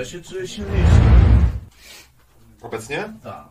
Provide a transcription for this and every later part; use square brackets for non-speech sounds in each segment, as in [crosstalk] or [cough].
Ja się czuję silniejszy. Obecnie? Tak.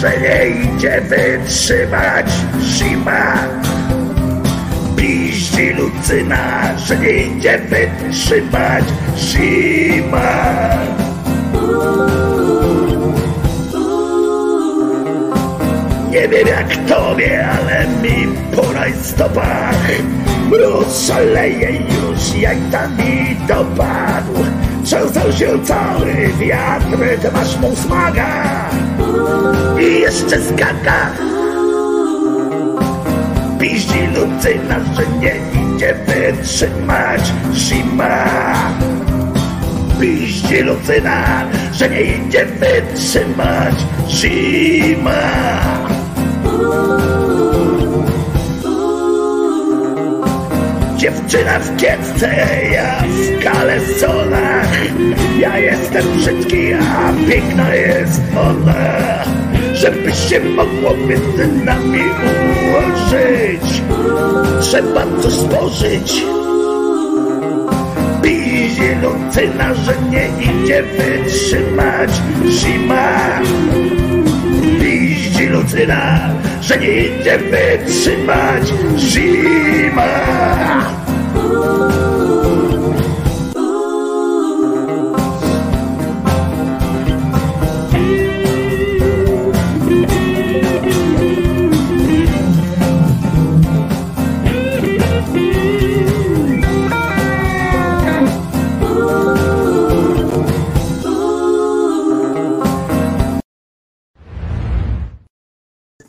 Że nie idzie wytrzymać zima. Piździ Lucyna, że nie idzie wytrzymać zima. Nie wiem jak tobie, ale mi po rajstopach Mróz szaleje już jak tam mi dopadł Trzęsał się cały wiatr, ty masz mu smaga I jeszcze skaka Piździ Lucyna, że nie idzie wytrzymać zima Piździ Lucyna, że nie idzie wytrzymać zima Dziewczyna w kietce, ja w kalesonach. Ja jestem brzydki, a piękna jest ona Żeby się mogło między nami ułożyć. Trzeba coś Piździ Lucyna, że nie idzie wytrzymać. Zima. Piździ Lucyna, że nie idzie wytrzymać zima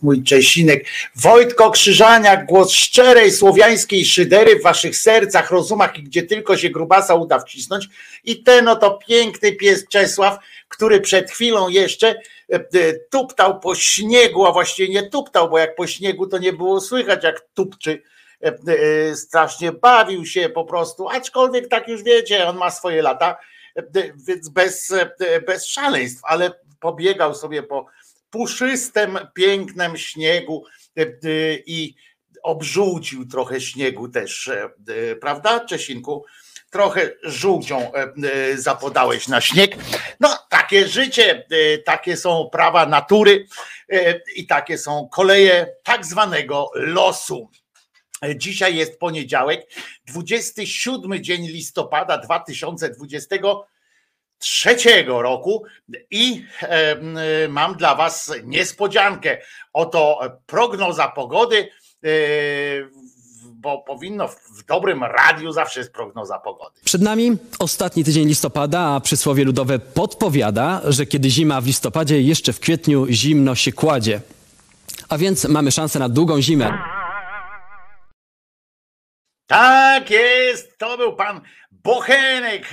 mój Czesinek. Wojtko Krzyżaniak, głos szczerej słowiańskiej szydery w waszych sercach, rozumach i gdzie tylko się grubasa uda wcisnąć. I ten oto piękny pies Czesław, który przed chwilą jeszcze e, e, tuptał po śniegu, a właściwie nie tuptał, bo jak po śniegu to nie było słychać jak tupczy. E, strasznie bawił się po prostu, aczkolwiek tak już wiecie, on ma swoje lata, więc bez, bez szaleństw, ale pobiegał sobie po, puszystym, pięknym śniegu e, e, i obżółcił trochę śniegu też, e, prawda, Czesinku? Trochę żółcią zapodałeś na śnieg. No, takie życie, takie są prawa natury i takie są koleje tak zwanego losu. Dzisiaj jest poniedziałek, 27 dzień listopada 2020 trzeciego roku i mam dla Was niespodziankę. Oto prognoza pogody, e, bo powinno w dobrym radiu zawsze jest prognoza pogody. Przed nami ostatni tydzień listopada, a przysłowie ludowe podpowiada, że kiedy zima w listopadzie, jeszcze w kwietniu zimno się kładzie. A więc mamy szansę na długą zimę. Tak jest, to był pan Bochenek,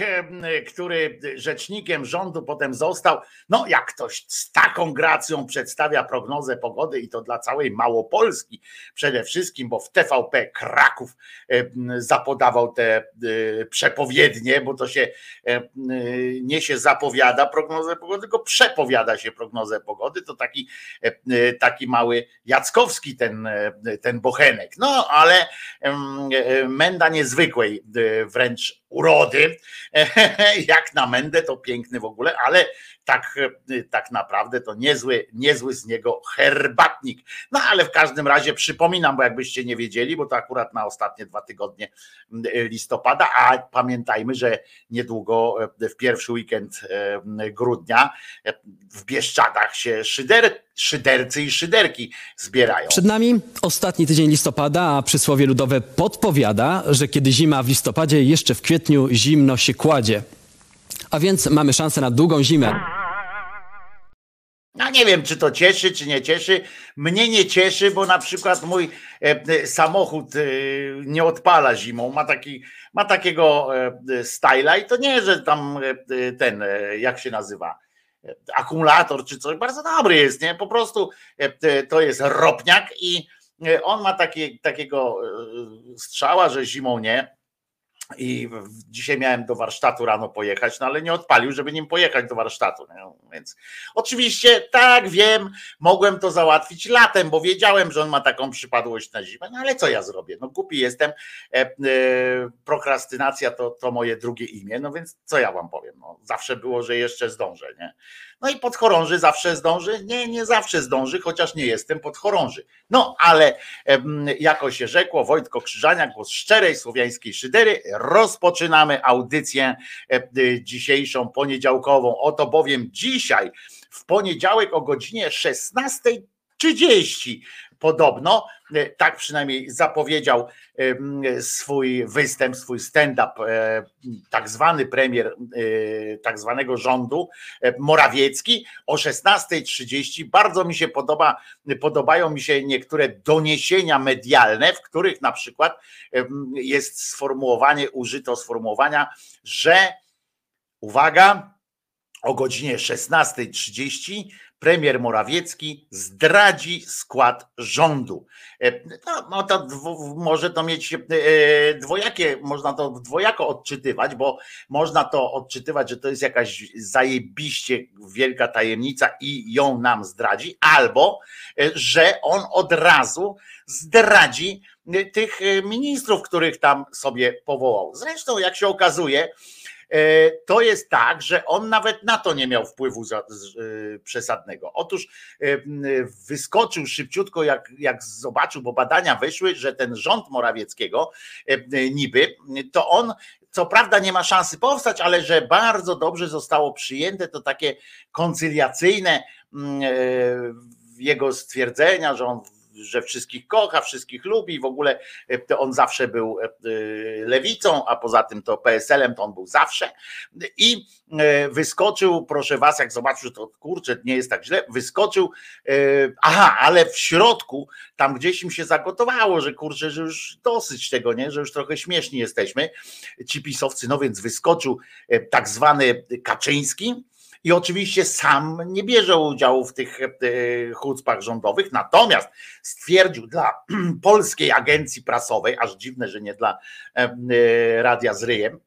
który rzecznikiem rządu potem został. No, jak ktoś z taką gracją przedstawia prognozę pogody i to dla całej Małopolski przede wszystkim, bo w TVP Kraków zapodawał te e, przepowiednie, bo to się e, nie się zapowiada prognozę pogody, tylko przepowiada się prognozę pogody. To taki, e, taki mały Jackowski ten, ten Bochenek. No, ale menda niezwykłej wręcz urody, [laughs] jak na Mendę to piękny w ogóle, ale tak, tak naprawdę to niezły, niezły z niego herbatnik. No ale w każdym razie przypominam, bo jakbyście nie wiedzieli, bo to akurat na ostatnie dwa tygodnie listopada, a pamiętajmy, że niedługo w pierwszy weekend grudnia w Bieszczadach się szyder, szydercy i szyderki zbierają. Przed nami ostatni tydzień listopada, a przysłowie ludowe podpowiada, że kiedy zima w listopadzie, jeszcze w kwietniu zimno się kładzie. A więc mamy szansę na długą zimę. No nie wiem, czy to cieszy, czy nie cieszy. Mnie nie cieszy, bo na przykład mój e, e, samochód e, nie odpala zimą. Ma, taki, ma takiego styla i to nie, że tam ten, jak się nazywa, akumulator czy coś, bardzo dobry jest, nie? Po prostu to jest ropniak i on ma takie, takiego strzała, że zimą nie i dzisiaj miałem do warsztatu rano pojechać, no ale nie odpalił, żeby nim pojechać do warsztatu. Więc oczywiście tak, wiem, mogłem to załatwić latem, bo wiedziałem, że on ma taką przypadłość na zimę, no ale co ja zrobię? No głupi jestem. E, e, prokrastynacja to, to moje drugie imię, no więc co ja wam powiem? No, zawsze było, że jeszcze zdążę, nie? No i podchorąży zawsze zdąży? Nie, nie zawsze zdąży, chociaż nie jestem podchorąży. No ale jako się rzekło, Wojtko Krzyżania, głos szczerej słowiańskiej szydery, rozpoczynamy audycję dzisiejszą, poniedziałkową. Oto bowiem dzisiaj, w poniedziałek o godzinie 16.30 podobno, e, tak przynajmniej zapowiedział swój występ, swój stand-up, e, tak zwany premier e, tak zwanego rządu Morawiecki o 16.30. Bardzo mi się podoba, podobają mi się niektóre doniesienia medialne, w których na przykład jest sformułowanie, użyto sformułowania, że uwaga, o godzinie 16.30 premier Morawiecki zdradzi skład rządu. E, no, no to może to mieć e, dwojakie, można to dwojako odczytywać, bo można to odczytywać, że to jest jakaś zajebiście wielka tajemnica i ją nam zdradzi, albo e, że on od razu zdradzi tych ministrów, których tam sobie powołał. Zresztą, jak się okazuje, to jest tak, że on nawet na to nie miał wpływu za, e, przesadnego. Otóż e, wyskoczył szybciutko, jak, jak zobaczył, bo badania wyszły, że ten rząd Morawieckiego niby, to on co prawda nie ma szansy powstać, ale że bardzo dobrze zostało przyjęte to takie koncyliacyjne jego stwierdzenia, że on że wszystkich kocha, wszystkich lubi, w ogóle e, on zawsze był e, lewicą, a poza tym to PSL-em to on był zawsze. I e, wyskoczył, proszę was, jak zobaczył, że to kurczę, nie jest tak źle, wyskoczył, aha, ale w środku, tam gdzieś im się zagotowało, że kurczę, że już dosyć tego, nie, że już trochę śmieszni jesteśmy, ci pisowcy, no więc wyskoczył tak zwany Kaczyński, i oczywiście sam nie bierze udziału w tych e, chucpach rządowych, natomiast stwierdził dla [clears throat] polskiej agencji prasowej, aż dziwne, że nie dla e, e, Radia z Ryjem,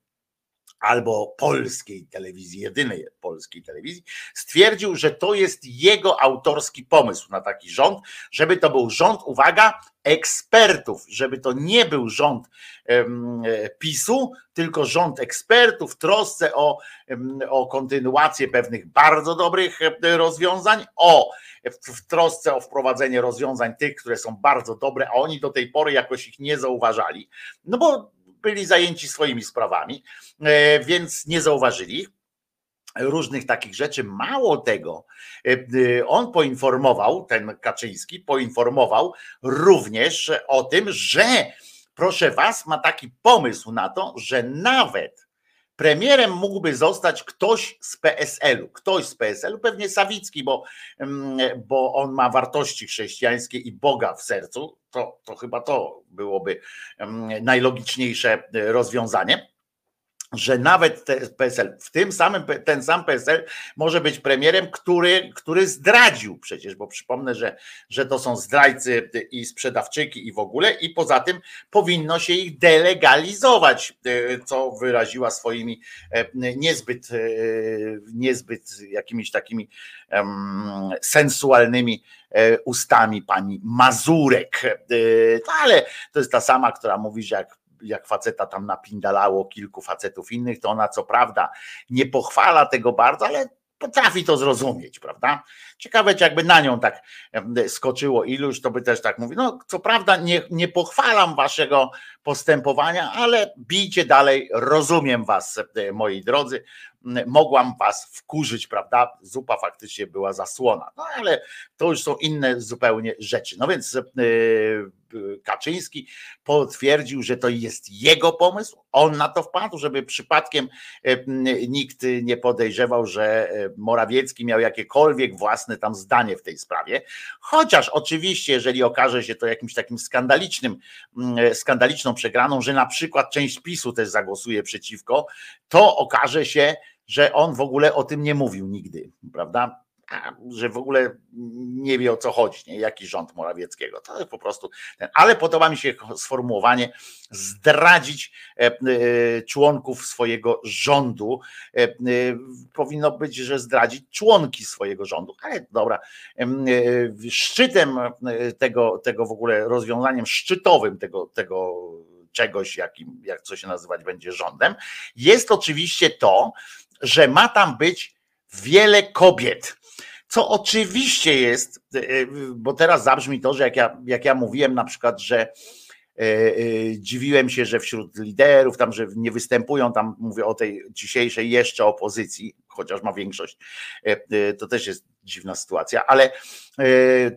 albo polskiej telewizji, jedynej polskiej telewizji, stwierdził, że to jest jego autorski pomysł na taki rząd, żeby to był rząd, uwaga, ekspertów, żeby to nie był rząd PiSu, tylko rząd ekspertów w trosce o, o kontynuację pewnych bardzo dobrych rozwiązań, o w trosce o wprowadzenie rozwiązań tych, które są bardzo dobre, a oni do tej pory jakoś ich nie zauważali. No bo byli zajęci swoimi sprawami, e, więc nie zauważyli różnych takich rzeczy. Mało tego, e, e, on poinformował, ten Kaczyński poinformował również o tym, że proszę was, ma taki pomysł na to, że nawet Premierem mógłby zostać ktoś z PSL-u, ktoś z PSL-u, pewnie Sawicki, bo, mm, bo on ma wartości chrześcijańskie i Boga w sercu. To, to chyba to byłoby mm, najlogiczniejsze rozwiązanie że nawet PSL, w tym samym, ten sam PSL może być premierem, który, który zdradził przecież, bo przypomnę, że, że to są zdrajcy i sprzedawczyki i w ogóle i poza tym powinno się ich delegalizować, co wyraziła swoimi e, niezbyt, e, niezbyt jakimiś takimi sensualnymi e, ustami pani Mazurek. Ale to jest ta sama, która mówi, że jak jak faceta tam napindalało kilku facetów innych, to ona co prawda nie pochwala tego bardzo, ale potrafi to zrozumieć, prawda? Ciekawe, jakby na nią tak skoczyło iluś, to by też tak mówi. No, co prawda, nie, nie pochwalam waszego postępowania, ale bijcie dalej, rozumiem was, e, moi drodzy. Mogłam was wkurzyć, prawda? Zupa faktycznie była zasłona, no ale to już są inne zupełnie rzeczy. No więc yy, Kaczyński potwierdził, że to jest jego pomysł, on na to wpadł, żeby przypadkiem e, nikt nie podejrzewał, że e, Morawiecki miał jakiekolwiek własne tam zdanie w tej sprawie. Chociaż oczywiście, jeżeli okaże się to jakimś takim skandalicznym, e, skandaliczną przegraną, że na przykład część PiSu też zagłosuje przeciwko, to okaże się, że on w ogóle o tym nie mówił nigdy, prawda? Że w ogóle nie wie o co chodzi, nie? jaki rząd Morawieckiego. To po prostu ten. Ale podoba mi się sformułowanie zdradzić e, e, członków swojego rządu. E, powinno być, że zdradzić członki swojego rządu, ale dobra. Szczytem tego, tego w ogóle rozwiązaniem szczytowym tego, tego czegoś, jakim, jak co się nazywać będzie rządem, jest oczywiście to, że ma tam być wiele kobiet. Co oczywiście jest, bo teraz zabrzmi to, że jak ja, jak ja mówiłem na przykład, że E, e, dziwiłem się, że wśród liderów tam, że nie występują tam, mówię o tej dzisiejszej jeszcze opozycji, chociaż ma większość, e, to też jest dziwna sytuacja, ale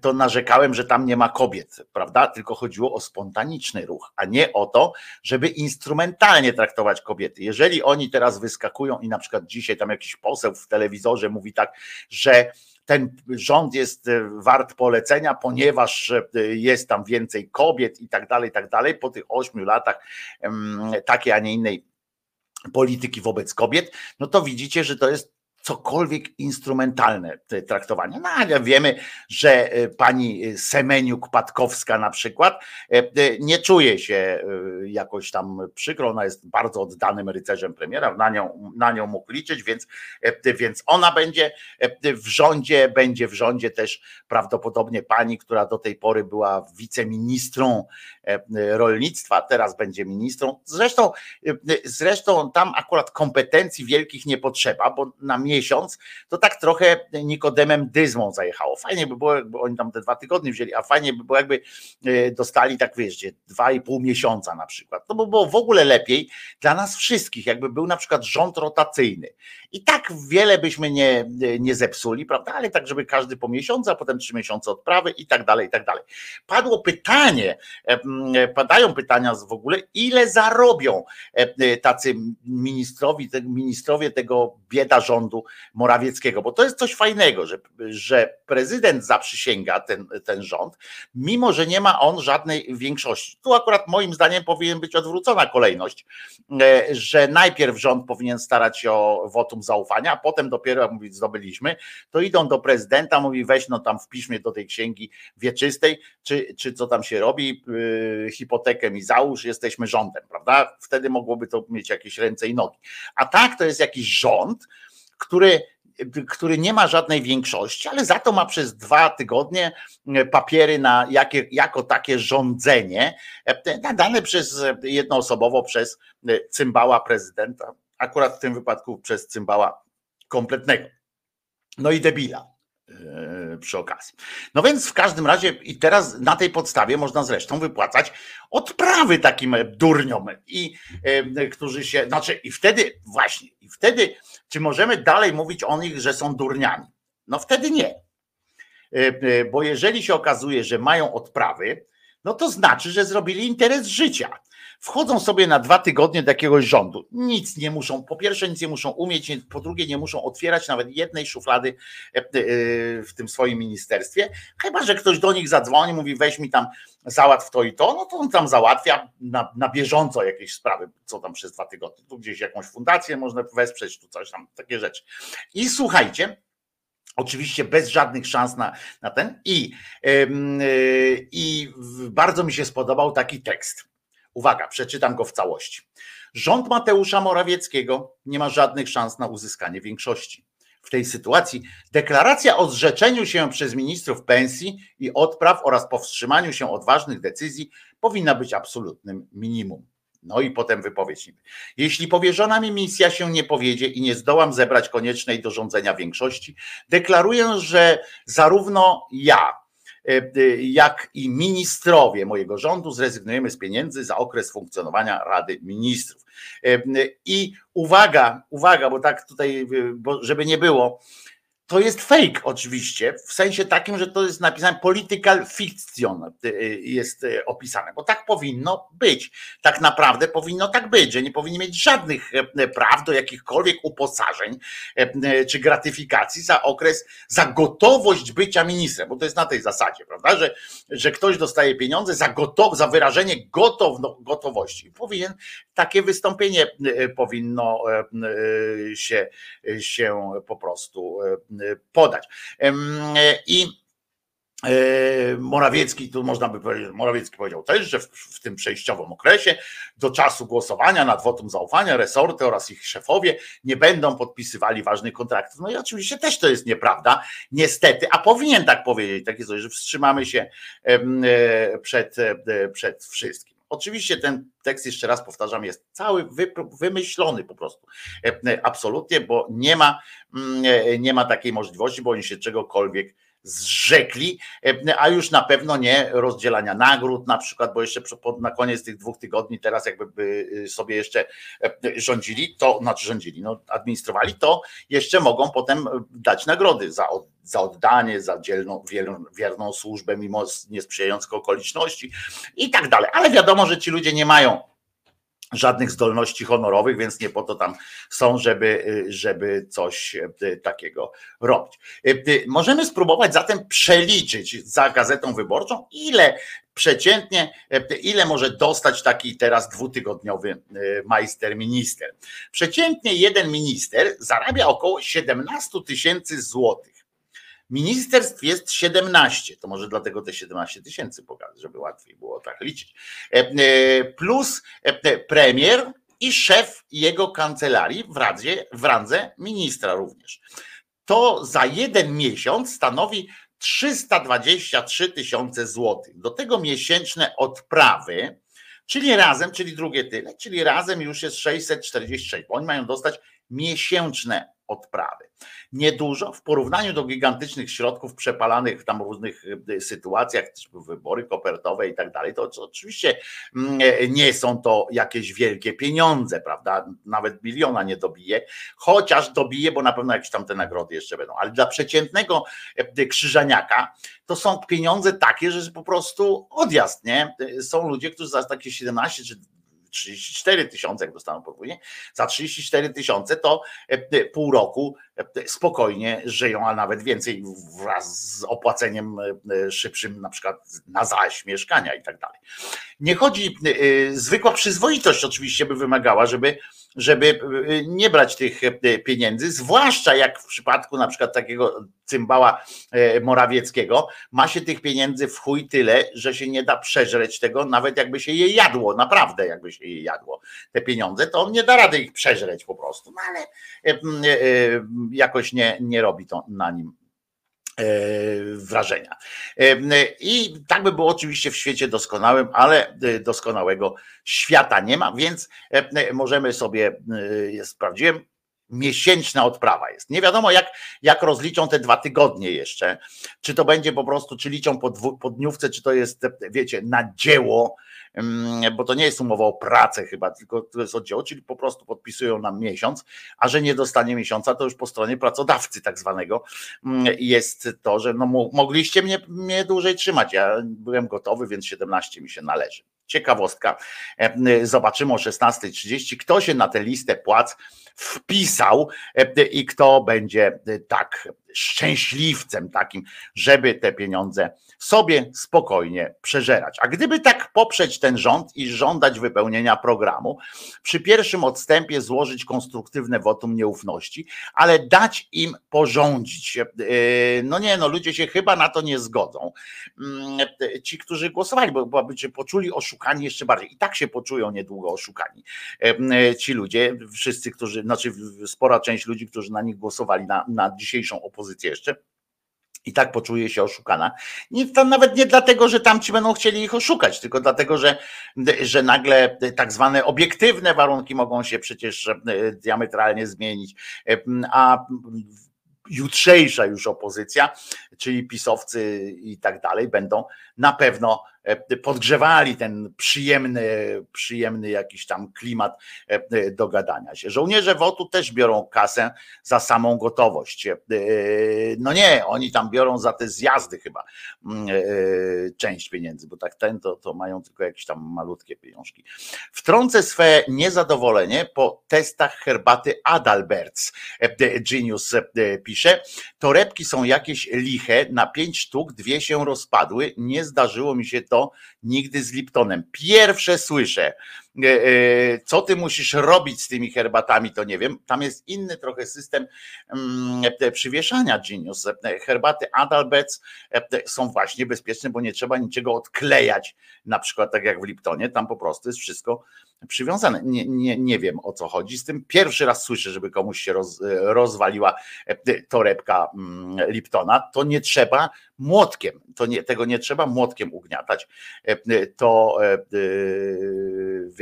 to narzekałem, że tam nie ma kobiet, prawda? Tylko chodziło o spontaniczny ruch, a nie o to, żeby instrumentalnie traktować kobiety. Jeżeli oni teraz wyskakują i na przykład dzisiaj tam jakiś poseł w telewizorze mówi tak, że ten rząd jest e, wart polecenia, ponieważ e, jest tam więcej kobiet i tak dalej, i tak dalej. Po tych ośmiu latach takiej, a nie innej polityki wobec kobiet, no to widzicie, że to jest cokolwiek instrumentalne traktowanie. No wiemy, że e, pani Semeniuk-Patkowska na przykład e, e, nie czuje się jakoś tam przykro, ona jest bardzo oddanym rycerzem premiera, na nią, na nią mógł liczyć, więc, więc ona będzie w rządzie, będzie w rządzie też prawdopodobnie pani, która do tej pory była wiceministrą rolnictwa, teraz będzie ministrą. Zresztą, zresztą tam akurat kompetencji wielkich nie potrzeba, bo na miejscu miesiąc, to tak trochę Nikodemem Dyzmą zajechało. Fajnie by było, jakby oni tam te dwa tygodnie wzięli, a fajnie by było, jakby e, dostali tak, wiesz, dwa i pół miesiąca na przykład. To by było w ogóle lepiej dla nas wszystkich, jakby był na przykład rząd rotacyjny. I tak wiele byśmy nie, nie zepsuli, prawda? Ale tak, żeby każdy po miesiącu, a potem trzy miesiące odprawy i tak dalej, i tak dalej. Padło pytanie, padają pytania w ogóle, ile zarobią tacy ministrowi, ministrowie tego bieda rządu Morawieckiego, bo to jest coś fajnego, że, że prezydent zaprzysięga ten, ten rząd, mimo że nie ma on żadnej większości. Tu akurat moim zdaniem powinien być odwrócona kolejność, e, że najpierw rząd powinien starać się o wotum zaufania, a potem dopiero, jak mówić, zdobyliśmy, to idą do prezydenta, mówi weź no tam wpisz mnie do tej księgi wieczystej, czy, czy co tam się robi, yy, hipotekę mi załóż, jesteśmy rządem, prawda? Wtedy mogłoby to mieć jakieś ręce i nogi. A tak to jest jakiś rząd, który który nie ma żadnej większości, ale za to ma przez dwa tygodnie e, papiery na jakie, jako takie rządzenie, e, nadane przez e, jednoosobowo przez cymbała prezydenta, akurat w tym wypadku przez cymbała kompletnego. No i debila przy okazji. No więc w każdym razie i teraz na tej podstawie można zresztą wypłacać odprawy takim durniom i którzy się, znaczy i wtedy właśnie, i wtedy czy możemy dalej mówić o nich, że są durniami? No wtedy nie. E, e, bo jeżeli się okazuje, że mają odprawy, no to znaczy, że zrobili interes życia. Wchodzą sobie na dwa tygodnie do jakiegoś rządu. Nic nie muszą, po pierwsze nic nie muszą umieć, po drugie nie muszą otwierać nawet jednej szuflady e, w tym swoim ministerstwie. Chyba, że ktoś do nich zadzwoni, mówi weź mi tam załatw to i to, no to on tam załatwia na, na bieżąco jakieś sprawy, co tam przez dwa tygodnie. Tu gdzieś jakąś fundację można wesprzeć, tu coś tam, takie rzeczy. I słuchajcie, Oczywiście bez żadnych szans na, na ten. I, yy, I bardzo mi się spodobał taki tekst. Uwaga, przeczytam go w całości. Rząd Mateusza Morawieckiego nie ma żadnych szans na uzyskanie większości. W tej sytuacji deklaracja o zrzeczeniu się przez ministrów pensji i odpraw oraz powstrzymaniu się od ważnych decyzji powinna być absolutnym minimum. No i potem wypowiedź. Jeśli powierzona mi misja się nie powiedzie i nie zdołam zebrać koniecznej do rządzenia większości, deklaruję, że zarówno ja, jak i ministrowie mojego rządu zrezygnujemy z pieniędzy za okres funkcjonowania Rady Ministrów. E, I uwaga, uwaga, bo tak tutaj, żeby nie było, to jest fake oczywiście, w sensie takim, że to jest napisane political fiction y, y, jest y, opisane, bo tak powinno być. Tak naprawdę powinno tak być, że nie powinni mieć żadnych praw do jakichkolwiek uposażeń czy gratyfikacji za okres, za gotowość bycia ministrem, bo to jest na tej zasadzie, prawda, że, że ktoś dostaje pieniądze za, gotow, za wyrażenie gotowno, gotowości. Powinien, takie wystąpienie powinno się, się po prostu podać. I e, Morawiecki, tu można by powiedzieć, Morawiecki powiedział też, że w, w, tym przejściowym okresie do czasu głosowania nad wotum zaufania resorty oraz ich szefowie nie będą podpisywali ważnych kontraktów. No i oczywiście też to jest nieprawda, niestety, a powinien tak powiedzieć, takie coś, że wstrzymamy się e, przed, e, przed wszystkim. Oczywiście ten tekst, jeszcze raz powtarzam, jest cały wymyślony po prostu. Absolutnie, bo nie ma, mm, nie ma takiej możliwości, bo oni się czegokolwiek zrzekli, e, a już na pewno nie rozdzielania nagród na przykład, bo jeszcze na koniec tych dwóch tygodni teraz jakby y, sobie jeszcze e, rządzili, to znaczy rządzili, no administrowali, to jeszcze mogą potem dać nagrody za, za oddanie, za dzielną, wierną służbę mimo niesprzyjających okoliczności i tak dalej. Ale wiadomo, że ci ludzie nie mają żadnych zdolności honorowych, więc nie po to tam są, żeby, żeby coś e, takiego robić. E, e, możemy spróbować zatem przeliczyć za gazetą wyborczą, ile przeciętnie, ile może dostać taki teraz dwutygodniowy majster minister. Przeciętnie jeden minister zarabia około 17 tysięcy złotych. Ministerstw jest 17, to może dlatego te 17 tysięcy pokażę, żeby łatwiej było tak liczyć. E, e, plus e, premier i szef jego kancelarii w, radzie, w randze ministra również. To za jeden miesiąc stanowi 323 tysiące złotych. Do tego miesięczne odprawy, czyli razem, czyli drugie tyle, czyli razem już jest 646, bo oni mają dostać miesięczne odprawy. Niedużo w porównaniu do gigantycznych środków przepalanych w tam różnych y, sytuacjach, wybory kopertowe i tak dalej, to oczywiście mm, nie są to jakieś wielkie pieniądze, prawda? Nawet biliona nie dobije, chociaż dobije, bo na pewno jakieś tam te nagrody jeszcze będą, ale dla przeciętnego y, krzyżaniaka to są pieniądze takie, że po prostu odjazd, nie? Są ludzie, którzy za takie 17 czy 34 tysiące, jak dostaną podwójnie, za 34 tysiące to e, pół roku e, spokojnie żyją, a nawet więcej wraz z opłaceniem e, szybszym, na przykład na zaś mieszkania i tak dalej. Nie chodzi, zwykła przyzwoitość oczywiście by wymagała, żeby żeby nie brać tych pieniędzy, zwłaszcza jak w przypadku na przykład takiego cymbała e, Morawieckiego, ma się tych pieniędzy w chuj tyle, że się nie da przeżreć tego, nawet jakby się je jadło, naprawdę jakby się je jadło te pieniądze, to on nie da rady ich przeżreć po prostu, no ale e, e, jakoś nie, nie robi to na nim wrażenia. I tak by było oczywiście w świecie doskonałym, ale doskonałego świata nie ma, więc możemy sobie, sprawdziłem, miesięczna odprawa jest. Nie wiadomo, jak, jak rozliczą te dwa tygodnie jeszcze. Czy to będzie po prostu, czy liczą po, dwu, po dniówce, czy to jest, wiecie, na dzieło, bo to nie jest umowa o pracę chyba, tylko to jest oddział, czyli po prostu podpisują nam miesiąc, a że nie dostanie miesiąca, to już po stronie pracodawcy tak zwanego jest to, że no, mogliście mnie, mnie dłużej trzymać. Ja byłem gotowy, więc 17 mi się należy. Ciekawostka. Zobaczymy o 16.30, kto się na tę listę płac wpisał i kto będzie tak szczęśliwcem takim, żeby te pieniądze sobie spokojnie przeżerać. A gdyby tak poprzeć ten rząd i żądać wypełnienia programu, przy pierwszym odstępie złożyć konstruktywne wotum nieufności, ale dać im porządzić. E, no nie, no ludzie się chyba na to nie zgodzą. Mm, ci, którzy głosowali, bo, by się poczuli oszukani jeszcze bardziej. I tak się poczują niedługo oszukani. E, ci ludzie, wszyscy, którzy, znaczy spora część ludzi, którzy na nich głosowali, na, na dzisiejszą opozycję jeszcze, i tak poczuje się oszukana. Nie, to nawet nie dlatego, że tamci będą chcieli ich oszukać, tylko dlatego, że, że nagle tak zwane obiektywne warunki mogą się przecież e, diametralnie zmienić, e, a jutrzejsza już opozycja, czyli pisowcy i tak dalej, będą na pewno E, podgrzewali ten przyjemny, przyjemny jakiś tam klimat e, do gadania się. Żołnierze WOTU też biorą kasę za samą gotowość. E, no nie, oni tam biorą za te zjazdy chyba mm, część pieniędzy, bo tak ten to, to mają tylko jakieś tam malutkie pieniążki. Wtrącę swe niezadowolenie po testach herbaty Adalberts. Genius pisze, torebki są jakieś liche, na pięć sztuk dwie się rozpadły, nie zdarzyło mi się to nigdy z Liptonem. Pierwsze słyszę. E, e, Co ty musisz robić z tymi herbatami, to nie wiem. Tam jest inny trochę system mm, e, przywieszania Genius. Herbaty Adalbec są właśnie bezpieczne, bo nie trzeba niczego odklejać, na przykład tak jak w Liptonie, tam po prostu jest wszystko przywiązane. Nie, nie, nie wiem o co chodzi z tym. Pierwszy raz słyszę, żeby komuś się roz, rozwaliła torebka mm, Liptona. To nie trzeba młotkiem, to nie, tego nie trzeba młotkiem ugniatać. To e,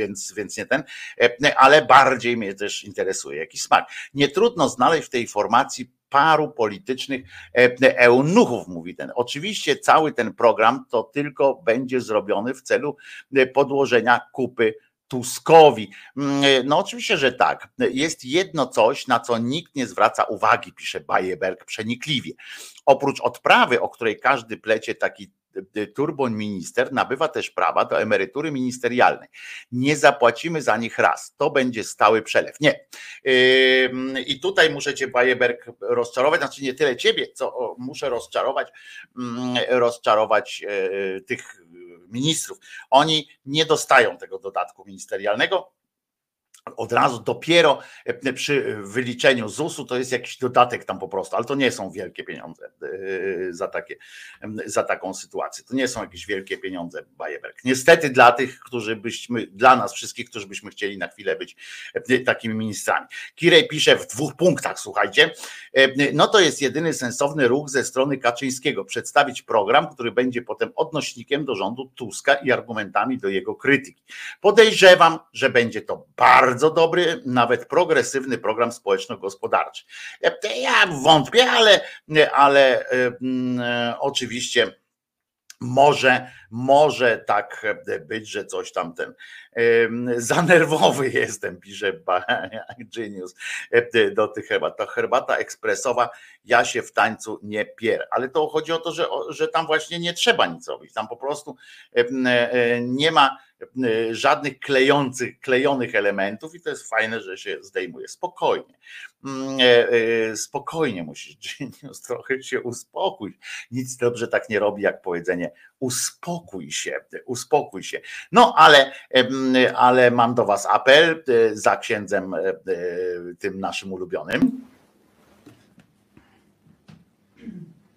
więc, więc nie ten, E, ale bardziej mnie też interesuje jakiś smak. Nie trudno znaleźć w tej formacji paru politycznych e, eunuchów, mówi ten. Oczywiście cały ten program to tylko będzie zrobiony w celu e, podłożenia kupy Tuskowi. Mm, No oczywiście, że tak. Jest jedno coś, na co nikt nie zwraca uwagi, pisze Bajeberg przenikliwie. Oprócz odprawy, o której każdy plecie taki y, turboń minister, nabywa też prawa do emerytury ministerialnej. Nie zapłacimy za nich raz. To będzie stały przelew. Nie. I tutaj muszę cię, Bajeberg, rozczarować. Znaczy nie tyle ciebie, co muszę rozczarować, mm, rozczarować e, tych ministrów. Oni nie dostają tego dodatku ministerialnego. Od razu dopiero e, przy wyliczeniu ZUS-u to jest jakiś dodatek tam po prostu, ale to nie są wielkie pieniądze e, za, takie, za taką sytuację. To nie są jakieś wielkie pieniądze, Bajeberg. Niestety dla tych, którzy byśmy, dla nas wszystkich, którzy byśmy chcieli na chwilę być e, takimi ministrami. Kirej pisze w dwóch punktach, słuchajcie. No to jest jedyny sensowny ruch ze strony Kaczyńskiego. Przedstawić program, który będzie potem odnośnikiem do rządu Tuska i argumentami do jego krytyki. Podejrzewam, że będzie to bardzo dobry, nawet progresywny program społeczno-gospodarczy. Ja wątpię, ale, ale mm, oczywiście może, może tak być, że coś tam ten em, za nerwowy [laughs] jestem, pisze Genius do tych herbat. To herbata ekspresowa, ja się w tańcu nie pier. Ale to chodzi o to, że, że tam właśnie nie trzeba nic robić. Tam po prostu e, nie ma żadnych klejących, klejonych elementów i to jest fajne, że się zdejmuje. Spokojnie. Mm, e, e, Spokojnie musisz, [laughs] Genius, trochę się uspokój. Nic dobrze tak nie robi, jak powiedzenie uspokój się, uspokój się. No ale, em, ale mam do was apel e, za księdzem e, e, tym naszym ulubionym.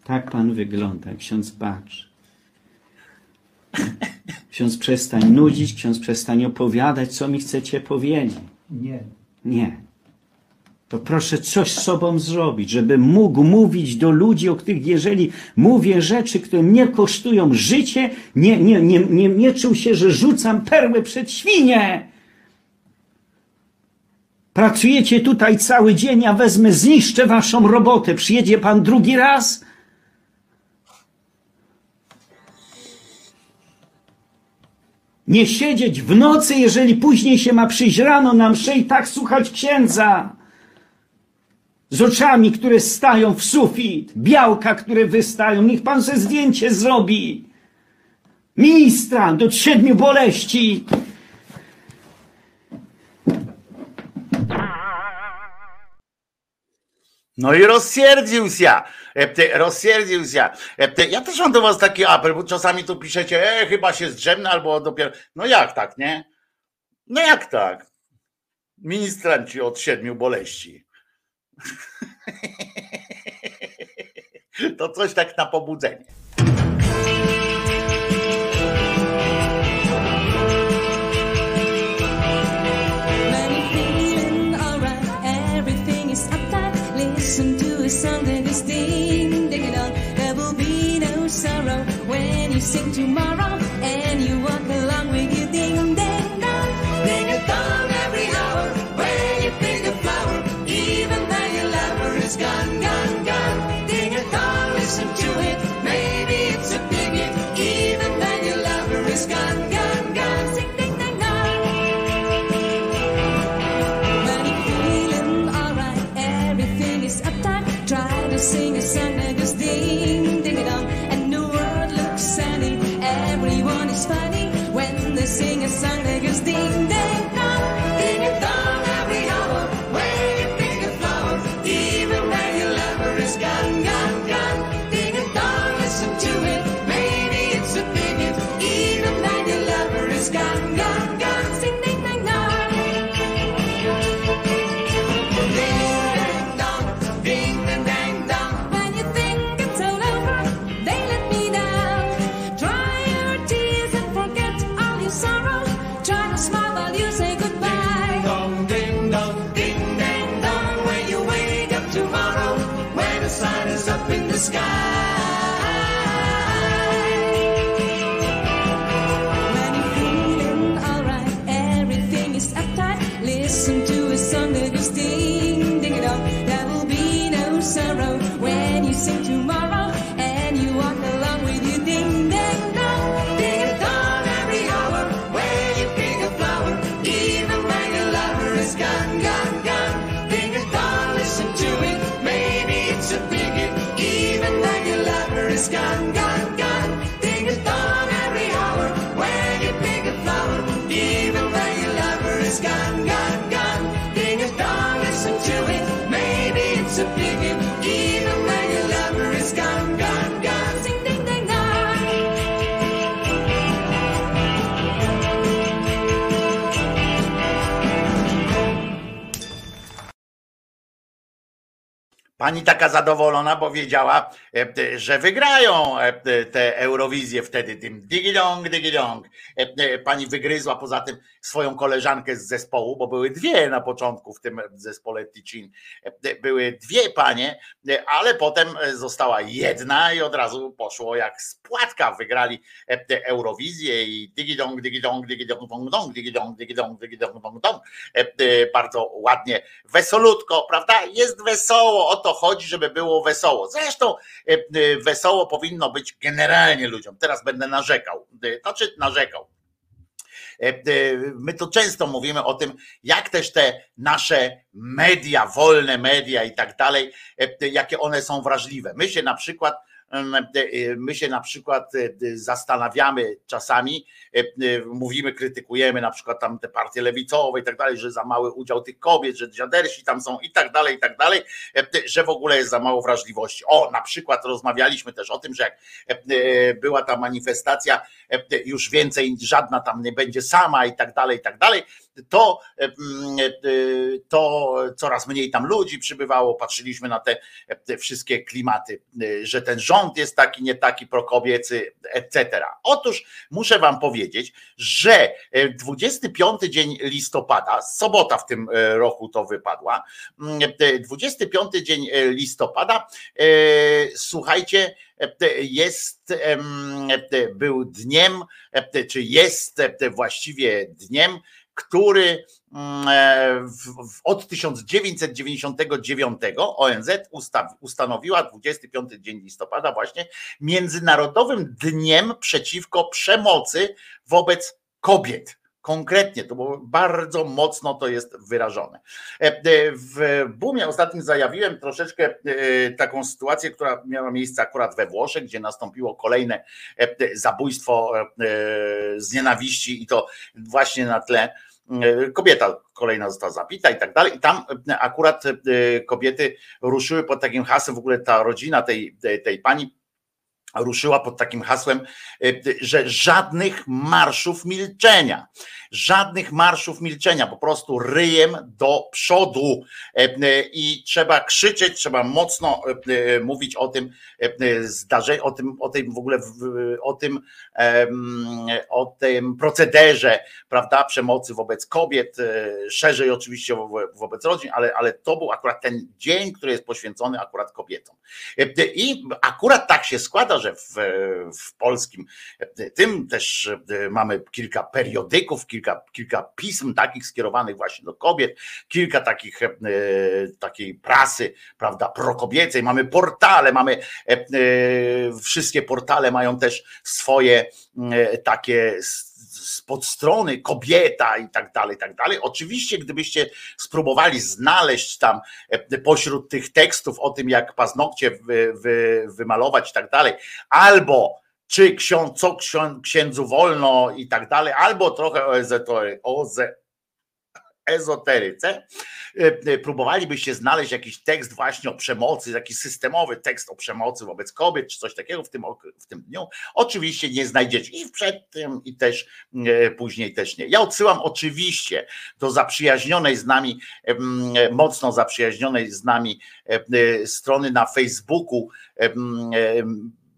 Tak pan wygląda, ksiądz patrz. [laughs] Ksiądz przestań nudzić, ksiądz przestań opowiadać, co mi chcecie powiedzieć. Nie. Nie. To proszę coś z sobą zrobić, żeby mógł mówić do ludzi, o których jeżeli mówię rzeczy, które mnie kosztują życie, nie, nie, nie, nie, nie czuł się, że rzucam perłę przed świnie. Pracujecie tutaj cały dzień, ja wezmę, zniszczę waszą robotę. Przyjedzie pan drugi raz? Nie siedzieć w nocy, jeżeli później się ma przyjść rano na mszę i tak słuchać księdza. Z oczami, które stają w sufit, białka, które wystają. Niech pan se zdjęcie zrobi. Ministra do siedmiu boleści. No i rozsierdził się, E, rozsierdził się. E, Ja też mam do was taki apel, bo czasami tu piszecie, e, chyba się zdrzemnę albo dopiero. No jak tak, nie? No jak tak? Ministranci od siedmiu boleści. [laughs] To coś tak na pobudzenie. A song that is ding ding dong. There will be no sorrow when you sing tomorrow Pani taka zadowolona, bo wiedziała, że wygrają e, te Eurowizję wtedy tym digidong, digidong. E, e, Pani wygryzła poza tym swoją koleżankę z zespołu, bo były dwie na początku w tym zespole Ticin. E, Były dwie panie, e, ale potem e, została jedna i od razu poszło jak z płatka. Wygrali e, tę Eurowizję i digidong, digidong, digidong, dong, dong, digidong, digidong, digidong, dong, dong. E, e, Bardzo ładnie, wesolutko, prawda? Jest wesoło, o to chodzi, żeby było wesoło. Zresztą e, e, wesoło powinno być generalnie ludziom. Teraz będę narzekał, E, znaczy narzekał. E, e, My tu często mówimy o tym, jak też te nasze media, wolne media i tak dalej, e, jakie one są wrażliwe. My się na przykład e, my się na przykład e, zastanawiamy czasami, e, e, mówimy, krytykujemy na przykład tam te partie lewicowe i tak dalej, że za mały udział tych kobiet, że dziadersi tam są i tak dalej, i tak dalej, e, że w ogóle jest za mało wrażliwości. O, na przykład rozmawialiśmy też o tym, że jak e, e, była ta manifestacja, e, już więcej żadna tam nie będzie sama i tak dalej, i tak dalej, to, e, mm, e, to coraz mniej tam ludzi przybywało, patrzyliśmy na te, te wszystkie klimaty, e, że ten rząd jest taki, nie taki prokobiecy, etc. Otóż muszę wam powiedzieć, że e, 25 dzień listopada, sobota w tym e, roku to wypadła, mm, e, 25 dzień e, listopada, e, słuchajcie, e, jest, e, był dniem, e, czy jest e, właściwie dniem, który mm, e, od 1999 ONZ ustanowiła 25 dzień listopada właśnie Międzynarodowym Dniem przeciwko przemocy wobec kobiet. Konkretnie, to było bardzo mocno to jest wyrażone. E, e, W Boomie ostatnim zajawiłem troszeczkę taką sytuację, która miała miejsce akurat we Włoszech, gdzie nastąpiło kolejne zabójstwo z nienawiści i to właśnie na tle kobieta kolejna została zabita i tak dalej. I tam e, akurat e, kobiety ruszyły pod takim hasłem, w ogóle ta rodzina tej, tej, pani ruszyła pod takim hasłem, że żadnych marszów milczenia, żadnych marszów milczenia, po prostu ryjem do przodu E, e, i trzeba krzyczeć, trzeba mocno e, mówić o tym zdarzeniu, o tym, o tym w ogóle, o tym, o tym procederze, prawda, przemocy wobec kobiet, szerzej oczywiście wo- wobec rodzin, ale, ale to był akurat ten dzień, który jest poświęcony akurat kobietom. I akurat tak się składa, że w, w polskim tym też mamy kilka periodyków, kilka, kilka pism takich skierowanych właśnie do kobiet, kilka takich e, takiej prasy, prawda, prokobiecej, mamy portale, mamy e, e, wszystkie portale mają też swoje e, takie s- podstrony kobieta i tak dalej, i tak dalej. Oczywiście, gdybyście spróbowali znaleźć tam pośród tych tekstów o tym, jak paznokcie wy, wy, wymalować i tak dalej, albo czy ksiądz, co ksią- księdzu wolno i tak dalej, albo trochę o o ezoteryce, e, e, próbowalibyście znaleźć jakiś tekst właśnie o przemocy, jakiś systemowy tekst o przemocy wobec kobiet, czy coś takiego w tym, w tym dniu, oczywiście nie znajdziecie i przed tym i też e, później też nie. Ja odsyłam oczywiście do zaprzyjaźnionej z nami, mocno zaprzyjaźnionej z nami strony na Facebooku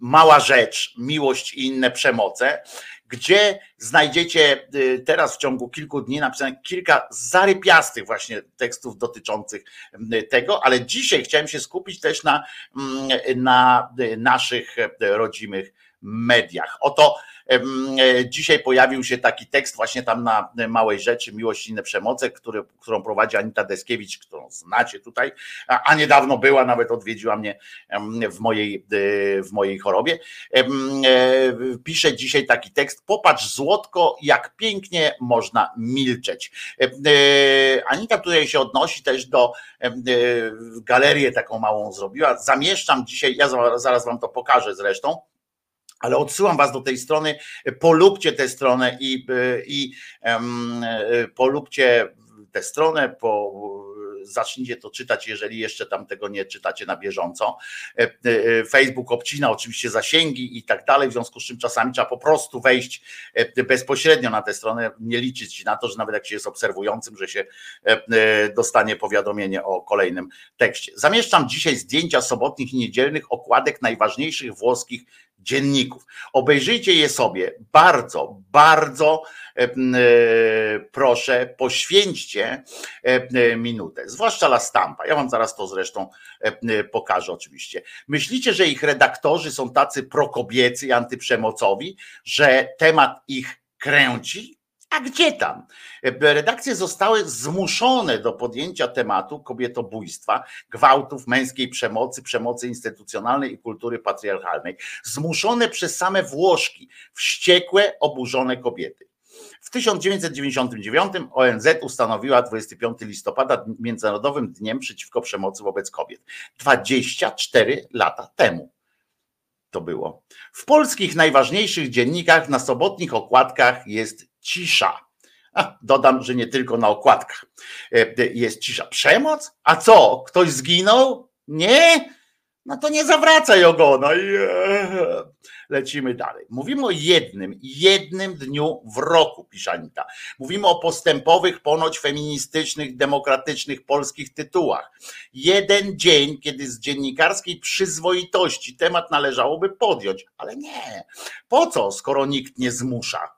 Mała Rzecz, Miłość i inne przemoce, gdzie znajdziecie y, teraz w ciągu kilku dni napisane kilka zarypiastych właśnie tekstów dotyczących y, tego, ale dzisiaj chciałem się skupić też na, mm, na y, naszych rodzimych mediach. Oto e, dzisiaj pojawił się taki tekst właśnie tam na Małej Rzeczy, Miłość i inne przemoce, który, którą prowadzi Anita Deskiewicz, którą znacie tutaj, a, a niedawno była, nawet odwiedziła mnie w mojej, e, w mojej chorobie. E, Pisze dzisiaj taki tekst, popatrz złotko, jak pięknie można milczeć. E, e, Anita tutaj się odnosi też do e, e, galerię taką małą zrobiła. Zamieszczam dzisiaj, ja za- zaraz wam to pokażę zresztą. Ale odsyłam Was do tej strony, polubcie tę stronę i, i em, e, polubcie tę stronę, po, zacznijcie to czytać, jeżeli jeszcze tam tego nie czytacie na bieżąco. E, e, Facebook obcina oczywiście zasięgi i tak dalej, w związku z czym czasami trzeba po prostu wejść e, bezpośrednio na tę stronę, nie liczyć na to, że nawet jak się jest obserwującym, że się e, e, dostanie powiadomienie o kolejnym tekście. Zamieszczam dzisiaj zdjęcia sobotnich i niedzielnych okładek najważniejszych włoskich dzienników. Obejrzyjcie je sobie. Bardzo, bardzo e, e, proszę, poświęćcie e, minutę. Zwłaszcza La Stampa. Ja wam zaraz to zresztą pokażę oczywiście. Myślicie, że ich redaktorzy są tacy prokobiecy i antyprzemocowi, że temat ich kręci? A gdzie tam? E, Redakcje zostały zmuszone do podjęcia tematu kobietobójstwa, gwałtów, męskiej przemocy, przemocy instytucjonalnej i kultury patriarchalnej. Zmuszone przez same Włoszki, wściekłe, oburzone kobiety. W 1999 ONZ ustanowiła 25 listopada Międzynarodowym Dniem Przeciwko Przemocy wobec Kobiet. 24 lata temu to było. W polskich najważniejszych dziennikach na sobotnich okładkach jest cisza. A, dodam, że nie tylko na okładkach E, jest cisza. Przemoc? A co? Ktoś zginął? Nie? No to nie zawracaj ogona. Yeah. Lecimy dalej. Mówimy o jednym, jednym dniu w roku, pisze Anita. Mówimy o postępowych, ponoć feministycznych, demokratycznych polskich tytułach. Jeden dzień, kiedy z dziennikarskiej przyzwoitości temat należałoby podjąć, ale nie. Po co, skoro nikt nie zmusza?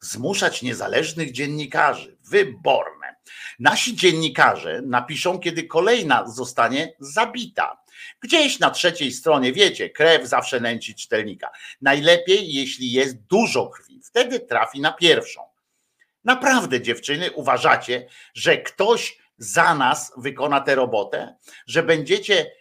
Zmuszać niezależnych dziennikarzy, wyborne. Nasi dziennikarze napiszą, kiedy kolejna zostanie zabita. Gdzieś na trzeciej stronie, wiecie, krew zawsze nęci czytelnika. Najlepiej, jeśli jest dużo krwi, wtedy trafi na pierwszą. Naprawdę, dziewczyny, uważacie, że ktoś za nas wykona tę robotę, że będziecie,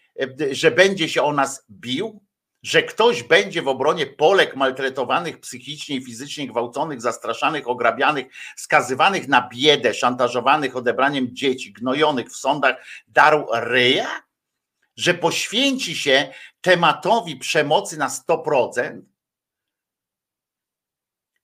że będzie się o nas bił, że ktoś będzie w obronie Polek maltretowanych psychicznie i fizycznie, gwałconych, zastraszanych, ograbianych, skazywanych na biedę, szantażowanych odebraniem dzieci, gnojonych w sądach, darł ryja? Że poświęci się tematowi przemocy na 100%,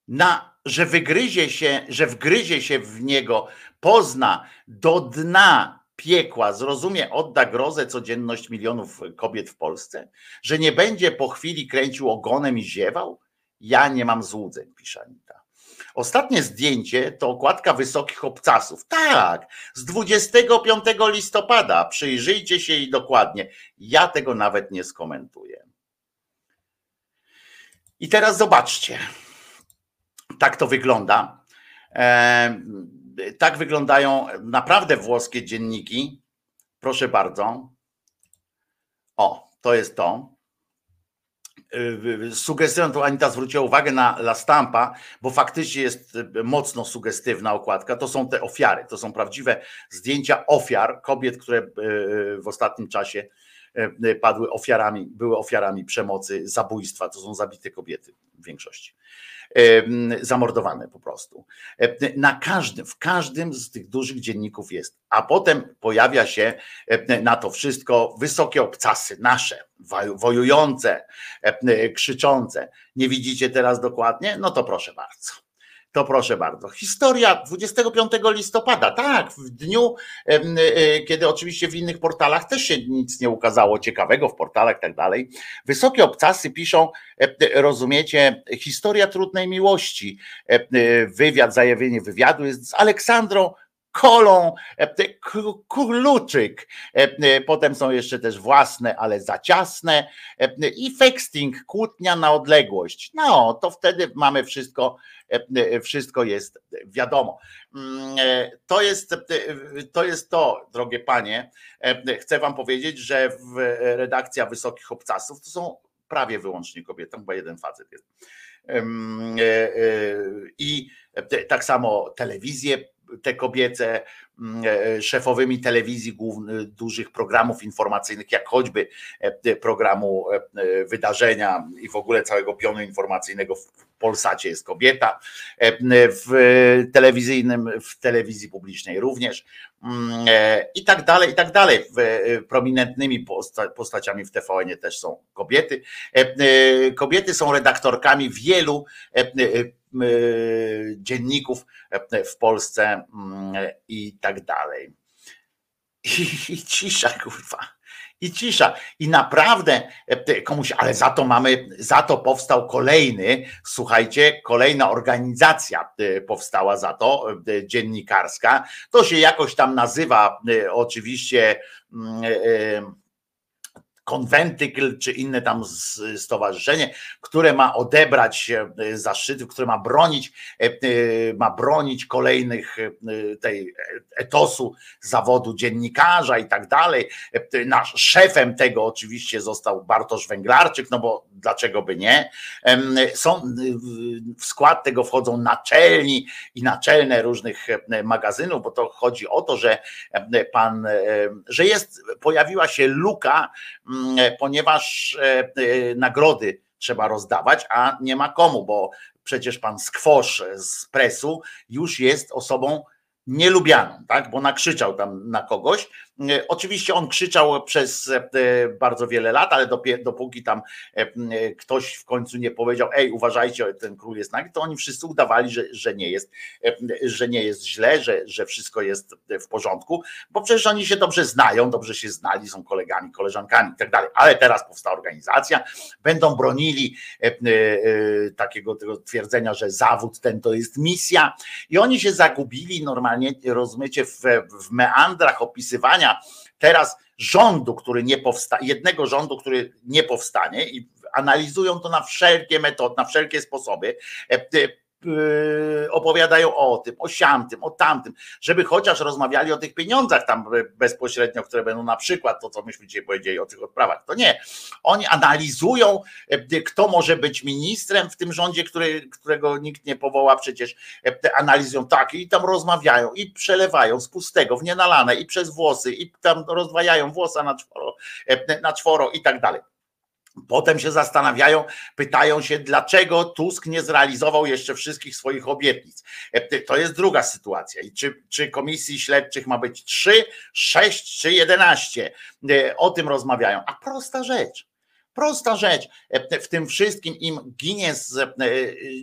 na, że wygryzie się, że wgryzie się w niego, pozna do dna piekła, zrozumie, odda grozę codzienność milionów kobiet w Polsce, że nie będzie po chwili kręcił ogonem i ziewał? Ja nie mam złudzeń, pisze Anita. Ostatnie zdjęcie to okładka wysokich obcasów. Tak, z 25 listopada. Przyjrzyjcie się jej dokładnie. Ja tego nawet nie skomentuję. I teraz zobaczcie. Tak to wygląda. E, tak wyglądają naprawdę włoskie dzienniki. Proszę bardzo. O, to jest to. Y, Sugestywną, tu Anita zwróciła uwagę na La Stampa, bo faktycznie jest mocno sugestywna okładka. To są te ofiary, to są prawdziwe zdjęcia ofiar, kobiet, które y, w ostatnim czasie y, padły ofiarami, były ofiarami przemocy, zabójstwa. To są zabite kobiety w większości zamordowane po prostu. Na każdym, w każdym z tych dużych dzienników jest. A potem pojawia się na to wszystko wysokie obcasy, nasze, woj- wojujące, e, krzyczące. Nie widzicie teraz dokładnie? No to proszę bardzo. To proszę bardzo. Historia 25 listopada, tak, w dniu, em, e, kiedy oczywiście w innych portalach też się nic nie ukazało ciekawego w portalach i tak dalej. Wysokie obcasy piszą, e, rozumiecie, historia trudnej miłości. E, Wywiad, zajawienie wywiadu jest z Aleksandrą Kolą e, K- Kluczyk. E, Potem są jeszcze też własne, ale za ciasne. E, I Fexting, kłótnia na odległość. No, to wtedy mamy wszystko, e, wszystko jest wiadomo. Mm, e, To jest, e, to jest to, drogie panie. E, Chcę wam powiedzieć, że redakcja Wysokich Obcasów to są prawie wyłącznie kobiety, chyba jeden facet jest. E, e, I tak samo telewizje te kobiece, mm, e, szefowymi telewizji głównych, dużych programów informacyjnych, jak choćby e, programu e, wydarzenia i w ogóle całego pionu informacyjnego w Polsacie jest kobieta, w telewizyjnym, w telewizji publicznej również mm, i tak dalej, i tak dalej. Prominentnymi posta- postaciami w TVN też są kobiety. Kobiety są redaktorkami wielu dzienników e, w Polsce mm, i tak dalej. I, cisza, kurwa. I cisza. I naprawdę e, komuś, ale za to mamy, za to powstał kolejny, słuchajcie, kolejna organizacja e, powstała za to, e, dziennikarska. To się jakoś tam nazywa, e, oczywiście. e, konwentykl czy inne tam stowarzyszenie, które ma odebrać e, zaszczyty, które ma bronić, e, e, ma bronić kolejnych tej etosu zawodu dziennikarza i tak dalej. Nasz szefem tego oczywiście został Bartosz Węglarczyk, no bo dlaczego by nie? Są w skład tego wchodzą naczelni i naczelne różnych magazynów, bo to chodzi o to, że pan, że jest, pojawiła się luka ponieważ e, e, nagrody trzeba rozdawać, a nie ma komu, bo przecież pan Skwosz z presu już jest osobą nielubianą, tak? bo nakrzyczał tam na kogoś. E, Oczywiście on krzyczał przez e, bardzo wiele lat, ale dopóki tam e, ktoś w końcu nie powiedział, ej, uważajcie, ten król jest nagi, to oni wszyscy udawali, że, że nie jest, że nie jest źle, że, że wszystko jest w porządku, bo przecież oni się dobrze znają, dobrze się znali, są kolegami, koleżankami i tak dalej. Ale teraz powstała organizacja, będą bronili takiego tego twierdzenia, że zawód ten to jest misja i oni się zagubili normalnie, rozumiecie, w, w meandrach opisywania teraz rządu, który nie powstanie, jednego rządu, który nie powstanie i analizują to na wszelkie metody, na wszelkie sposoby. E, Opowiadają o tym, o siamtym, o tamtym, żeby chociaż rozmawiali o tych pieniądzach tam bezpośrednio, które będą na przykład to, co myśmy dzisiaj powiedzieli o tych odprawach. To nie. Oni analizują, e, kto może być ministrem w tym rządzie, który, którego nikt nie powoła przecież e, analizują tak i tam rozmawiają i przelewają z pustego w nienalane i przez włosy i tam rozdwajają włosa na czworo, na czworo i tak dalej. Potem się zastanawiają, pytają się, dlaczego Tusk nie zrealizował jeszcze wszystkich swoich obietnic. E, To jest druga sytuacja. I czy, czy komisji śledczych ma być 3, 6 czy 11? E, O tym rozmawiają. A prosta rzecz. Prosta rzecz. E, W tym wszystkim im ginie,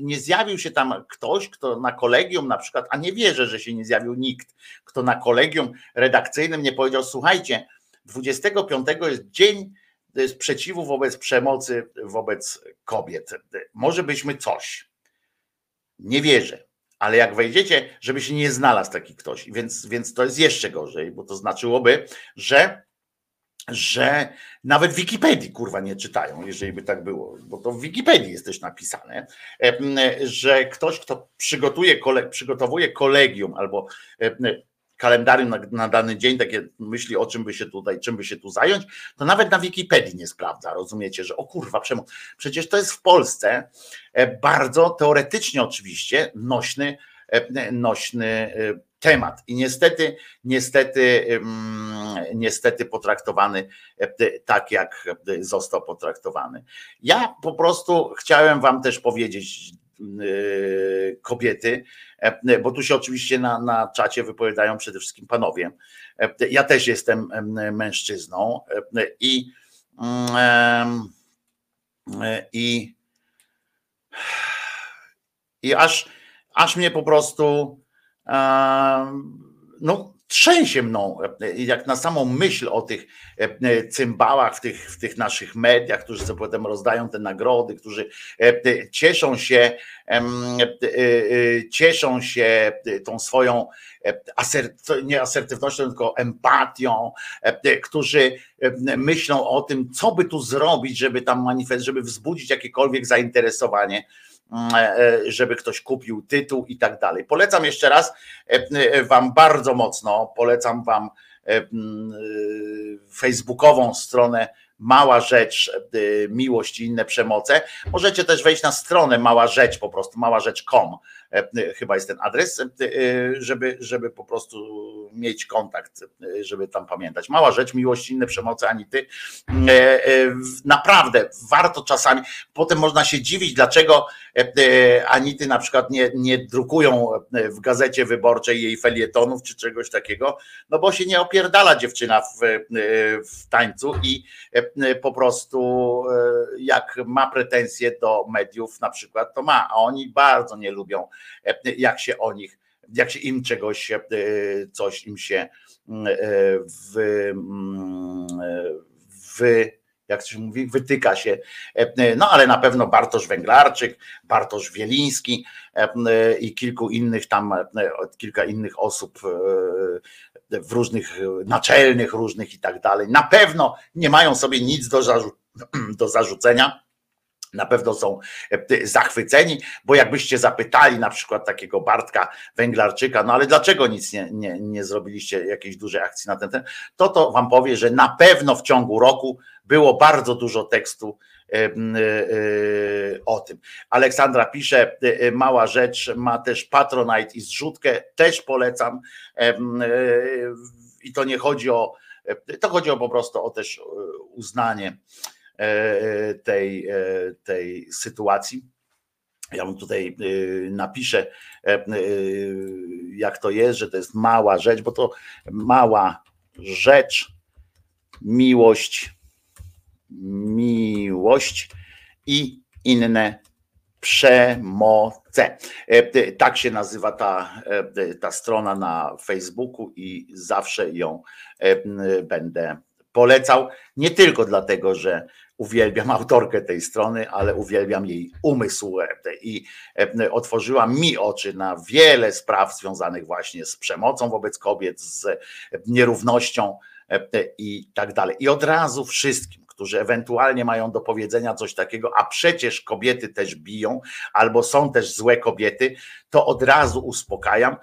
nie zjawił się tam ktoś, kto na kolegium na przykład, a nie wierzę, że się nie zjawił nikt, kto na kolegium redakcyjnym nie powiedział, słuchajcie, 25 jest dzień sprzeciwu wobec przemocy wobec kobiet. Może byśmy coś. Nie wierzę. Ale jak wejdziecie, żeby się nie znalazł taki ktoś, więc, więc to jest jeszcze gorzej, bo to znaczyłoby, że że nawet Wikipedii kurwa nie czytają, jeżeli by tak było, bo to w Wikipedii jest też napisane, że ktoś, kto przygotuje, przygotowuje kolegium albo kalendarium na, na dany dzień, takie myśli o czym by się tutaj, czym by się tu zająć, to nawet na Wikipedii nie sprawdza, rozumiecie, że o kurwa, przemoc. Przecież to jest w Polsce e, bardzo teoretycznie oczywiście nośny, e, nośny e, temat i niestety, niestety, niestety potraktowany tak, jak został potraktowany. Ja po prostu chciałem wam też powiedzieć, kobiety, e, bo tu się oczywiście na, na czacie wypowiadają przede wszystkim panowie. E, Ja też jestem em, mężczyzną e, i i i aż, aż mnie po prostu no, trzęsie mną, e, jak na samą myśl o tych e, cymbałach w tych, w tych naszych mediach, którzy sobie potem rozdają te nagrody, którzy e, cieszą się, e, e, cieszą się tą swoją e, asert, nie asertywnością, tylko empatią, e, którzy e, myślą o tym, co by tu zrobić, żeby tam manifest, żeby wzbudzić jakiekolwiek zainteresowanie. e, żeby ktoś kupił tytuł i tak dalej. Polecam jeszcze raz e, e, Wam bardzo mocno, polecam Wam e, e, facebookową stronę mała rzecz, miłość i inne przemoce. Możecie też wejść na stronę mała rzecz, po prostu mała rzecz.com, chyba jest ten adres, y, żeby, żeby po prostu mieć kontakt, żeby tam pamiętać. Mała rzecz, miłość inne przemoce, ani ty. E, e, Naprawdę warto czasami, potem można się dziwić, dlaczego e, e, Anity na przykład nie, nie drukują e, w gazecie wyborczej jej felietonów czy czegoś takiego, no bo się nie opierdala dziewczyna w, e, w tańcu i e, po prostu e, jak ma pretensje do mediów na przykład, to ma, a oni bardzo nie lubią, e, jak się o nich, jak się im czegoś, e, coś im się mm, e, w, mm, w jak się mówi, wytyka się. E, No ale na pewno Bartosz Węglarczyk, Bartosz Wieliński i kilku innych tam, kilka innych osób w różnych naczelnych, różnych i tak dalej. Na pewno nie mają sobie nic do, zarzu- [clears throat] do zarzucenia. Na pewno są e, zachwyceni, bo jakbyście zapytali na przykład takiego Bartka Węglarczyka, no ale dlaczego nic nie, nie, nie zrobiliście jakiejś dużej akcji na ten temat, to to wam powie, że na pewno w ciągu roku było bardzo dużo tekstu e, e, o tym. Aleksandra pisze, mała rzecz, ma też Patronite i zrzutkę, też polecam. I to nie chodzi o, to chodzi o po prostu o też uznanie tej, e, tej sytuacji. Ja mu tutaj e, napiszę, e, e, jak to jest, że to jest mała rzecz, bo to mała rzecz, miłość, miłość i inne przemoce. E, Tak się nazywa ta, e, ta strona na Facebooku i zawsze ją e, będę polecał. Nie tylko dlatego, że uwielbiam autorkę tej strony, ale uwielbiam jej umysł e, i e, otworzyła mi oczy na wiele spraw związanych właśnie z przemocą wobec kobiet, z nierównością e, i tak dalej. I od razu wszystkim, którzy ewentualnie mają do powiedzenia coś takiego, a przecież kobiety też biją, albo są też złe kobiety, to od razu uspokajam.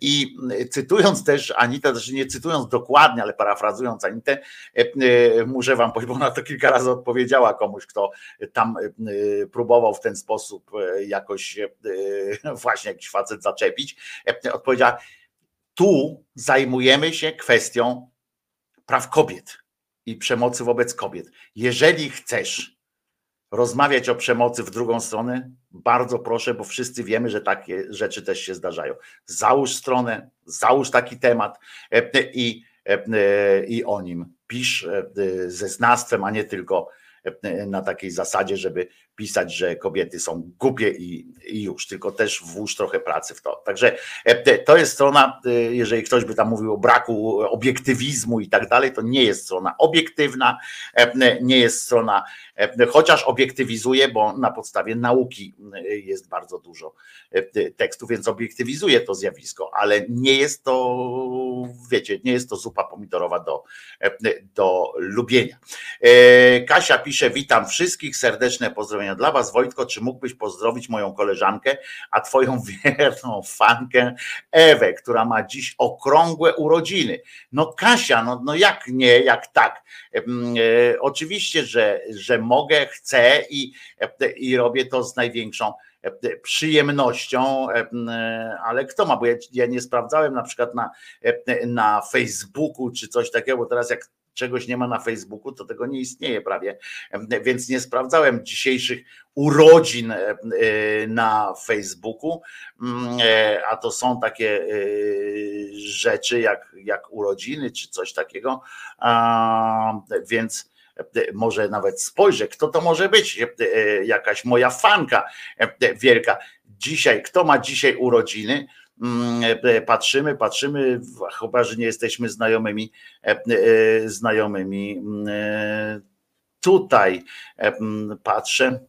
I cytując też Anitę, też nie cytując dokładnie, ale parafrazując Anitę, e, e, muszę wam powiedzieć, bo ona to kilka razy odpowiedziała komuś, kto tam e, próbował w ten sposób jakoś właśnie jakiś facet zaczepić. Odpowiedziała, tu zajmujemy się kwestią praw kobiet i przemocy wobec kobiet. Jeżeli chcesz rozmawiać o przemocy w drugą stronę, bardzo proszę, bo wszyscy wiemy, że takie rzeczy też się zdarzają. Załóż stronę, załóż taki temat e, i, e, i o nim pisz e, ze znawstwem, a nie tylko e, na takiej zasadzie, żeby pisać, że kobiety są głupie i, i już, tylko też włóż trochę pracy w to. Także e, to jest strona, e, jeżeli ktoś by tam mówił o braku obiektywizmu i tak dalej, to nie jest strona obiektywna, e, nie jest strona, e, chociaż obiektywizuje, bo na podstawie nauki e, jest bardzo dużo e, tekstów, więc obiektywizuje to zjawisko, ale nie jest to, wiecie, nie jest to zupa pomidorowa do, e, do lubienia. E, Kasia pisze, witam wszystkich, serdeczne pozdrowienia dla was. Wojtko, czy mógłbyś pozdrowić moją koleżankę, a twoją [laughs] wierną fankę Ewę, która ma dziś okrągłe urodziny. No Kasia, no, no jak nie, jak tak. E, Oczywiście, że, że mogę, chcę i, i robię to z największą przyjemnością, em, e, ale kto ma, bo ja, ja nie sprawdzałem na przykład na, na Facebooku czy coś takiego, bo teraz jak czegoś nie ma na Facebooku, to tego nie istnieje prawie, więc nie sprawdzałem dzisiejszych urodzin e, e, na Facebooku, Mm, e, a to są takie rzeczy jak, jak urodziny czy coś takiego, więc może nawet spojrzę, kto to może być, jakaś moja fanka wielka. Dzisiaj, kto ma dzisiaj urodziny? Mm, e, Patrzymy, patrzymy, w- chyba że nie jesteśmy znajomymi, e, e, znajomymi. mm, e, Tutaj e, mm, patrzę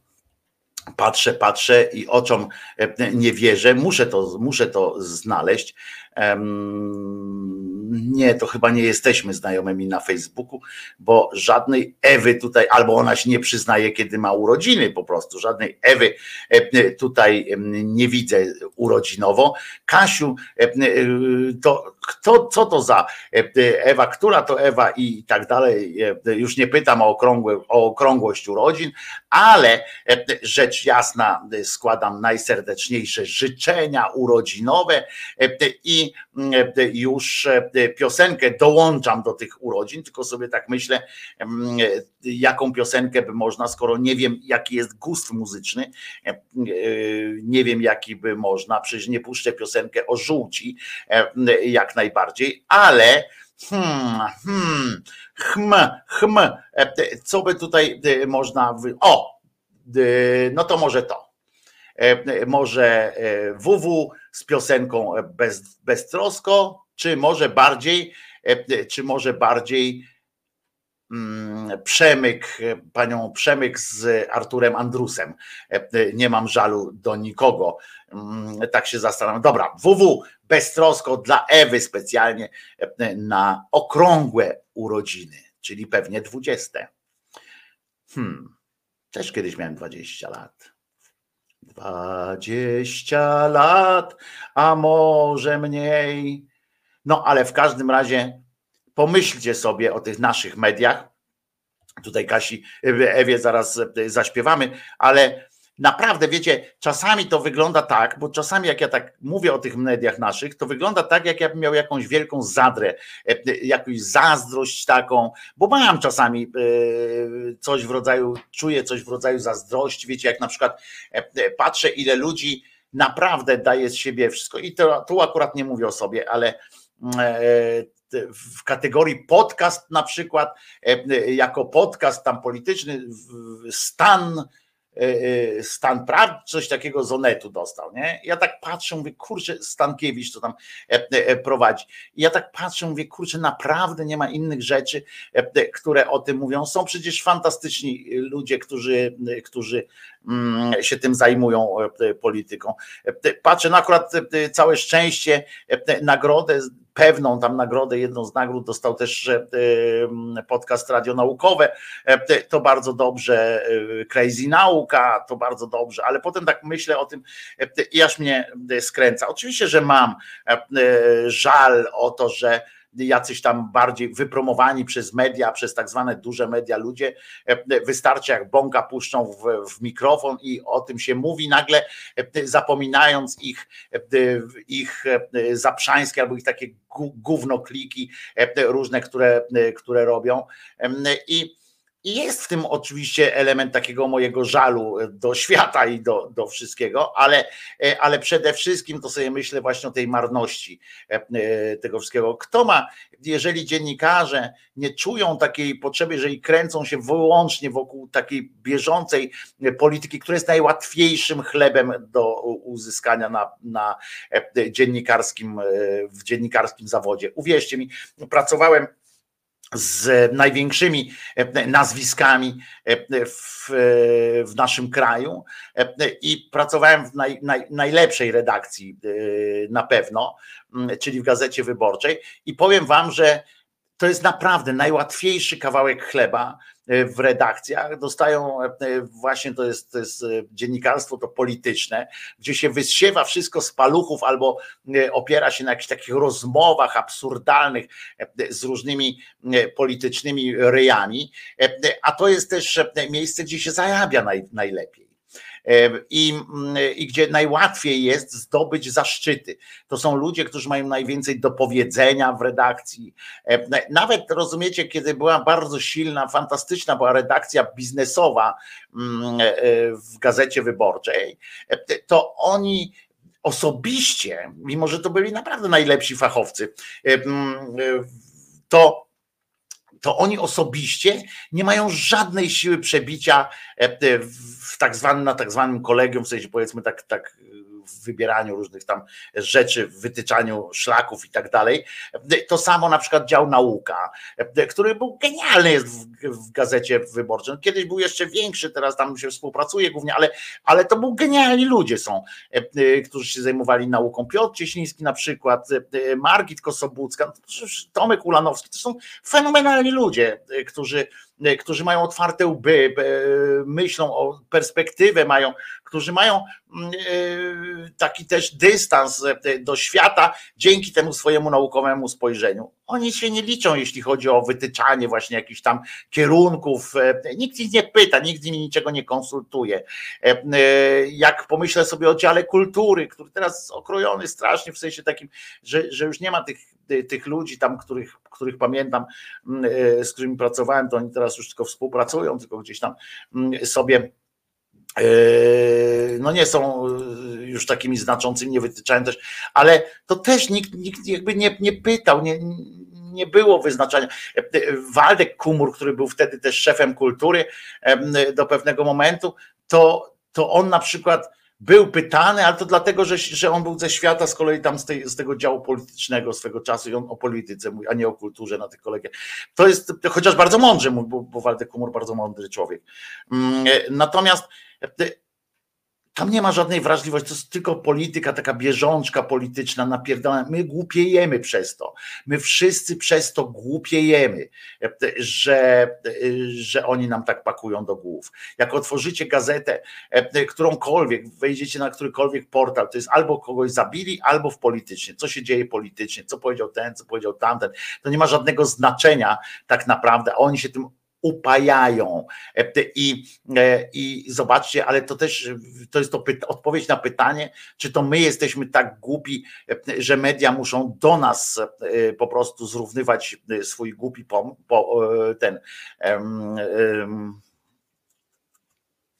patrzę, patrzę i oczom e, nie wierzę, muszę to, muszę to znaleźć. Nie, to chyba nie jesteśmy znajomymi na Facebooku, bo żadnej Ewy tutaj, albo ona się nie przyznaje, kiedy ma urodziny po prostu. Żadnej Ewy e, tutaj nie widzę urodzinowo. Kasiu, e, e, to kto, co to za Ewa, która to Ewa i tak dalej. Już nie pytam o, o okrągłość urodzin, ale rzecz jasna składam najserdeczniejsze życzenia urodzinowe e, mm, e, już e, piosenkę dołączam do tych urodzin, tylko sobie tak myślę, mm, e, jaką piosenkę by można, skoro nie wiem, jaki jest gust muzyczny, e, nie wiem, jaki by można, przecież nie puszczę piosenkę o żółci, jak najbardziej, ale hmm, hmm, hm, co by tutaj można, wy... o, no to może to. Może WW z piosenką e, bez, beztrosko, czy może bardziej, e, czy może bardziej mm, Przemyk, e, panią Przemyk z Arturem Andrusem. Nie mam żalu do nikogo. Mm, Tak się zastanawiam. Dobra, WW beztrosko dla Ewy specjalnie na okrągłe urodziny, czyli pewnie 20. Hmm. Też kiedyś miałem 20 lat. 20 lat, a może mniej. No ale w każdym razie pomyślcie sobie o tych naszych mediach. Tutaj Kasi, Ewie zaraz zaśpiewamy, ale naprawdę, wiecie, czasami to wygląda tak, bo czasami jak ja tak mówię o tych mediach naszych, to wygląda tak, jak ja bym miał jakąś wielką zadrę, e, e, jakąś zazdrość taką, bo mam czasami e, coś w rodzaju, czuję coś w rodzaju zazdrości, wiecie, jak na przykład patrzę, ile ludzi naprawdę daje z siebie wszystko. I to, tu akurat nie mówię o sobie, ale e, w kategorii podcast na przykład, jako podcast tam polityczny, stan, stan prawd, coś takiego z Onetu dostał, nie? Ja tak patrzę, mówię, kurczę, Stankiewicz to tam e, e, prowadzi. I ja tak patrzę, mówię, kurczę, naprawdę nie ma innych rzeczy, e, e, które o tym mówią. Są przecież fantastyczni ludzie, którzy, którzy mm, się tym zajmują e, polityką. E, Patrzę, no akurat e, całe szczęście, e, nagrodę pewną tam nagrodę, jedną z nagród dostał też podcast radionaukowe, E, to bardzo dobrze, e, Crazy Nauka, to bardzo dobrze, ale potem tak myślę o tym e, i aż mnie skręca. Oczywiście, że mam żal o to, że jacyś tam bardziej wypromowani przez media, przez tak zwane duże media ludzie, e, wystarczy jak bąka puszczą w, w mikrofon i o tym się mówi nagle, e, zapominając ich, e, ich e, zaprzańskie albo ich takie gównokliki e, różne, które, e, które robią. I i jest w tym oczywiście element takiego mojego żalu do świata i do, do wszystkiego, ale, e, ale przede wszystkim to sobie myślę właśnie o tej marności e, e, tego wszystkiego. Kto ma, jeżeli dziennikarze nie czują takiej potrzeby, jeżeli kręcą się wyłącznie wokół takiej bieżącej polityki, która jest najłatwiejszym chlebem do uzyskania na, na e, dziennikarskim, e, w dziennikarskim zawodzie. Uwierzcie mi, pracowałem z największymi e, nazwiskami e, w, w naszym kraju. E, i pracowałem w naj, naj, najlepszej redakcji e, na pewno, czyli w Gazecie Wyborczej. I powiem wam, że to jest naprawdę najłatwiejszy kawałek chleba e, w redakcjach. Dostają e, właśnie to jest, to jest e, dziennikarstwo to polityczne, gdzie się wysiewa wszystko z paluchów albo e, opiera się na jakichś takich rozmowach absurdalnych e, z różnymi e, politycznymi ryjami, E, a to jest też e, miejsce, gdzie się zarabia naj, najlepiej. E, I, mm, I gdzie najłatwiej jest zdobyć zaszczyty. To są ludzie, którzy mają najwięcej do powiedzenia w redakcji. E, Nawet rozumiecie, kiedy była bardzo silna, fantastyczna była redakcja biznesowa mm, e, w gazecie wyborczej, to oni osobiście, mimo że to byli naprawdę najlepsi fachowcy, mm, to to oni osobiście nie mają żadnej siły przebicia e, w tak zwanym, na tak zwanym kolegium, w sensie powiedzmy tak, tak w wybieraniu różnych tam rzeczy, w wytyczaniu szlaków i tak dalej. To samo na przykład dział nauka, który był genialny jest w, w gazecie wyborczej. Kiedyś był jeszcze większy, teraz tam się współpracuje głównie, ale, ale to był genialni ludzie są, którzy się zajmowali nauką. Piotr Cieśliński na przykład, Margit Kosobucka, Tomek Ulanowski, to są fenomenalni ludzie, którzy którzy mają otwarte łby, e, myślą o perspektywę, mają, którzy mają mm, e, taki też dystans do świata dzięki temu swojemu naukowemu spojrzeniu. Oni się nie liczą, jeśli chodzi o wytyczanie właśnie jakichś tam kierunków. Nikt ich nie pyta, nikt z nimi niczego nie konsultuje. Jak pomyślę sobie o dziale kultury, który teraz okrojony strasznie w sensie takim, że, że już nie ma tych tych ludzi tam, których, których pamiętam, mm, e, z którymi pracowałem, to oni teraz już tylko współpracują, tylko gdzieś tam mm, sobie e, no nie są e, już takimi znaczącymi, nie wytyczają też, ale to też nikt, nikt jakby nie, nie pytał, nie, nie było wyznaczania. Waldek Kumur, który był wtedy też szefem kultury do pewnego momentu, to, to on na przykład był pytany, ale to dlatego, że, że on był ze świata, z kolei tam z, tej, z tego działu politycznego swego czasu i on o polityce mówi, a nie o kulturze na tych kolegiach. To jest, chociaż bardzo mądry, bo, bo Waldek Kumur bardzo mądry człowiek. Mm, natomiast tam nie ma żadnej wrażliwości, to jest tylko polityka, taka bieżączka polityczna napierdolona. My głupiejemy przez to. My wszyscy przez to głupiejemy, że, że oni nam tak pakują do głów. Jak otworzycie gazetę, którąkolwiek, wejdziecie na którykolwiek portal, to jest albo kogoś zabili, albo w politycznie. Co się dzieje politycznie, co powiedział ten, co powiedział tamten. To nie ma żadnego znaczenia tak naprawdę. Oni się tym upajają. E, I, e, I zobaczcie, ale to też to jest to odpowiedź na pytanie, czy to my jesteśmy tak głupi, e, że media muszą do nas po prostu zrównywać swój głupi po, po, ten um, um,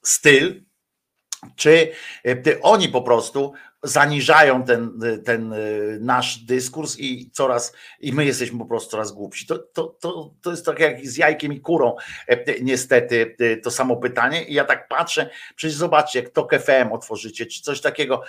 styl, czy oni po prostu zaniżają ten, ten y, nasz dyskurs i coraz, i my jesteśmy po prostu coraz głupsi. To, to, to, to jest tak jak z jajkiem i kurą, e, niestety, y, to samo pytanie. I ja tak patrzę, przecież zobaczcie, jak TOK FM otworzycie, czy coś takiego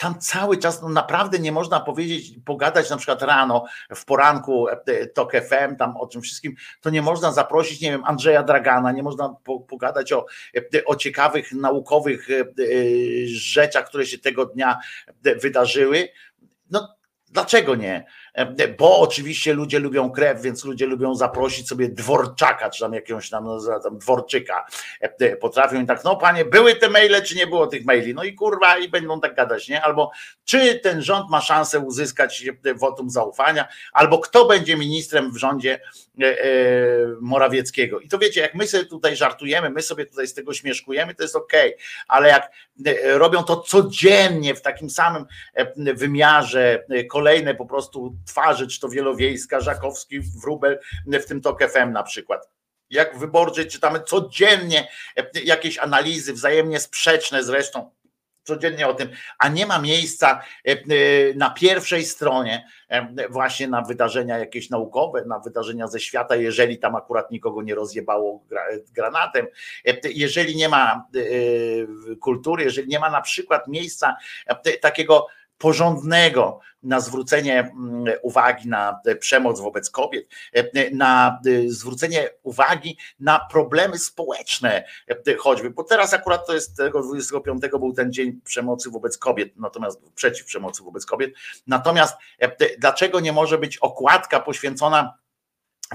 tam cały czas no naprawdę nie można powiedzieć, pogadać na przykład rano, w poranku e, TOK FM, tam o czym wszystkim, to nie można zaprosić, nie wiem, Andrzeja Dragana, nie można pogadać o, e, o ciekawych naukowych e, rzeczach, które się tego dnia wydarzyły. No dlaczego nie? E, bo oczywiście ludzie lubią krew, więc ludzie lubią zaprosić sobie dworczaka, czy tam jakiegoś tam, no, tam dworczyka. E, e, potrafią i tak, no panie, były te maile, czy nie było tych maili? No i kurwa, i będą tak gadać, nie? Albo czy ten rząd ma szansę uzyskać wotum zaufania, albo kto będzie ministrem w rządzie Morawieckiego. I to wiecie, jak my sobie tutaj żartujemy, my sobie tutaj z tego śmieszkujemy, to jest okej, okay. ale jak robią to codziennie w takim samym wymiarze, kolejne po prostu twarzy, czy to Wielowiejska, Żakowski, Wróbel, w tym TOK FM na przykład. Jak w wyborczej czytamy codziennie jakieś analizy, wzajemnie sprzeczne zresztą, codziennie o tym, a nie ma miejsca e, e, na pierwszej stronie e, właśnie na wydarzenia jakieś naukowe, na wydarzenia ze świata, jeżeli tam akurat nikogo nie rozjebało granatem, jeżeli nie ma kultury, jeżeli nie ma na przykład miejsca takiego porządnego na zwrócenie mm, uwagi na przemoc wobec kobiet, e, na e, zwrócenie uwagi na problemy społeczne, e, choćby, bo teraz akurat to jest tego 25 był ten dzień przemocy wobec kobiet, natomiast przeciw przemocy wobec kobiet. Natomiast dlaczego nie może być okładka poświęcona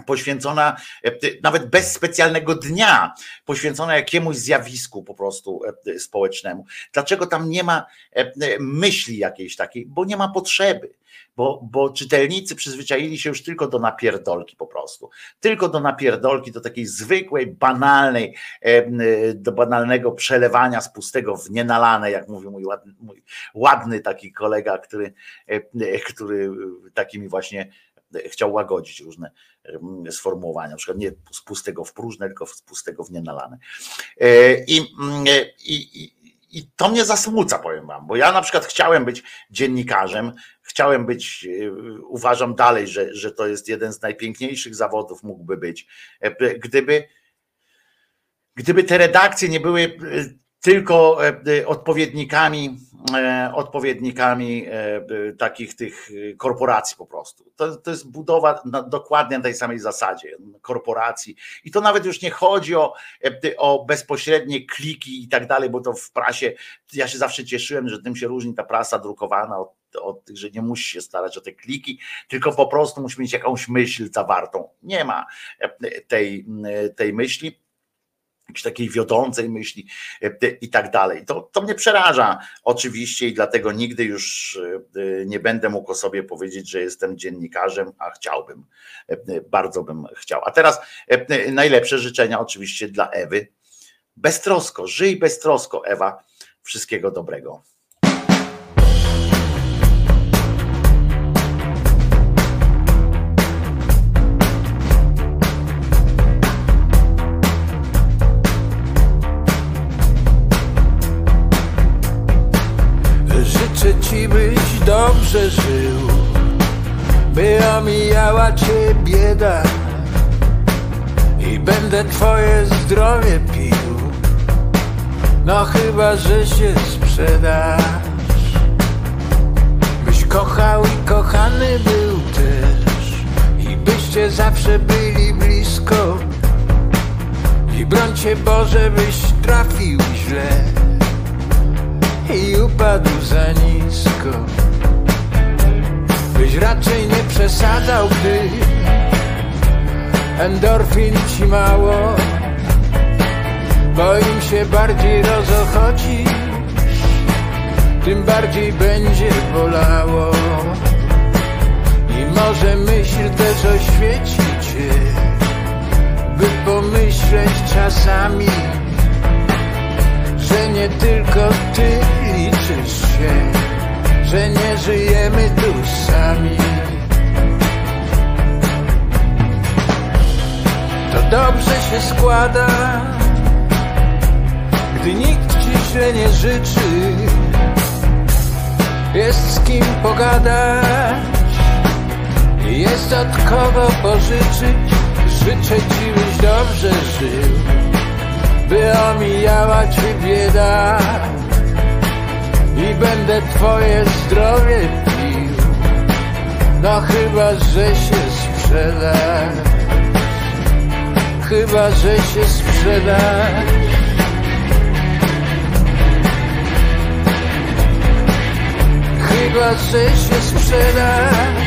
poświęcona e, nawet bez specjalnego dnia, poświęcona jakiemuś zjawisku po prostu e, społecznemu. Dlaczego tam nie ma e, myśli jakiejś takiej? Bo nie ma potrzeby. Bo, bo czytelnicy przyzwyczaili się już tylko do napierdolki po prostu. Tylko do napierdolki, do takiej zwykłej, banalnej, do banalnego przelewania z pustego w nienalane, jak mówił mój ładny, mój ładny taki kolega, który, który takimi właśnie chciał łagodzić różne sformułowania, na przykład nie z pustego w próżne, tylko z pustego w nienalane. E, I, i, i to mnie zasmuca, powiem wam, bo ja na przykład chciałem być dziennikarzem, chciałem być, e, uważam dalej, że, że to jest jeden z najpiękniejszych zawodów, mógłby być, e, gdyby, gdyby te redakcje nie były tylko e, e, odpowiednikami, e, odpowiednikami takich tych korporacji po prostu. To, to jest budowa na, dokładnie na tej samej zasadzie korporacji. I to nawet już nie chodzi o, o bezpośrednie kliki i tak dalej, bo to w prasie, ja się zawsze cieszyłem, że tym się różni ta prasa drukowana od, od tych, że nie musi się starać o te kliki, tylko po prostu musi mieć jakąś myśl zawartą. Nie ma tej, tej myśli jakiejś takiej wiodącej myśli e, i tak dalej. To, to mnie przeraża oczywiście i dlatego nigdy już e, nie będę mógł o sobie powiedzieć, że jestem dziennikarzem, a chciałbym, e, bardzo bym chciał. A teraz e, najlepsze życzenia oczywiście dla Ewy. Beztrosko, żyj beztrosko Ewa, wszystkiego dobrego. Dobrze żył By omijała cię bieda I będę twoje zdrowie pił. No chyba, że się sprzedasz. Byś kochał i kochany był też. I byście zawsze byli blisko. I broń cię Boże, byś trafił źle. I upadł za nisko. Byś raczej nie przesadzał, gdy endorfin ci mało, bo im się bardziej rozochodzi, tym bardziej będzie bolało. I może myśl też oświeci cię, by pomyśleć czasami, że nie tylko ty liczysz się, że nie żyjemy tu sami. To dobrze się składa, gdy nikt ci źle nie życzy, jest z kim pogadać, jest od kogo pożyczyć. Życzę ci, byś dobrze żył by omijała cię bieda i będę twoje zdrowie pił. No chyba, że się sprzedasz, chyba, że się sprzedasz. Chyba, że się sprzedasz.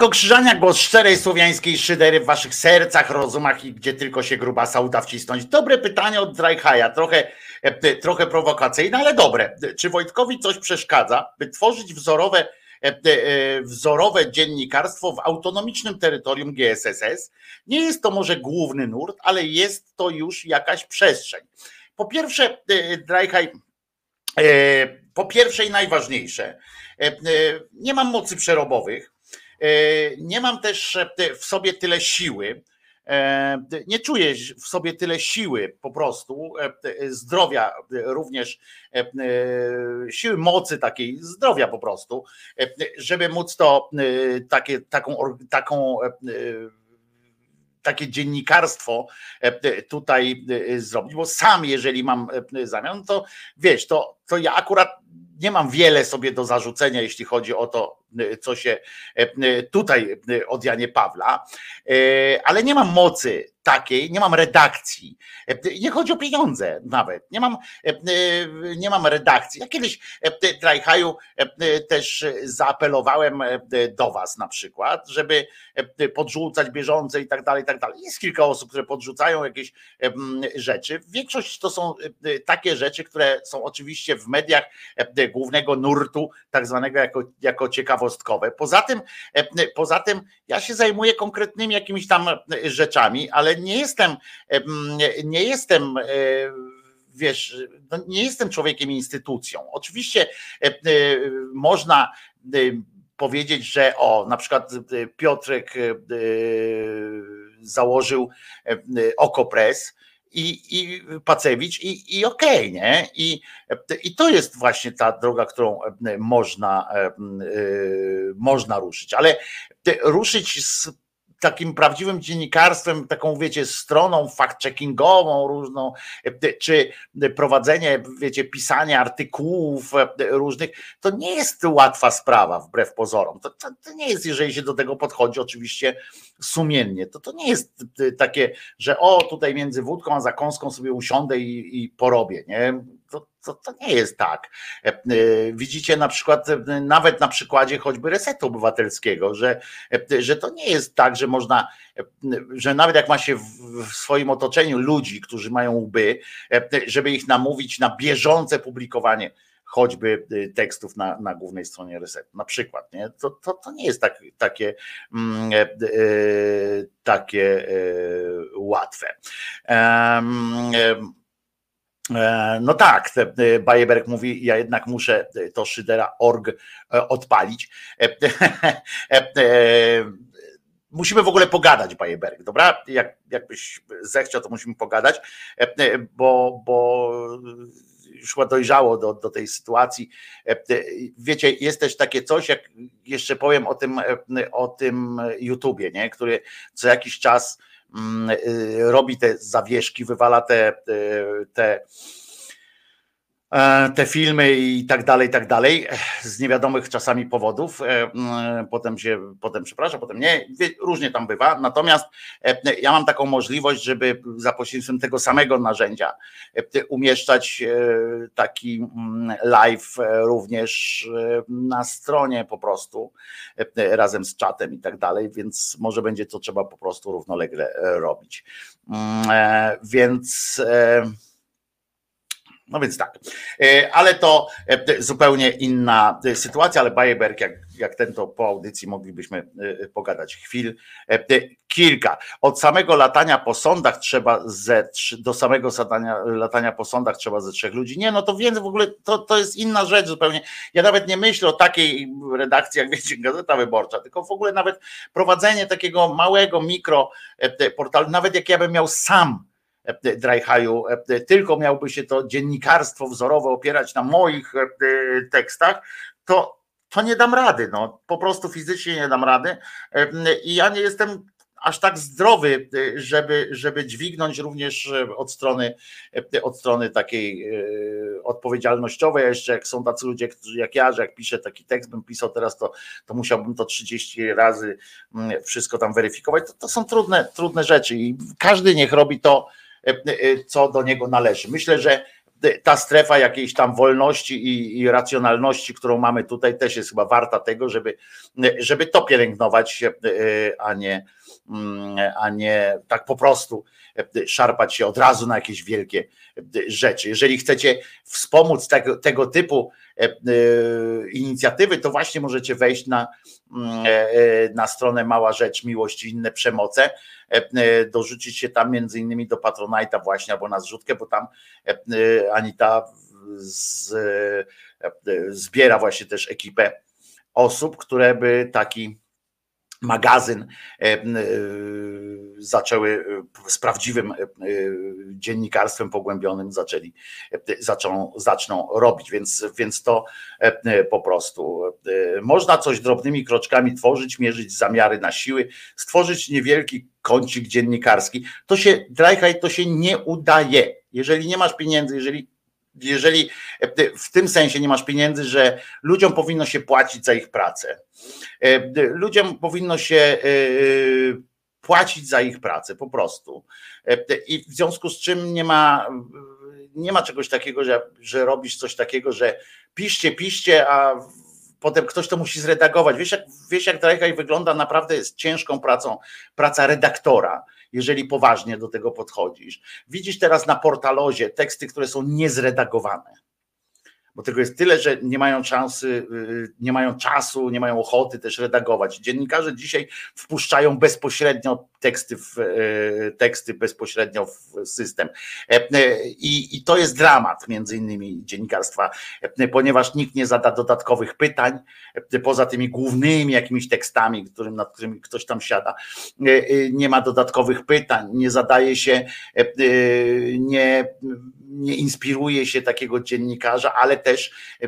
Wojtko Krzyżania, głos szczerej słowiańskiej szydery w waszych sercach, rozumach i gdzie tylko się grubasa uda wcisnąć. Dobre pytanie od Drajhaja, trochę, e, trochę prowokacyjne, ale dobre. Czy Wojtkowi coś przeszkadza, by tworzyć wzorowe, e, e, wzorowe dziennikarstwo w autonomicznym terytorium GSSS? Nie jest to może główny nurt, ale jest to już jakaś przestrzeń. Po pierwsze, Drajhaj, po pierwsze i najważniejsze, nie mam mocy przerobowych, Nie mam też e, w sobie tyle siły. e, Nie czuję w sobie tyle siły po prostu, e, zdrowia e, również, e, e, siły mocy takiej, zdrowia po prostu, e, żeby móc to e, takie, taką, taką e, e, takie dziennikarstwo e, tutaj e, zrobić, bo sam jeżeli mam e, zamiar, to wiesz, to, to ja akurat nie mam wiele sobie do zarzucenia, jeśli chodzi o to, e, co się e, tutaj e, od Janie Pawla, e, ale nie mam mocy takiej, nie mam redakcji. E, Nie chodzi o pieniądze nawet. Nie mam, e, e, nie mam redakcji. Ja kiedyś e, Trajhaju e, też zaapelowałem e, do was na przykład, żeby e, podrzucać bieżące i tak dalej, i tak dalej. Jest kilka osób, które podrzucają jakieś rzeczy. Większość to są e, takie rzeczy, które są oczywiście w mediach e, głównego nurtu, tak zwanego jako, jako ciekawostkowe. Poza tym, e, poza tym ja się zajmuję konkretnymi jakimiś tam e, rzeczami, ale nie jestem, em, nie jestem e, wiesz, no nie jestem człowiekiem instytucją. Oczywiście e, e, można e, powiedzieć, że o, na przykład e, Piotrek e, założył e, Okopres i, i Pacewicz i, i okej, nie? I, I to jest właśnie ta droga, którą e, można, e, e, można ruszyć, ale ruszyć z takim prawdziwym dziennikarstwem, taką wiecie, stroną fact-checkingową różną, e, czy prowadzenie, wiecie, pisanie artykułów e, różnych, to nie jest łatwa sprawa wbrew pozorom. To, to, to nie jest, jeżeli się do tego podchodzi oczywiście sumiennie, to to nie jest e, takie, że o, tutaj między wódką a zakąską sobie usiądę i, i porobię, nie? To, to, to nie jest tak. E, e, Widzicie na przykład, e, nawet na przykładzie choćby resetu obywatelskiego, że, że to nie jest tak, że można, że nawet jak ma się w, swoim otoczeniu ludzi, którzy mają łby, żeby ich namówić na bieżące publikowanie choćby tekstów na, na głównej stronie resetu, na przykład, nie? To, to, to nie jest tak, takie, mm, takie łatwe. E, No tak, e, Bajeberg mówi, ja jednak muszę e, to szydera org e, odpalić. E, e, e, musimy w ogóle pogadać, Bajeberg, dobra? Jak, jakbyś zechciał, to musimy pogadać, e, e, bo, bo już dojrzało do, do tej sytuacji. E, Wiecie, jest też takie coś, jak jeszcze powiem o tym, e, o tym YouTubie, nie? który co jakiś czas robi te zawieszki, wywala te, te e, te filmy i tak dalej, i tak dalej, z niewiadomych czasami powodów. E, mm, Potem się, potem przepraszam, potem nie, różnie tam bywa. Natomiast e, ja mam taką możliwość, żeby za pośrednictwem tego samego narzędzia e, umieszczać e, taki mm, live e, również e, na stronie po prostu e, razem z czatem i tak dalej, więc może będzie to trzeba po prostu równolegle e, robić. Mm, e, Więc e, no więc tak, E, ale to e, zupełnie inna e, sytuacja, ale Bajeberg, jak, jak ten to po audycji moglibyśmy pogadać chwil, kilka. Od samego latania po sądach trzeba ze do samego latania, latania po sądach trzeba ze trzech ludzi. Nie, no to więc w ogóle to, to jest inna rzecz zupełnie. Ja nawet nie myślę o takiej redakcji, jak wiecie, Gazeta Wyborcza, tylko w ogóle nawet prowadzenie takiego małego mikro portalu, nawet jak ja bym miał sam Drajhaju, e, tylko miałby się to dziennikarstwo wzorowe opierać na moich e, tekstach, to, to nie dam rady, no. Po prostu fizycznie nie dam rady. E, i ja nie jestem aż tak zdrowy, e, żeby, żeby dźwignąć również e, od strony, e, od strony takiej e, odpowiedzialnościowej, jeszcze jak są tacy ludzie, jak ja, że jak piszę taki tekst, bym pisał teraz, to, to musiałbym to 30 razy mm, wszystko tam weryfikować. To, to są trudne, trudne rzeczy i każdy niech robi to, e, e, co do niego należy. Myślę, że ta strefa jakiejś tam wolności i, i racjonalności, którą mamy tutaj, też jest chyba warta tego, żeby, żeby to pielęgnować, e, a nie, a nie tak po prostu szarpać się od razu na jakieś wielkie rzeczy. Jeżeli chcecie wspomóc tego, tego typu e, e, inicjatywy, to właśnie możecie wejść na, mm, e, e, na stronę Mała Rzecz Miłość i inne przemoce, e, e, dorzucić się tam między innymi do Patronite'a właśnie albo na zrzutkę, bo tam e, e, Anita z, e, zbiera właśnie też ekipę osób, które by taki magazyn e, e, zaczęły e, z prawdziwym dziennikarstwem pogłębionym zaczęli, zaczą, zaczną robić, więc, więc to po prostu można coś drobnymi kroczkami tworzyć, mierzyć zamiary na siły, stworzyć niewielki kącik dziennikarski. To się, Drajhaj, to się nie udaje. Jeżeli nie masz pieniędzy, jeżeli jeżeli e, w tym sensie nie masz pieniędzy, że ludziom powinno się płacić za ich pracę. E, Ludziom powinno się e, płacić za ich pracę po prostu. I w związku z czym nie ma, nie ma czegoś takiego, że, że robisz coś takiego, że piszcie, piszcie, a potem ktoś to musi zredagować. Wiesz, jak, wiesz, jak wygląda naprawdę z ciężką pracą, praca redaktora, jeżeli poważnie do tego podchodzisz. Widzisz teraz na portalozie teksty, które są niezredagowane. Bo tego jest tyle, że nie mają szansy, y, nie mają czasu, nie mają ochoty też redagować. Dziennikarze dzisiaj wpuszczają bezpośrednio teksty, w, y, teksty bezpośrednio w system. E, e, I, I to jest dramat między innymi dziennikarstwa, e, ponieważ nikt nie zada dodatkowych pytań, poza tymi głównymi jakimiś tekstami, którym, nad którymi ktoś tam siada. Nie ma dodatkowych pytań, nie zadaje się, nie, nie inspiruje się takiego dziennikarza, ale też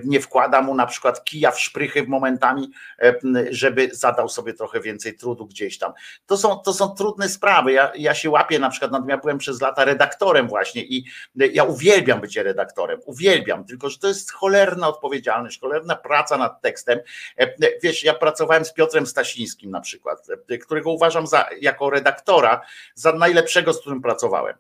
nie wkłada mu na przykład kija w szprychy momentami, e, żeby zadał sobie trochę więcej trudu gdzieś tam. To są, to są trudne sprawy. Ja, ja się łapię na przykład, ja byłem przez lata redaktorem właśnie i ja uwielbiam bycie redaktorem, uwielbiam, tylko że to jest cholerna odpowiedzialność, cholerna praca nad tekstem. E, Wiesz, ja pracowałem z Piotrem Stasińskim na przykład, e, którego uważam za, jako redaktora za najlepszego, z którym pracowałem.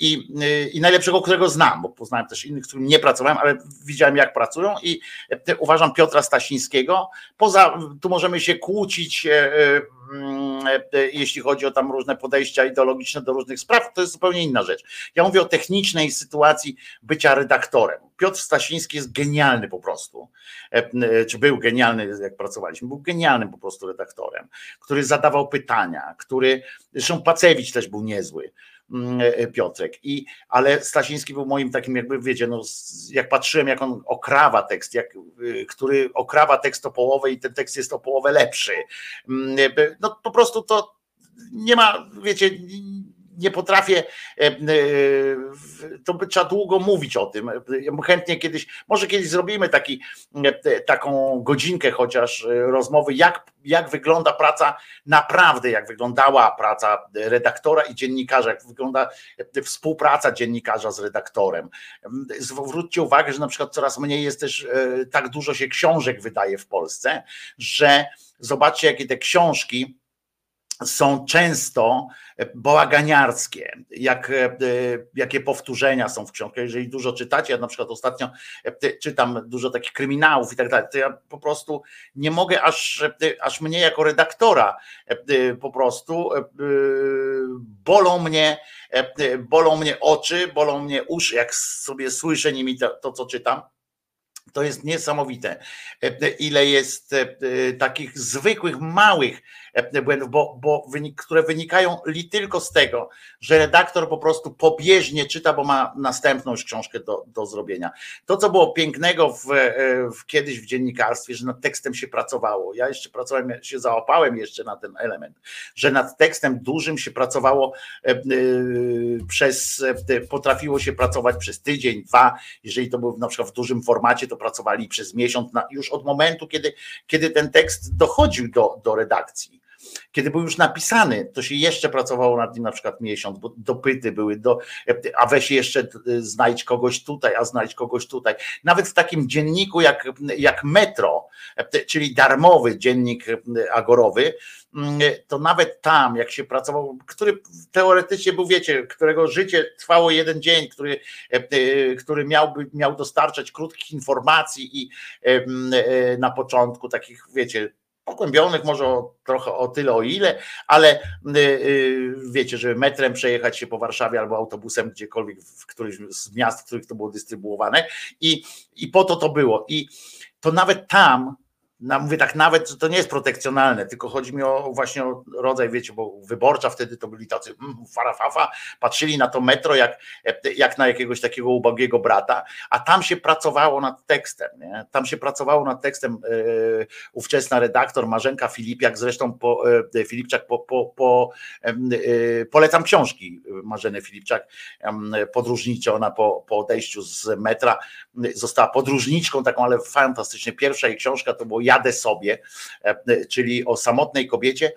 I, I najlepszego, którego znam, bo poznałem też innych, z którymi nie pracowałem, ale widziałem, jak pracują i e, uważam Piotra Stasińskiego. Poza, tu możemy się kłócić, e, e, mm, jeśli chodzi o tam różne podejścia ideologiczne do różnych spraw, to jest zupełnie inna rzecz. Ja mówię o technicznej sytuacji bycia redaktorem. Piotr Stasiński jest genialny po prostu, czy był genialny, jak pracowaliśmy, był genialnym po prostu redaktorem, który zadawał pytania, który, zresztą Pacewicz też był niezły. Mm, e, Piotrek. I, ale Stasiński był moim takim, jakby wiecie, no, jak patrzyłem, jak on okrawa tekst, jak, y, który okrawa tekst o połowę i ten tekst jest o połowę lepszy. Mm, e, no po prostu to nie ma, wiecie, nie potrafię, e, e, to by trzeba długo mówić o tym. Chętnie kiedyś, może kiedyś zrobimy taki, e, taką godzinkę chociaż rozmowy, jak, jak wygląda praca, naprawdę jak wyglądała praca redaktora i dziennikarza, jak wygląda współpraca dziennikarza z redaktorem. Zwróćcie uwagę, że na przykład coraz mniej jest też, tak dużo się książek wydaje w Polsce, że zobaczcie, jakie te książki, są często bałaganiarskie, jak, e, jakie powtórzenia są w książkach. Jeżeli dużo czytacie, ja na przykład ostatnio e, czytam dużo takich kryminałów i tak dalej, to ja po prostu nie mogę, aż, e, aż mnie jako redaktora po prostu bolą mnie, bolą mnie oczy, bolą mnie uszy, jak sobie słyszę nimi to, to co czytam. To jest niesamowite, ile jest takich zwykłych, małych błędów, bo, bo które wynikają li tylko z tego, że redaktor po prostu pobieżnie czyta, bo ma następną książkę do, do zrobienia. To, co było pięknego w, w, kiedyś w dziennikarstwie, że nad tekstem się pracowało. Ja jeszcze pracowałem, się załapałem jeszcze na ten element, że nad tekstem dużym się pracowało e, e, przez, e, potrafiło się pracować przez tydzień, dwa, jeżeli to był na przykład w dużym formacie, to pracowali przez miesiąc, na, już od momentu, kiedy, kiedy ten tekst dochodził do, do redakcji kiedy był już napisany, to się jeszcze pracowało nad nim na przykład miesiąc, bo dopyty były, do, a weź jeszcze znajdź kogoś tutaj, a znajdź kogoś tutaj. Nawet w takim dzienniku jak, jak Metro, czyli darmowy dziennik agorowy, to nawet tam, jak się pracował, który teoretycznie był, wiecie, którego życie trwało jeden dzień, który, który miałby, miał dostarczać krótkich informacji i na początku takich, wiecie, pogłębionych, może o, trochę o tyle, o ile, ale y, y, wiecie, żeby metrem przejechać się po Warszawie albo autobusem gdziekolwiek w którymś z miast, w których to było dystrybuowane i, i po to to było. I to nawet tam na, mówię tak, nawet to nie jest protekcjonalne, tylko chodzi mi o właśnie o rodzaj, wiecie, bo wyborcza wtedy to byli tacy mm, farafafa, patrzyli na to metro jak, jak na jakiegoś takiego ubogiego brata, a tam się pracowało nad tekstem, nie? tam się pracowało nad tekstem e, ówczesna redaktor Marzenka Filipiak, zresztą po, e, Filipczak, po, po, po, e, polecam książki Marzeny Filipczak, podróżnicze, ona po, po odejściu z metra została podróżniczką taką, ale fantastycznie, pierwsza jej książka to było Jadę sobie, e, czyli o samotnej kobiecie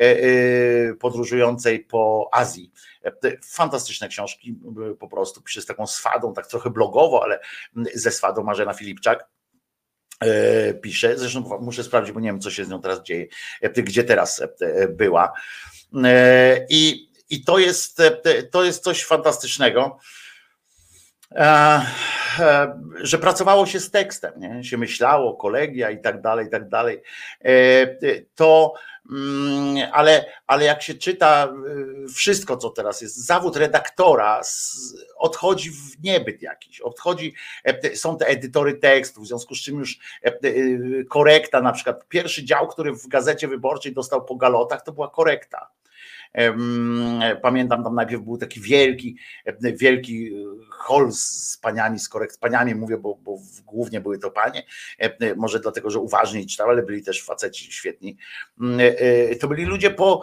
e, e, podróżującej po Azji. Fantastyczne książki, po prostu pisze z taką swadą, tak trochę blogowo, ale ze swadą Marzena Filipczak pisze. Zresztą muszę sprawdzić, bo nie wiem, co się z nią teraz dzieje, gdzie teraz była. I, i to, jest, to jest coś fantastycznego. E, e, że pracowało się z tekstem, nie? się myślało, kolegia i tak dalej, i tak dalej. E, to, mm, ale, ale jak się czyta wszystko, co teraz jest, zawód redaktora odchodzi w niebyt jakiś, odchodzi, są te edytory tekstów, w związku z czym już korekta, na przykład pierwszy dział, który w Gazecie Wyborczej dostał po galotach, to była korekta Pamiętam, tam najpierw był taki wielki, wielki hol z paniami, z korekt, z paniami mówię, bo, bo głównie były to panie, może dlatego, że uważniej czytały, ale byli też faceci świetni. To byli ludzie po,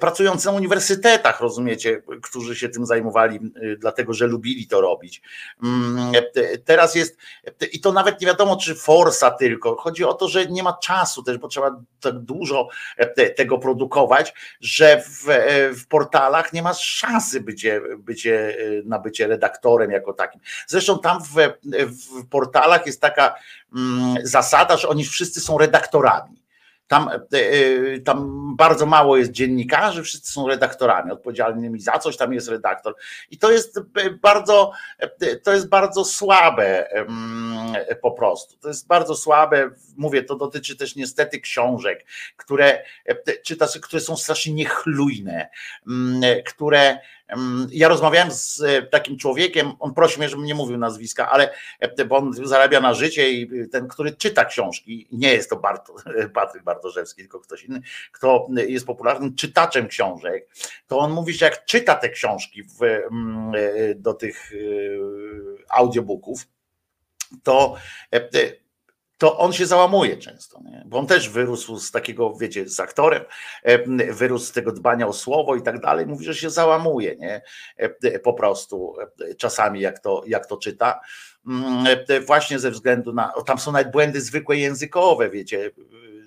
pracujący na uniwersytetach, rozumiecie, którzy się tym zajmowali, dlatego, że lubili to robić. Teraz jest, i to nawet nie wiadomo, czy forsa tylko, chodzi o to, że nie ma czasu też, bo trzeba tak dużo tego produkować, że w E, w portalach nie masz szansy bycie, bycie, e, na bycie redaktorem jako takim. Zresztą tam w, w portalach jest taka mm, zasada, że oni wszyscy są redaktorami. Tam, e, tam bardzo mało jest dziennikarzy, wszyscy są redaktorami odpowiedzialnymi za coś, tam jest redaktor. I to jest bardzo, to jest bardzo słabe po prostu. To jest bardzo słabe. Mówię, to dotyczy też niestety książek, które czytasz, które są strasznie niechlujne, które ja rozmawiałem z takim człowiekiem, on prosi mnie, żebym nie mówił nazwiska, ale bo on zarabia na życie i ten, który czyta książki, nie jest to Bart, [laughs] Patryk Bartoszewski, tylko ktoś inny, kto jest popularnym czytaczem książek, to on mówi, że jak czyta te książki w, do tych audiobooków, to to on się załamuje często, nie? bo on też wyrósł z takiego, wiecie, z aktorem, e, wyrósł z tego dbania o słowo i tak dalej, mówi, że się załamuje, nie? E, Po prostu e, czasami jak to, jak to czyta, Mm, e, właśnie ze względu na, tam są nawet błędy zwykłe językowe, wiecie,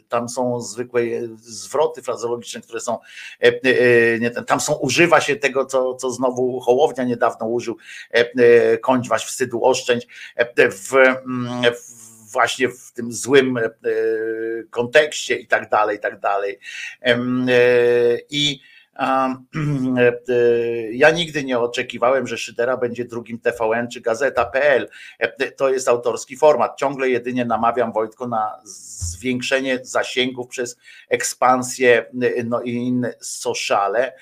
tam są zwykłe zwroty frazologiczne, które są, e, e, nie, tam są, używa się tego, co, co znowu Hołownia niedawno użył, kończwać wstydu oszczędź, w, mm, w właśnie w tym złym kontekście i tak dalej, i tak dalej. I [clears throat] Ja nigdy nie oczekiwałem, że Szydera będzie drugim TVN czy Gazeta.pl. To jest autorski format. Ciągle jedynie namawiam Wojtko na zwiększenie zasięgów przez ekspansję no i inne sociale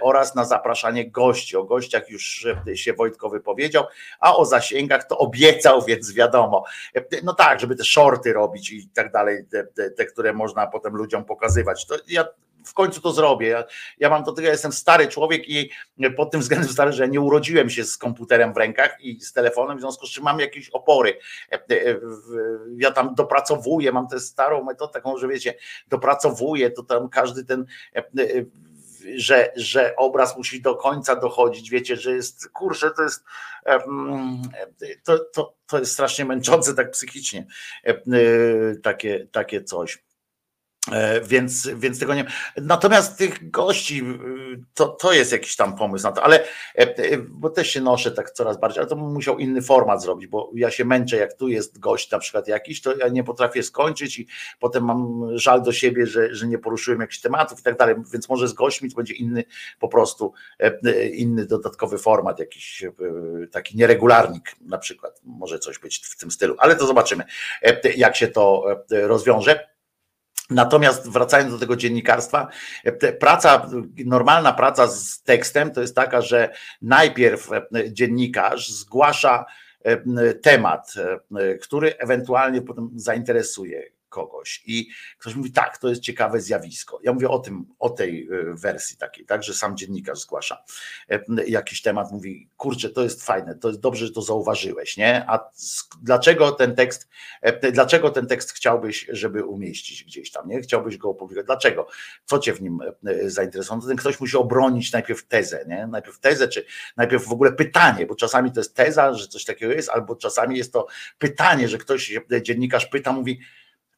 oraz na zapraszanie gości. O gościach już się Wojtko wypowiedział, a o zasięgach to obiecał, [laughs] więc wiadomo. No tak, żeby te shorty robić i tak dalej, te, te które można potem ludziom pokazywać. To ja w końcu to zrobię. Ja, ja mam to tyle, ja jestem stary człowiek i pod tym względem stary, że nie urodziłem się z komputerem w rękach i z telefonem, w związku z czym mam jakieś opory. E, e, ja tam dopracowuję, mam tę starą metodę taką, że wiecie, dopracowuję, to tam każdy ten e, że, że obraz musi do końca dochodzić, wiecie, że jest, kurczę, to jest to, to, to jest strasznie męczące tak psychicznie takie, takie coś. E, więc, więc tego nie. Natomiast tych gości, to, to jest jakiś tam pomysł na to, ale e, e, bo też się noszę tak coraz bardziej, ale to bym musiał inny format zrobić, bo ja się męczę, jak tu jest gość na przykład jakiś, to ja nie potrafię skończyć i potem mam żal do siebie, że, że nie poruszyłem jakichś tematów i tak dalej, więc może z gośćmi to będzie inny po prostu, inny dodatkowy format, jakiś taki nieregularnik na przykład, może coś być w tym stylu, ale to zobaczymy, jak się to rozwiąże. Natomiast wracając do tego dziennikarstwa, praca, normalna praca z tekstem to jest taka, że najpierw dziennikarz zgłasza temat, który ewentualnie potem zainteresuje kogoś i ktoś mówi, tak, to jest ciekawe zjawisko. Ja mówię o tym, o tej e, wersji takiej, tak, że sam dziennikarz zgłasza e, jakiś temat, mówi, kurczę, to jest fajne, to jest dobrze, że to zauważyłeś, nie? A dlaczego ten tekst, e, dlaczego ten tekst chciałbyś, żeby umieścić gdzieś tam, nie? Chciałbyś go opublikować, dlaczego? Co cię w nim zainteresowało? Ten ktoś musi obronić najpierw tezę, nie? Najpierw tezę, czy najpierw w ogóle pytanie, bo czasami to jest teza, że coś takiego jest, albo czasami jest to pytanie, że ktoś, dziennikarz pyta, mówi,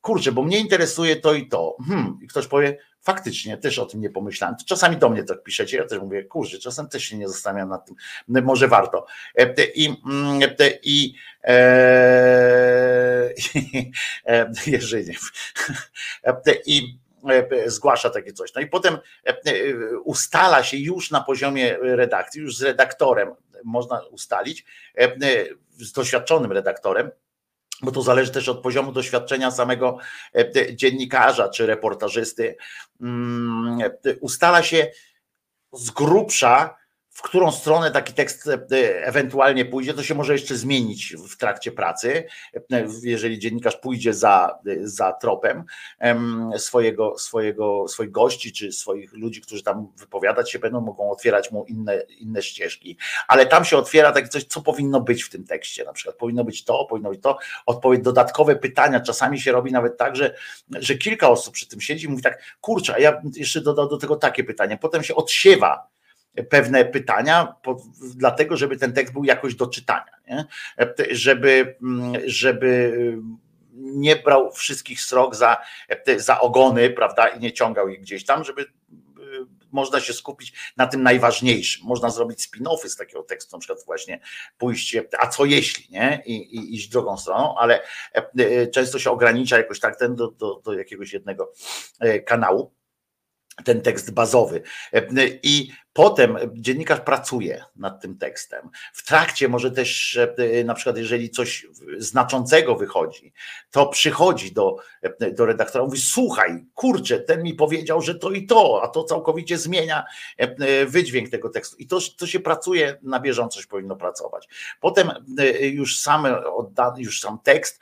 kurczę, bo mnie interesuje to i to. Hmm. I ktoś powie, faktycznie też o tym nie pomyślałem. Czasami do mnie tak piszecie, ja też mówię, kurczę, czasem też się nie zastanawiam nad tym, może warto. E, I, mm, i e, [laughs] jeżeli i e, zgłasza takie coś. No i potem ustala się już na poziomie redakcji, już z redaktorem można ustalić, z doświadczonym redaktorem, bo to zależy też od poziomu doświadczenia samego e, dziennikarza czy reportażysty, mm, ustala się z grubsza, w którą stronę taki tekst e, ewentualnie pójdzie, to się może jeszcze zmienić w trakcie pracy, e, jeżeli dziennikarz pójdzie za, za tropem swojego, swojego, swoich gości, czy swoich ludzi, którzy tam wypowiadać się będą, mogą otwierać mu inne, inne ścieżki, ale tam się otwiera takie coś, co powinno być w tym tekście, na przykład powinno być to, powinno być to, odpowiedź, dodatkowe pytania, czasami się robi nawet tak, że, że kilka osób przy tym siedzi i mówi tak, kurczę, a ja jeszcze dodał do tego takie pytanie, potem się odsiewa pewne pytania, po, dlatego żeby ten tekst był jakoś do czytania, nie? Żeby, żeby nie brał wszystkich srok za, za ogony, prawda, i nie ciągał ich gdzieś tam, żeby można się skupić na tym najważniejszym. Można zrobić spin-offy z takiego tekstu, na przykład właśnie pójść, a co jeśli, nie? I, i iść drugą stroną, ale często się ogranicza jakoś tak ten do, do, do jakiegoś jednego e, kanału ten tekst bazowy. I Potem dziennikarz pracuje nad tym tekstem. W trakcie może też, e, na przykład, jeżeli coś znaczącego wychodzi, to przychodzi do, e, do redaktora, mówi: Słuchaj, kurczę, ten mi powiedział, że to i to, a to całkowicie zmienia e, wydźwięk tego tekstu. I to, to się pracuje na bieżąco, się powinno pracować. Potem już sam, odda, już sam tekst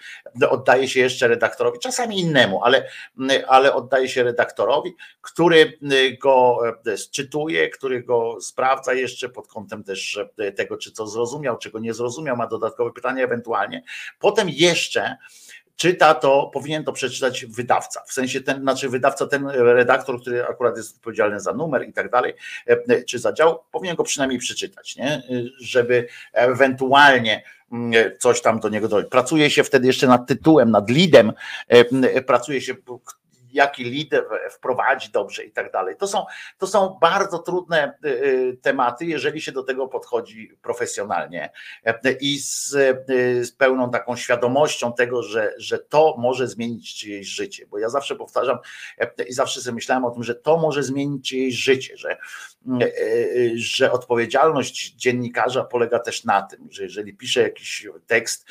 oddaje się jeszcze redaktorowi, czasami innemu, ale, ale oddaje się redaktorowi, który go czytuje, który go sprawdza jeszcze pod kątem też e, tego, czy co zrozumiał, czego nie zrozumiał, ma dodatkowe pytania ewentualnie. Potem jeszcze czyta, to powinien to przeczytać wydawca. W sensie ten, znaczy wydawca, ten redaktor, który akurat jest odpowiedzialny za numer i tak dalej, e, czy za dział, powinien go przynajmniej przeczytać, nie? żeby ewentualnie mm, coś tam do niego dojść. Pracuje się wtedy jeszcze nad tytułem, nad leadem, e, pracuje się jaki lider wprowadzi dobrze i tak dalej. To są, to są bardzo trudne y, y, tematy, jeżeli się do tego podchodzi profesjonalnie i z, z pełną taką świadomością tego, że, że to może zmienić czyjeś życie. Bo ja zawsze powtarzam i zawsze sobie myślałem o tym, że to może zmienić czyjeś życie, że, y, że odpowiedzialność dziennikarza polega też na tym, że jeżeli pisze jakiś tekst,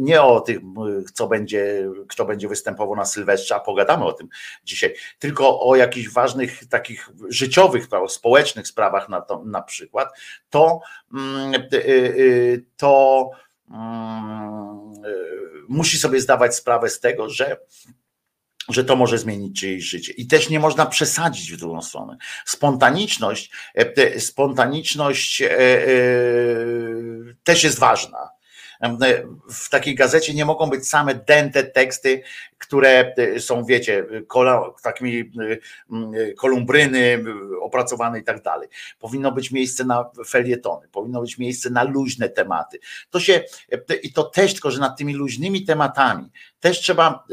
nie o tym, co będzie, kto będzie występował na Sylwestrze, a pogadamy o tym dzisiaj, tylko o jakichś ważnych takich życiowych, społecznych sprawach na, to, na przykład, to, mm, y, y, to mm, y, musi sobie zdawać sprawę z tego, że że to może zmienić czyjeś życie. I też nie można przesadzić w drugą stronę. Spontaniczność, e, spontaniczność e, e, też jest ważna w takiej gazecie nie mogą być same dęte teksty, które e, są, wiecie, kola, takimi e, e, kolumbryny opracowane i tak dalej. Powinno być miejsce na felietony, powinno być miejsce na luźne tematy. To się, i to też tylko, że nad tymi luźnymi tematami też trzeba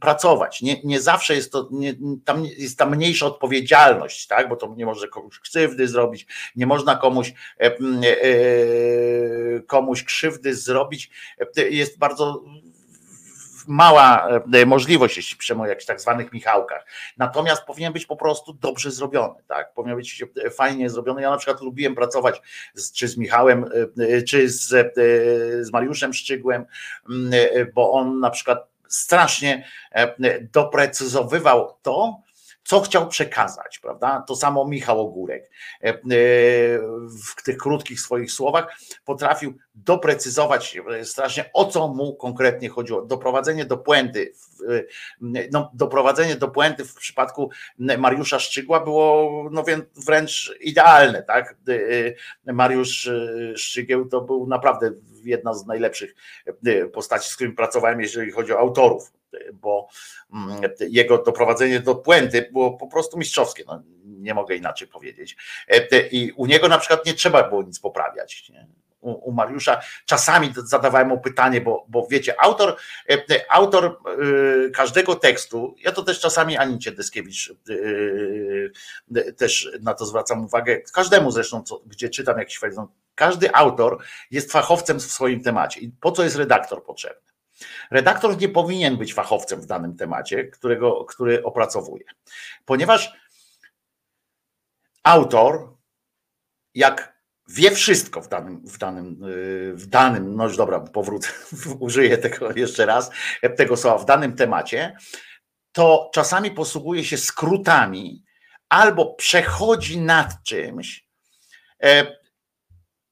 pracować. Nie, nie zawsze jest to, nie, tam jest ta mniejsza odpowiedzialność, tak? bo to nie może komuś krzywdy zrobić, nie można komuś komuś krzywdy zrobić. Jest bardzo mała e, możliwość, jeśli piszemy o jakichś tak zwanych Michałkach. Natomiast powinien być po prostu dobrze zrobiony, tak? Powinien być e, fajnie zrobiony. Ja na przykład lubiłem pracować z, czy z Michałem, e, czy z, z Mariuszem Szczygłem, mm, bo on na przykład strasznie doprecyzowywał to, co chciał przekazać, prawda? To samo Michał Ogórek w tych krótkich swoich słowach potrafił doprecyzować strasznie, o co mu konkretnie chodziło. Doprowadzenie do puenty, no, doprowadzenie do puenty w przypadku Mariusza Szczygła było no, wręcz idealne, tak? Mariusz Szczygieł to był naprawdę jedna z najlepszych postaci, z którymi pracowałem, jeżeli chodzi o autorów, bo jego doprowadzenie do puenty było po prostu mistrzowskie. No, nie mogę inaczej powiedzieć. I u niego na przykład nie trzeba było nic poprawiać. Nie? u, Mariusza. Czasami zadawałem mu pytanie, bo, bo wiecie, autor, e, autor e, każdego tekstu, ja to też czasami Anicie Deskiewicz e, też na to zwracam uwagę, każdemu zresztą, co, gdzie czytam jakiś fajny, każdy autor jest fachowcem w swoim temacie. I po co jest redaktor potrzebny? Redaktor nie powinien być fachowcem w danym temacie, którego, który opracowuje, ponieważ autor, jak wie wszystko w danym, w danym, y, w danym, no już dobra, powrócę, [laughs] użyję tego jeszcze raz, tego słowa, w danym temacie, to czasami posługuje się skrótami albo przechodzi nad czymś, e,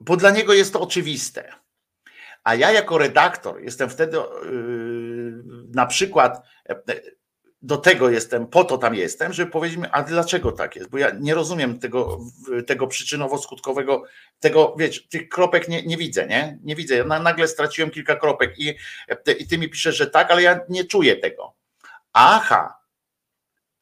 bo dla niego jest to oczywiste. A ja jako redaktor jestem wtedy y, na przykład e, do tego jestem, po to tam jestem, żeby powiedzieć mi, a dlaczego tak jest? Bo ja nie rozumiem tego, tego przyczynowo-skutkowego, tego, wiecie, tych kropek nie, nie widzę, nie? Nie widzę. Ja nagle straciłem kilka kropek i, i ty mi piszesz, że tak, ale ja nie czuję tego. Aha,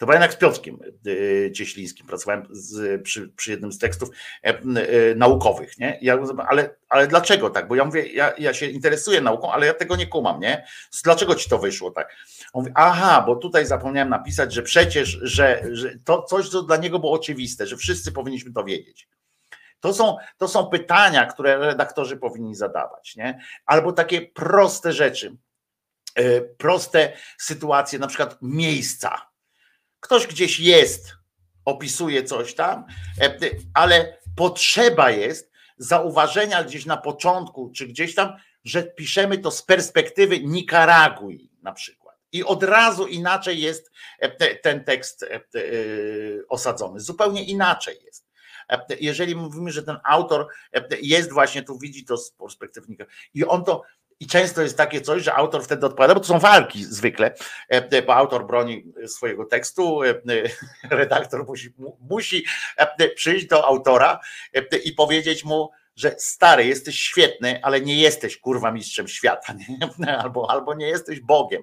to była jednak z Piotrkiem e, Cieślińskim, pracowałem z, przy, przy, jednym z tekstów e, e, naukowych, nie? Ja, ale, ale dlaczego tak? Bo ja mówię, ja, ja się interesuję nauką, ale ja tego nie kumam, nie? Dlaczego ci to wyszło tak? On mówi, aha, bo tutaj zapomniałem napisać, że przecież, że, że to coś, co dla niego było oczywiste, że wszyscy powinniśmy to wiedzieć. To są, to są pytania, które redaktorzy powinni zadawać, nie? Albo takie proste rzeczy, proste sytuacje, na przykład miejsca Ktoś gdzieś jest, opisuje coś tam, e, ale potrzeba jest zauważenia gdzieś na początku, czy gdzieś tam, że piszemy to z perspektywy Nikaragui na przykład. I od razu inaczej jest e, ten tekst e, osadzony. Zupełnie inaczej jest jeżeli mówimy, że ten autor jest właśnie tu, widzi to z perspektywy i on to i często jest takie coś, że autor wtedy odpowiada, bo to są walki zwykle, e, e, bo autor broni swojego tekstu, e, [laughs] redaktor musi, musi przyjść do autora i powiedzieć mu, że stary, jesteś świetny, ale nie jesteś kurwa mistrzem świata, nie? [laughs] Albo, albo nie jesteś Bogiem.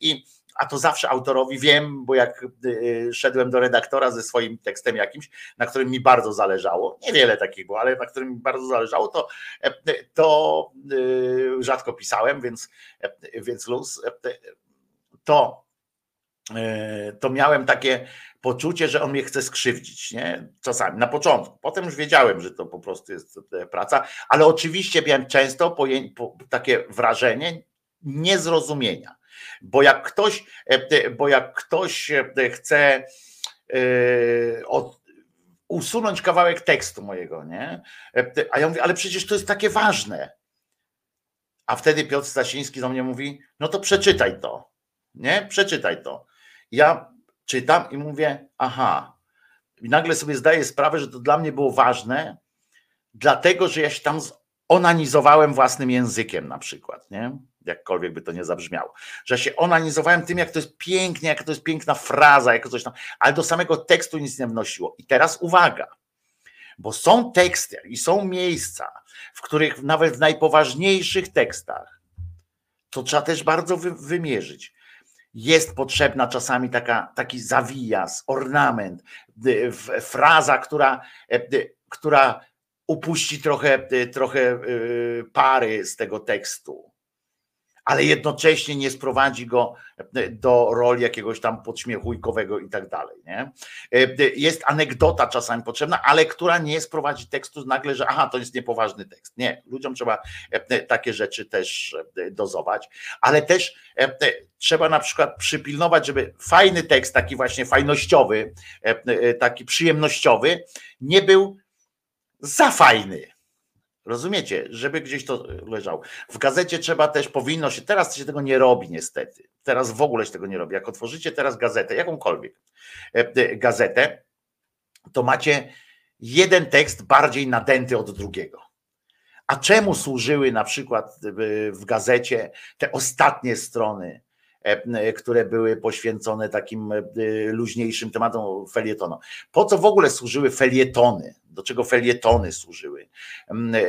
I a to zawsze autorowi wiem, bo jak y, szedłem do redaktora ze swoim tekstem jakimś, na którym mi bardzo zależało, niewiele takich było, ale na którym mi bardzo zależało, to, to y, rzadko pisałem, więc, więc luz, to, y, to miałem takie poczucie, że on mnie chce skrzywdzić, nie? Czasami, na początku. Potem już wiedziałem, że to po prostu jest e, praca, ale oczywiście miałem często takie wrażenie niezrozumienia. Bo jak ktoś, e, bo jak ktoś e, chce od, usunąć kawałek tekstu mojego, nie? A ja mówię, ale przecież to jest takie ważne. A wtedy Piotr Stasiński do mnie mówi, no to przeczytaj to, nie? Przeczytaj to. Ja czytam i mówię, aha. I nagle sobie zdaję sprawę, że to dla mnie było ważne, dlatego że ja się tam onanizowałem własnym językiem na przykład, nie? Jakkolwiek by to nie zabrzmiało. Że się onanizowałem tym, jak to jest pięknie, jak to jest piękna fraza, jak coś tam, ale do samego tekstu nic nie wnosiło. I teraz uwaga, bo są teksty i są miejsca, w których nawet w najpoważniejszych tekstach, to trzeba też bardzo wy, wymierzyć jest potrzebna czasami taka, taki zawijas, ornament, fraza, która, e, która upuści trochę, trochę y, pary z tego tekstu ale jednocześnie nie sprowadzi go e, do roli jakiegoś tam podśmiechujkowego i tak dalej. Nie? E, jest anegdota czasami potrzebna, ale która nie sprowadzi tekstu nagle, że aha, to jest niepoważny tekst. Nie, ludziom trzeba e, takie rzeczy też dozować, ale też trzeba na przykład przypilnować, żeby fajny tekst, taki właśnie fajnościowy, taki przyjemnościowy, nie był za fajny Rozumiecie, żeby gdzieś to leżało. W gazecie trzeba też, powinno się, teraz się tego nie robi niestety. Teraz w ogóle się tego nie robi. Jak otworzycie teraz gazetę, jakąkolwiek e, e, gazetę, to macie jeden tekst bardziej nadęty od drugiego. A czemu służyły na przykład w gazecie te ostatnie strony które były poświęcone takim e, luźniejszym tematom felietonu. Po co w ogóle służyły felietony? Do czego felietony służyły? Mm,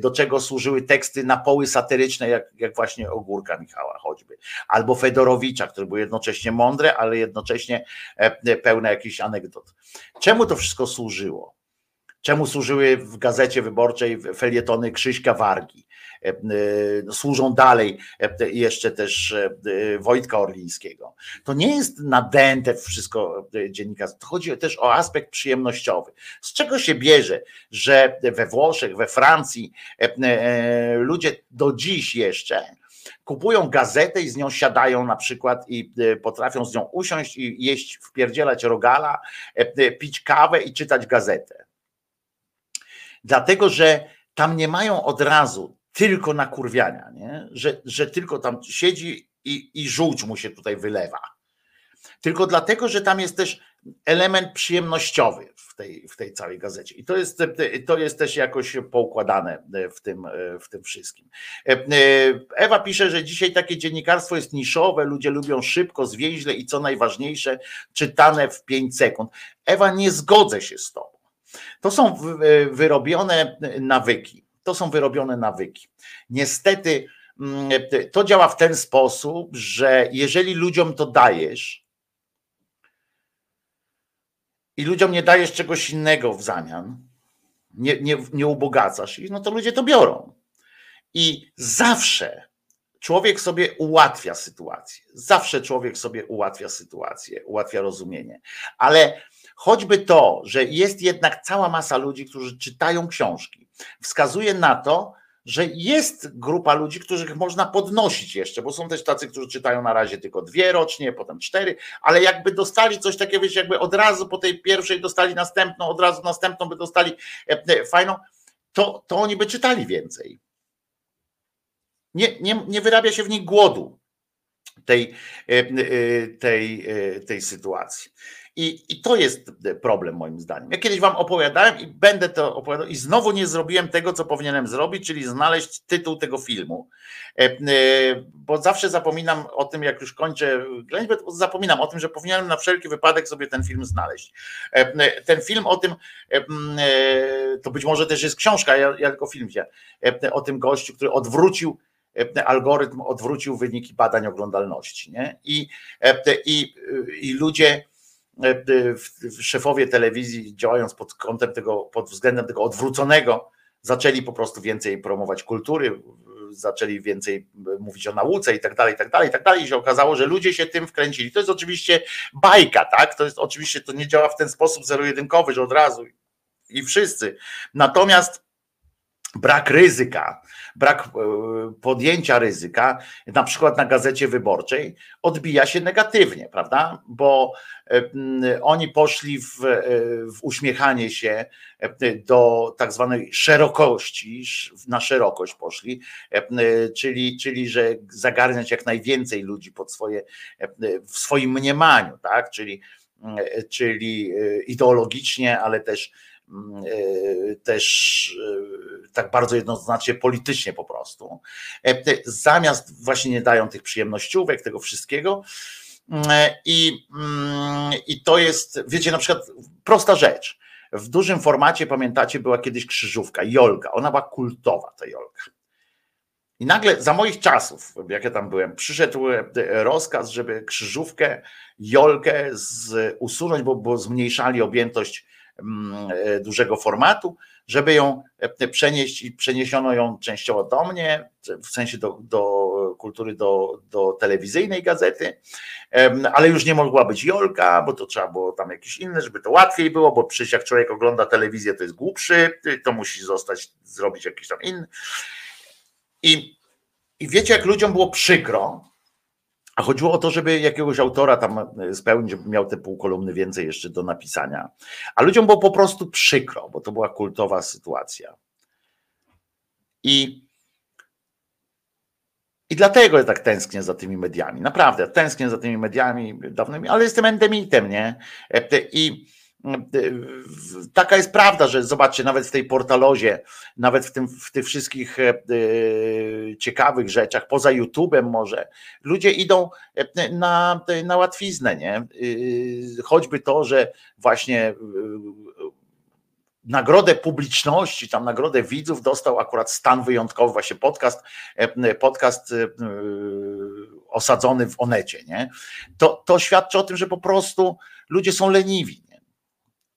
do czego służyły teksty na poły satyryczne, jak, jak właśnie Ogórka Michała choćby, albo Fedorowicza, które były jednocześnie mądre, ale jednocześnie pełne jakichś anegdot. Czemu to wszystko służyło? Czemu służyły w gazecie wyborczej felietony Krzyśka Wargi? E, e, służą dalej e, jeszcze też Wojtka Orlińskiego. To nie jest nadęte wszystko dziennikarstwo, to chodzi też o aspekt przyjemnościowy. Z czego się bierze, że we Włoszech, we Francji ludzie do dziś jeszcze kupują gazetę i z nią siadają na przykład i potrafią z nią usiąść i jeść, wpierdzielać rogala, pić kawę i czytać gazetę. Dlatego, że tam nie mają od razu tylko nakurwiania, nie? Że, że tylko tam siedzi i, i żółć mu się tutaj wylewa. Tylko dlatego, że tam jest też element przyjemnościowy w tej, w tej całej gazecie. I to jest, to jest też jakoś poukładane w tym, w tym wszystkim. Ewa pisze, że dzisiaj takie dziennikarstwo jest niszowe, ludzie lubią szybko, zwięźle i co najważniejsze, czytane w 5 sekund. Ewa, nie zgodzę się z tobą. To są wyrobione nawyki. To są wyrobione nawyki. Niestety mm, to działa w ten sposób, że jeżeli ludziom to dajesz i ludziom nie dajesz czegoś innego w zamian, nie, nie, nie ubogacasz ich, no to ludzie to biorą. I zawsze człowiek sobie ułatwia sytuację. Zawsze człowiek sobie ułatwia sytuację, ułatwia rozumienie. Ale choćby to, że jest jednak cała masa ludzi, którzy czytają książki, wskazuje na to, że jest grupa ludzi, których można podnosić jeszcze, bo są też tacy, którzy czytają na razie tylko dwie rocznie, potem cztery, ale jakby dostali coś takiego, wiecie, jakby od razu po tej pierwszej dostali następną, od razu następną by dostali e, e, fajną, to, to oni by czytali więcej. Nie, nie, nie wyrabia się w nich głodu. tej, e, tej, e, tej sytuacji. I, I to jest problem moim zdaniem. Ja kiedyś wam opowiadałem i będę to opowiadał i znowu nie zrobiłem tego, co powinienem zrobić, czyli znaleźć tytuł tego filmu. E, e, Bo zawsze zapominam o tym, jak już kończę ględźbę, zapominam o tym, że powinienem na wszelki wypadek sobie ten film znaleźć. E, Ten film o tym, e, e, to być może też jest książka, ja, ja tylko film wziąłem, e, o tym gościu, który odwrócił e, algorytm odwrócił wyniki badań oglądalności. Nie? I, e, i, I ludzie, e, szefowie telewizji, działając pod kątem tego, pod względem tego odwróconego, zaczęli po prostu więcej promować kultury, zaczęli więcej mówić o nauce i tak dalej, i tak dalej, i tak dalej. I się okazało, że ludzie się tym wkręcili. To jest oczywiście bajka, tak? To jest oczywiście, to nie działa w ten sposób zero-jedynkowy, że od razu i wszyscy. Natomiast brak ryzyka, brak e, podjęcia ryzyka, na przykład na gazecie wyborczej, odbija się negatywnie, prawda? Bo e, oni poszli w, e, w uśmiechanie się do tak zwanej szerokości, sz- na szerokość poszli, czyli, czyli że zagarniać jak najwięcej ludzi pod swoje, w swoim mniemaniu, tak? Czyli, czyli ideologicznie, ale też też e, tak bardzo jednoznacznie politycznie po prostu. E, Zamiast właśnie nie dają tych przyjemnościówek, tego wszystkiego. E, I, mm, I to jest, wiecie, na przykład prosta rzecz. W dużym formacie, pamiętacie, była kiedyś krzyżówka, Jolka. Ona była kultowa, ta Jolka. I nagle za moich czasów, jak ja tam byłem, przyszedł e, rozkaz, żeby krzyżówkę, Jolkę z, usunąć, bo, bo zmniejszali objętość dużego formatu, żeby ją e, przenieść i przeniesiono ją częściowo do mnie, w sensie do, do kultury, do, do telewizyjnej gazety, ale już nie mogła być Jolka, bo to trzeba było tam jakieś inne, żeby to łatwiej było, bo przecież jak człowiek ogląda telewizję, to jest głupszy, to musi zostać, zrobić jakiś tam inny. I, I wiecie, jak ludziom było przykro, a chodziło o to, żeby jakiegoś autora tam e, spełnić, żeby miał te pół kolumny więcej jeszcze do napisania. A ludziom było po prostu przykro, bo to była kultowa sytuacja. I, i dlatego ja tak tęsknię za tymi mediami. Naprawdę, tęsknię za tymi mediami dawnymi, ale jestem endemitem, nie? E, I taka jest prawda, że zobaczcie, nawet w tej portalozie, nawet w, tym, w tych wszystkich e, ciekawych rzeczach, poza YouTube'em może, ludzie idą e, na, na łatwiznę, nie? Y, Choćby to, że właśnie y, nagrodę publiczności, tam nagrodę widzów dostał akurat stan wyjątkowy, właśnie podcast, podcast osadzony w Onecie, nie? To, to świadczy o tym, że po prostu ludzie są leniwi?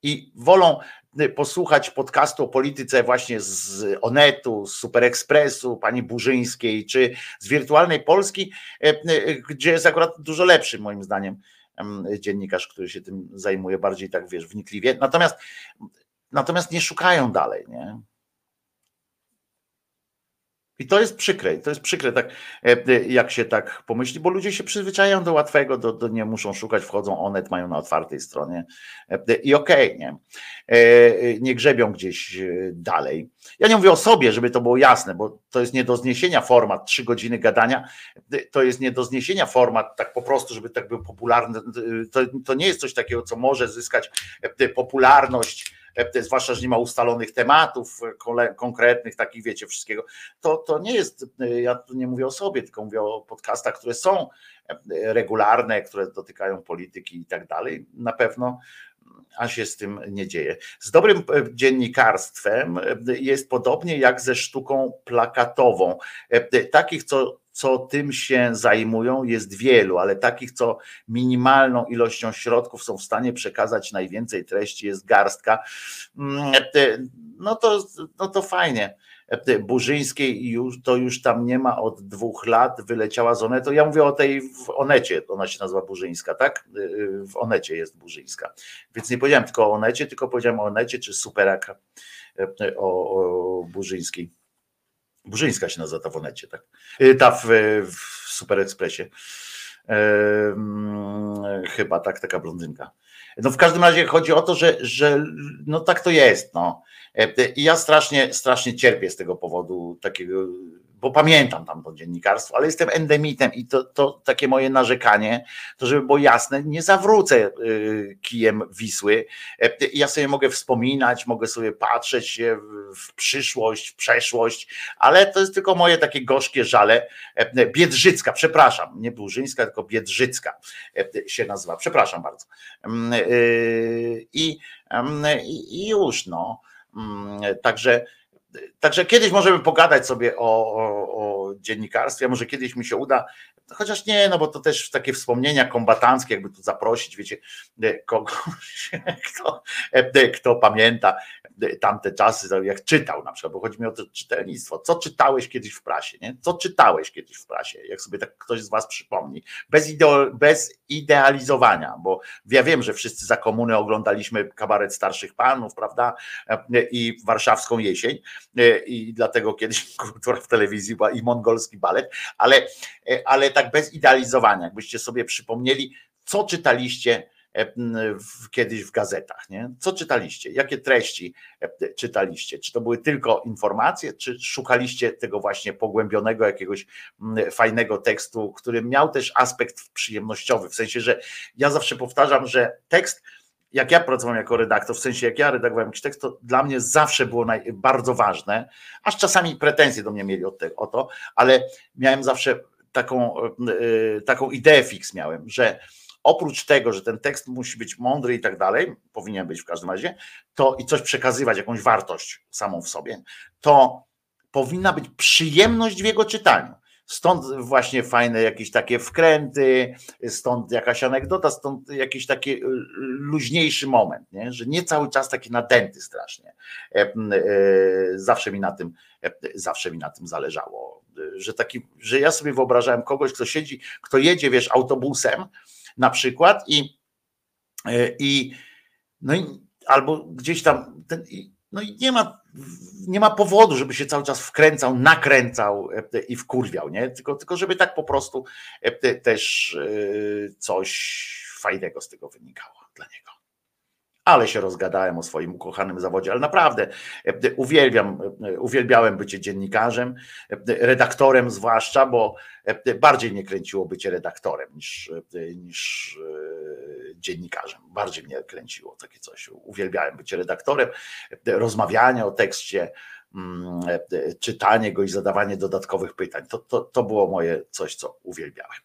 I wolą e, posłuchać podcastu o polityce właśnie z Onetu, z Super Expressu, pani Burzyńskiej, czy z Wirtualnej Polski, e, e, gdzie jest akurat dużo lepszy moim zdaniem em, dziennikarz, który się tym zajmuje bardziej tak, wiesz, wnikliwie. Natomiast natomiast nie szukają dalej, nie? I to jest przykre, to jest przykre, tak, e, jak się tak pomyśli, bo ludzie się przyzwyczajają do łatwego, do, do nie muszą szukać, wchodzą onet, mają na otwartej stronie e, i okej, nie? E, Nie grzebią gdzieś e, dalej. Ja nie mówię o sobie, żeby to było jasne, bo to jest nie do zniesienia format, trzy godziny gadania, e, to jest nie do zniesienia format tak po prostu, żeby tak był popularny. e, To, to nie jest coś takiego, co może zyskać e, popularność, e, zwłaszcza, że nie ma ustalonych tematów e, konkretnych, takich wiecie, wszystkiego. To, to nie jest, e, ja tu nie mówię o sobie, tylko mówię o podcastach, które są e, regularne, które dotykają polityki i tak dalej. Na pewno a się z tym nie dzieje. Z dobrym dziennikarstwem jest podobnie jak ze sztuką plakatową. Takich, co, co tym się zajmują, jest wielu, ale takich, co minimalną ilością środków są w stanie przekazać najwięcej treści, jest garstka. Mm, e, No to, no to fajnie. E, Burzyńskiej już, to już tam nie ma od dwóch lat, wyleciała z Onetu. Ja mówię o tej w Onecie, ona się nazywa Burzyńska, tak? W Onecie jest Burzyńska. Więc nie powiedziałem tylko o Onecie, tylko powiedziałem o Onecie czy Superaka e, o, o Burzyńskiej. Burzyńska się nazywa ta w Onecie, tak? E, Ta w, w Super Expressie. Chyba tak, taka blondynka. No w każdym razie chodzi o to, że, że no tak to jest. No. E, I ja strasznie, strasznie cierpię z tego powodu takiego, bo pamiętam tam to dziennikarstwo, ale jestem endemitem i to, to takie moje narzekanie, to żeby było jasne, nie zawrócę y, kijem Wisły. E, Ja sobie mogę wspominać, mogę sobie patrzeć w- przyszłość, w przeszłość, ale to jest tylko moje takie gorzkie żale. E, Biedrzycka, przepraszam, nie Burzyńska, tylko Biedrzycka się nazywa. Przepraszam bardzo. Y, I, i i już, no. Mm, Także, także kiedyś możemy pogadać sobie o, o, o dziennikarstwie, może kiedyś mi się uda, chociaż nie, no bo to też takie wspomnienia kombatanckie, jakby tu zaprosić, wiecie, kogoś, [laughs] kto, kto pamięta tamte czasy, jak czytał na przykład, bo chodzi mi o to czytelnictwo. Co czytałeś kiedyś w prasie, nie? Co czytałeś kiedyś w prasie, jak sobie tak ktoś z was przypomni, bez, bez idealizowania, bo ja wiem, że wszyscy za komuny oglądaliśmy kabaret starszych panów, prawda, i warszawską jesień i dlatego kiedyś [laughs] kultura w telewizji była i mongolski balet, ale, ale tak bez idealizowania, jakbyście sobie przypomnieli, co czytaliście w, kiedyś w gazetach, nie? Co czytaliście? Jakie treści e, czytaliście? Czy to były tylko informacje, czy szukaliście tego właśnie pogłębionego jakiegoś fajnego tekstu, który miał też aspekt przyjemnościowy, w sensie, że ja zawsze powtarzam, że tekst jak ja pracowałem jako redaktor, w sensie jak ja redagowałem jakiś tekst, to dla mnie zawsze było bardzo ważne, aż czasami pretensje do mnie mieli o, te, o to, ale miałem zawsze taką, yy, taką ideę fix miałem, że oprócz tego, że ten tekst musi być mądry i tak dalej, powinien być w każdym razie, to i coś przekazywać, jakąś wartość samą w sobie, to powinna być przyjemność w jego czytaniu. Stąd właśnie fajne jakieś takie wkręty, stąd jakaś anegdota, stąd jakiś taki y, luźniejszy moment, nie? że nie cały czas taki nadęty strasznie. E, e, Zawsze mi na tym, e, zawsze mi na tym zależało, że taki, że ja sobie wyobrażałem kogoś, kto siedzi, kto jedzie, wiesz, autobusem na przykład i, i no i albo gdzieś tam ten, no i nie ma, nie ma powodu, żeby się cały czas wkręcał, nakręcał e, i wkurwiał, nie? Tylko, tylko żeby tak po prostu e, te- też e, coś fajnego z tego wynikało dla niego. Ale się rozgadałem o swoim ukochanym zawodzie, ale naprawdę e, uwielbiam, e, uwielbiałem bycie dziennikarzem, e, redaktorem zwłaszcza, bo e, bardziej mnie kręciło bycie redaktorem niż, e, niż e, dziennikarzem. Bardziej mnie kręciło takie coś. Uwielbiałem bycie redaktorem, e, rozmawianie o tekście, mm, e, czytanie go i zadawanie dodatkowych pytań. To, to, to było moje coś, co uwielbiałem.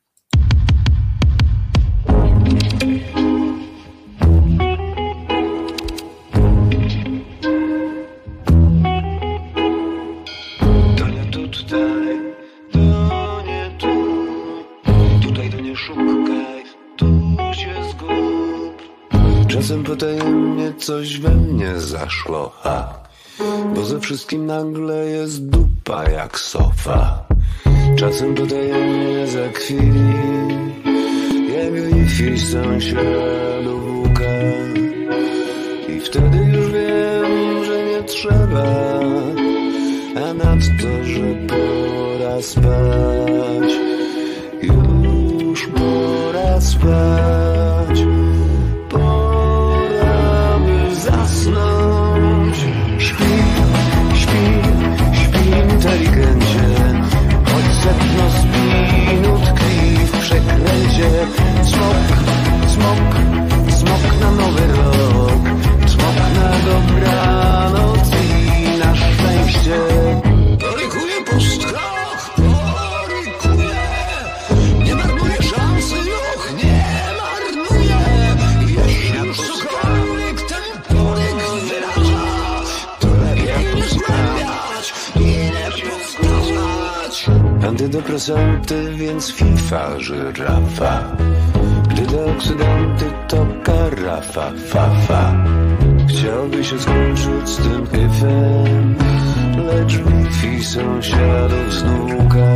Czasem potajemnie coś we mnie zaszło, ha. Bo ze wszystkim nagle jest dupa jak sofa. Czasem potajemnie zakwili, jak wi sąsiadów łuka. I wtedy już wiem, że nie trzeba a nadto, że pora spać. Już pora spać. Antydepresanty, więc FIFA, żyrafa. Gdy deoksydanty to karafa, fa, fa. Chciałby się skończyć z tym ifem, lecz Wi-Fi sąsiadów znuka.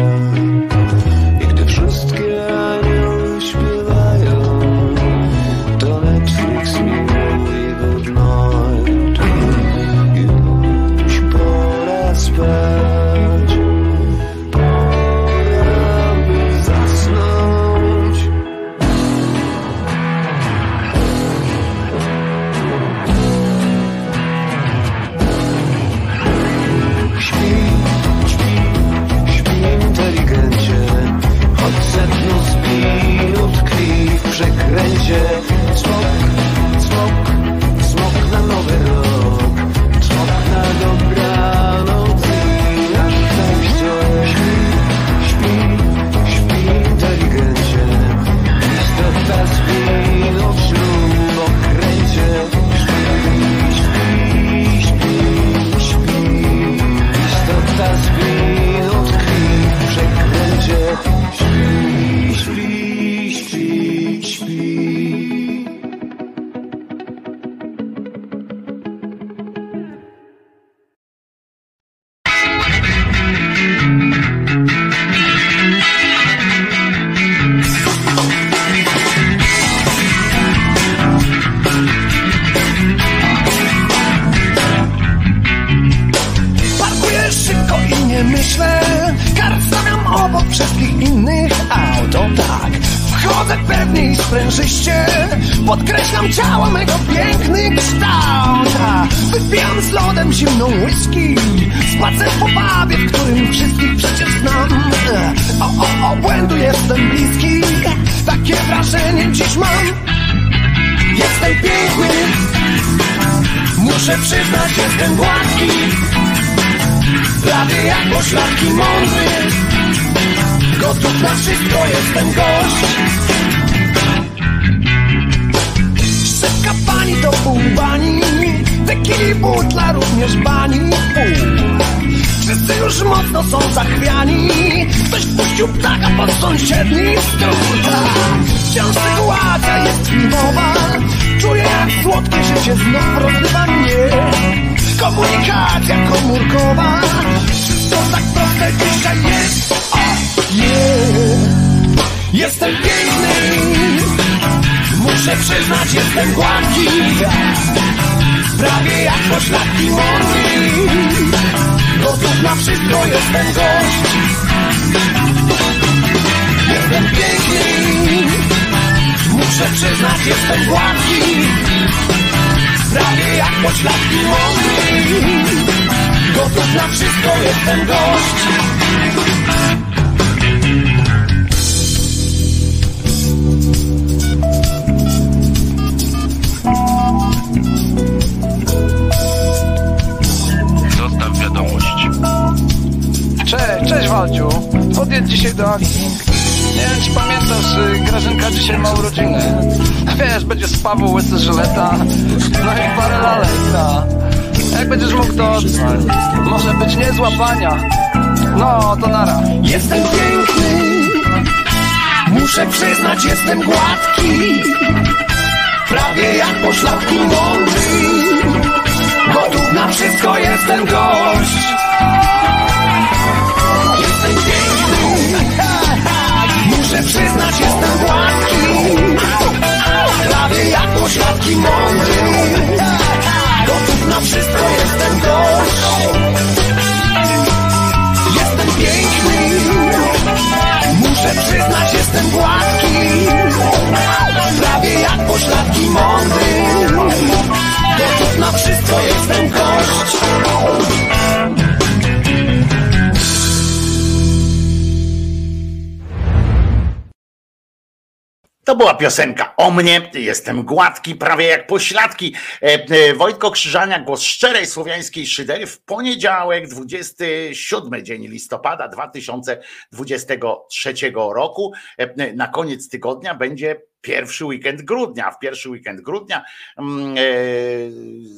Podkreślam ciało mego piękny kształt Wypijam z lodem zimną whisky. Spacer po pubie, w którym wszystkich przecież znam. O, o, o, błędu jestem bliski. Takie wrażenie dziś mam. Jestem piękny. Muszę przyznać, jestem gładki. Prawie jak poszlaki mądry. Gotów na wszystko, jestem gość Pani to pół bani Tequili butla również bani. Pół Wszyscy już mocno są zachwiani Ktoś puścił ptaka pod sąsiedni stół. Wciąż sytuacja jest filmowa Czuję jak słodkie życie znów rozrywa mnie. Komunikacja komórkowa Wszystko tak proste dzisiaj jest. O, yeah. Jestem piękny Muszę przyznać, jestem gładki Prawie jak poszlaki mądry Gotów na wszystko, jestem gość. Jestem piękny. Muszę przyznać, jestem gładki. Prawie jak poszlaki mądry Gotów na wszystko, jestem gość Podjedź dzisiaj do akcji. Nie wiem, czy pamiętasz, y, Grażynka dzisiaj ma urodziny. Wiesz, będzie z Paweł łysy żyleta, no i parę lalek, ta. Jak będziesz mógł to. Może być niezła pania. No, to nara. Jestem piękny Muszę przyznać, jestem gładki Prawie jak poszlaki mądry Gotów na wszystko, jestem gość Muszę przyznać, jestem gładki Prawie jak poszlaki mądry Gotów na wszystko, jestem gość. Jestem piękny. Muszę przyznać, jestem gładki Prawie jak poszlaki mądry Gotów na wszystko, jestem gość To była piosenka o mnie, jestem gładki, prawie jak pośladki. E, e, Wojtko Krzyżania, głos szczerej słowiańskiej szydery w poniedziałek, 27 dzień listopada 2023 roku. E, Na koniec tygodnia będzie pierwszy weekend grudnia. W pierwszy weekend grudnia mm, e,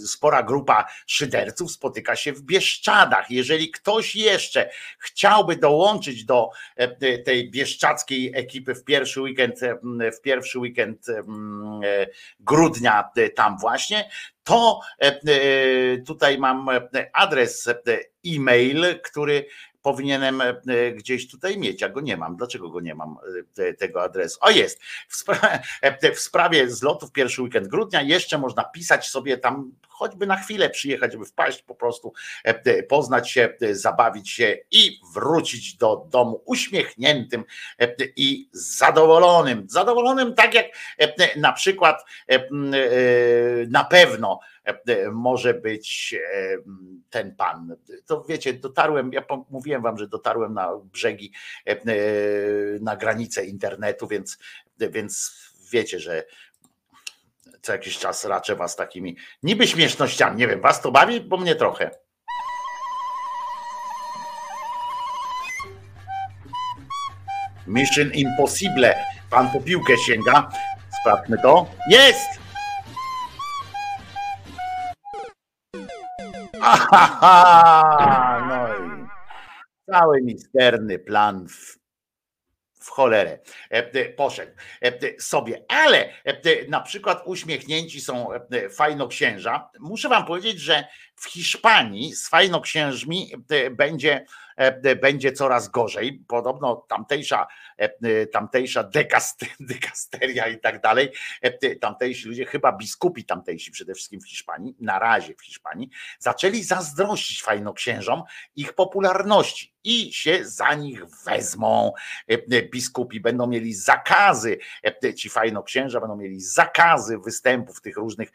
spora grupa szyderców spotyka się w Bieszczadach. Jeżeli ktoś jeszcze chciałby dołączyć do e, tej bieszczadzkiej ekipy w pierwszy weekend, e, w pierwszy weekend grudnia tam właśnie, to tutaj mam adres e-mail, który powinienem e, gdzieś tutaj mieć, a go nie mam. Dlaczego go nie mam, e, te- tego adresu? O jest! W, e, w sprawie zlotów pierwszy weekend grudnia jeszcze można pisać sobie tam choćby na chwilę przyjechać, żeby wpaść po prostu, poznać się, zabawić się i wrócić do domu uśmiechniętym i zadowolonym. Zadowolonym tak jak na przykład na pewno może być e, ten pan. To wiecie, dotarłem, ja mówiłem wam, że dotarłem na brzegi, e, e, na granicę internetu, więc, więc wiecie, że co jakiś czas raczę was takimi niby śmiesznościami. Nie wiem, was to bawi, bo mnie trochę. Mission Impossible. Pan po piłkę sięga. Sprawdźmy to. Jest! Ahaha! [laughs] No i cały misterny plan w, w cholerę e, e, poszedł e, sobie. Ale na przykład uśmiechnięci są fajnoksięża. Muszę wam powiedzieć, że w Hiszpanii z fajnoksiężmi będzie, będzie coraz gorzej. Podobno tamtejsza, tamtejsza dekast- [laughs] dekasteria i tak dalej, e, tamtejsi ludzie, chyba biskupi tamtejsi przede wszystkim w Hiszpanii, na razie w Hiszpanii, zaczęli zazdrościć fajnoksiężom ich popularności i się za nich wezmą. E, e, Biskupi będą mieli zakazy, e, ci fajnoksięża będą mieli zakazy występów tych różnych,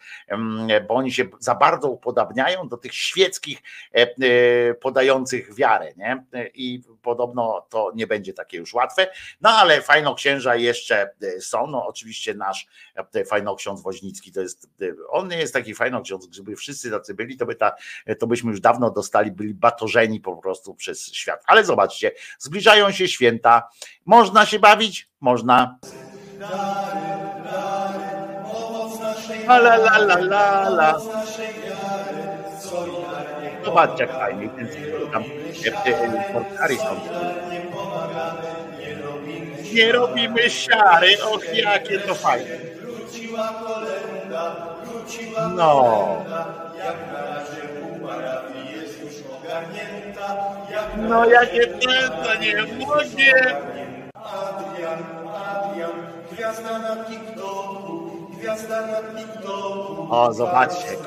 bo oni się za bardzo upodabniają do tych świeckich e, e, podających wiarę, nie? E, I podobno to nie będzie takie już łatwe. No ale fajnoksięża jeszcze e, są. No oczywiście nasz e, fajnoksiądz Woźnicki to jest, e, on nie jest taki fajnoksiądz, gdyby wszyscy tacy byli, to by ta, to byśmy już dawno dostali, byli batorzeni po prostu przez świat. Ale zobaczcie, zbliżają się święta. Można się bawić? Można. La la la la la. Zobaczcie jak fajnie. Ten tam portary są. Nie robimy siary, och jakie to fajne. No. No jakie to nie mogę. Gwiazda na TikToku, gwiazda na TikToku. O, zobaczcie.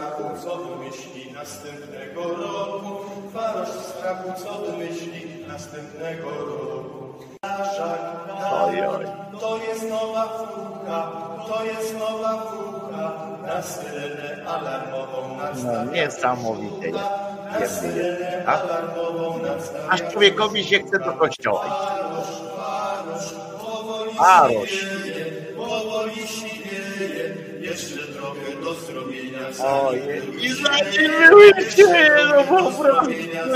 Co wymyśli następnego roku? Farosz strachu, co następnego roku? Naszak, Oj, oj. to jest nowa fucha, to jest nowa fucha. Na syrenę alarmową No, niesamowite jest. Na syrenę alarmową nastawia. Aż człowiekowi się chce do kościoła. Aroś. powoli siwieje, jeszcze trochę do zrobienia. Ojej. I zadziwiły się, no po prostu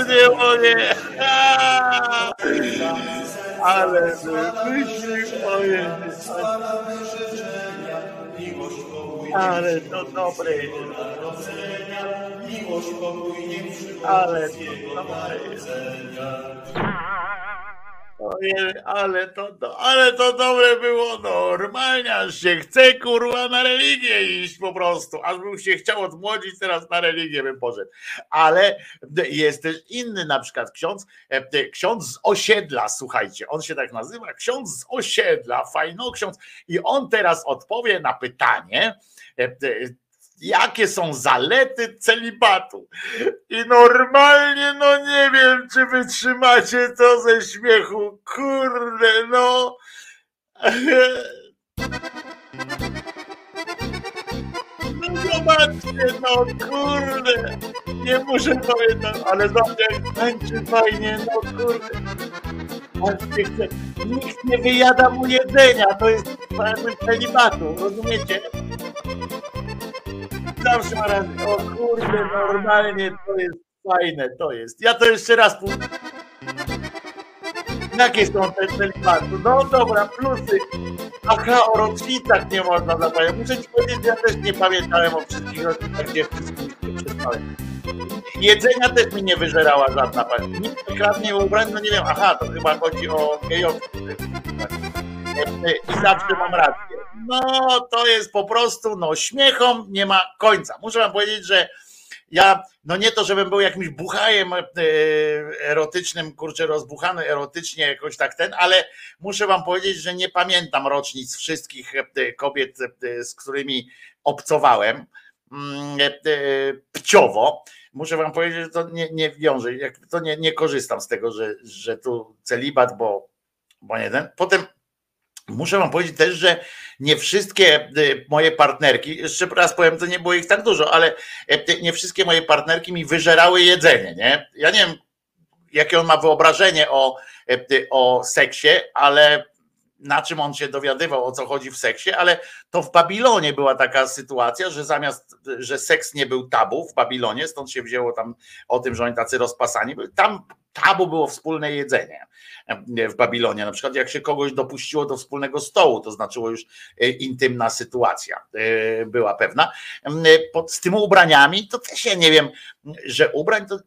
nie mogę. Ale myśli, pokój, Ale to dobre jest. Ale to dobre jest. Ojej, ale to, ale to dobre było. Normalnie, aż się chce kurwa na religię iść po prostu, aż bym się chciał odmłodzić teraz na religię bym poszedł. Ale jest też inny na przykład ksiądz, e, ksiądz z osiedla, słuchajcie, on się tak nazywa, ksiądz z osiedla, fajno ksiądz. I on teraz odpowie na pytanie, e, jakie są zalety celibatu. I normalnie, no nie wiem, czy wytrzymacie to ze śmiechu. Kurde, no. No zobaczcie, no kurde. Nie muszę pamiętać, ale zobaczcie, jak tańczy fajnie, no kurde. Nikt nie wyjada mu jedzenia, to jest pełen celibatu, rozumiecie? Zawsze ma raz, o kurde, normalnie to jest fajne, to jest. Ja to jeszcze raz pół... Jakie są te celibaty? No dobra, plusy. Aha, o rocznicach nie można zapamiętać. Muszę ci powiedzieć, ja też nie pamiętałem o wszystkich rocznicach, gdzie wszystkich przespałem. Jedzenia też mi nie wyżerała żadna pani. Nikt nie kradnie ubrań, no nie wiem, aha, to chyba chodzi o gejowców. I zawsze mam rację. No, to jest po prostu, no, śmiechom nie ma końca. Muszę wam powiedzieć, że ja, no nie to, żebym był jakimś buchajem e, erotycznym, kurczę, rozbuchany erotycznie jakoś tak ten, ale muszę wam powiedzieć, że nie pamiętam rocznic wszystkich e, kobiet, e, z którymi obcowałem mm, pciowo. Muszę wam powiedzieć, że to nie, nie wiąże, to nie, nie korzystam z tego, że, że tu celibat, bo, bo nie ten. Potem Muszę wam powiedzieć też, że nie wszystkie y, moje partnerki, jeszcze raz powiem, to nie było ich tak dużo, ale y, nie wszystkie moje partnerki mi wyżerały jedzenie, nie? Ja nie wiem, jakie on ma wyobrażenie o, y, o seksie, ale na czym on się dowiadywał, o co chodzi w seksie, ale to w Babilonie była taka sytuacja, że zamiast, że seks nie był tabu w Babilonie, stąd się wzięło tam o tym, że oni tacy rozpasani, byli, tam tabu było wspólne jedzenie w Babilonie. Na przykład jak się kogoś dopuściło do wspólnego stołu, to znaczyło już e, intymna sytuacja e, była pewna. E, z tymi ubraniami to też ja nie wiem, że ubrań to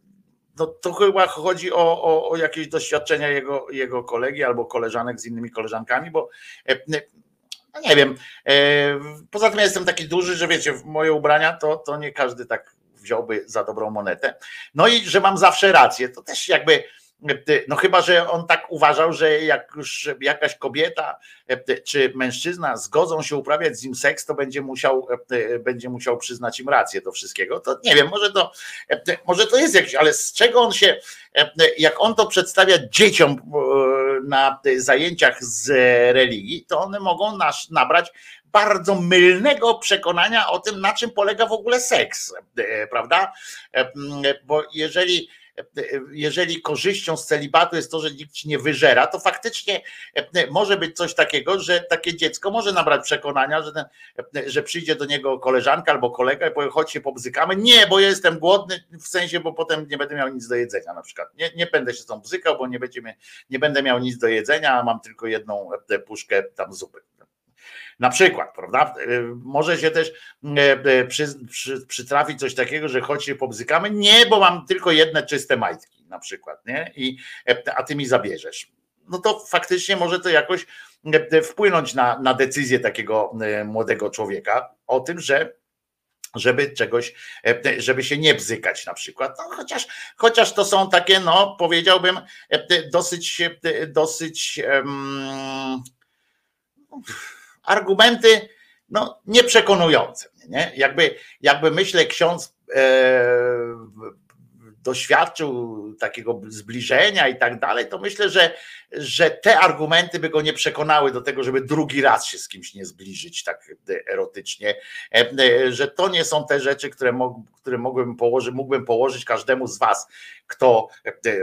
no to chyba chodzi o, o, o jakieś doświadczenia jego, jego kolegi albo koleżanek z innymi koleżankami, bo e, no nie wiem. e, Poza tym ja jestem taki duży, że wiecie, moje ubrania to, to nie każdy tak wziąłby za dobrą monetę. No i że mam zawsze rację, to też jakby no chyba, że on tak uważał, że jak już jakaś kobieta czy mężczyzna zgodzą się uprawiać z nim seks, to będzie musiał, będzie musiał przyznać im rację do wszystkiego. To nie wiem, może to, może to jest jakiś, ale z czego on się, jak on to przedstawia dzieciom na zajęciach z religii, to one mogą nas nabrać bardzo mylnego przekonania o tym, na czym polega w ogóle seks, prawda? Bo jeżeli jeżeli korzyścią z celibatu jest to, że nikt ci nie wyżera, to faktycznie może być coś takiego, że takie dziecko może nabrać przekonania, że, ten, że przyjdzie do niego koleżanka albo kolega i powie, chodź się pobzykamy. Nie, bo ja jestem głodny, w sensie, bo potem nie będę miał nic do jedzenia na przykład. Nie, nie będę się z tą bzykał, bo nie, będzie, nie będę miał nic do jedzenia, a mam tylko jedną puszkę tam zupy. Na przykład, prawda? Może się też przy, przy, przytrafić coś takiego, że choć się pobzykamy. Nie, bo mam tylko jedne czyste majtki na przykład, nie? I, a ty mi zabierzesz. No to faktycznie może to jakoś wpłynąć na, na decyzję takiego młodego człowieka o tym, że żeby czegoś, żeby się nie bzykać na przykład. No, chociaż, chociaż to są takie, no powiedziałbym, dosyć, dosyć um, argumenty no, nieprzekonujące. Nie? Jakby, jakby myślę, ksiądz e, doświadczył takiego zbliżenia i tak dalej, to myślę, że, że te argumenty by go nie przekonały do tego, żeby drugi raz się z kimś nie zbliżyć tak erotycznie, że to nie są te rzeczy, które, mog, które mogłem położyć, mógłbym położyć każdemu z was, kto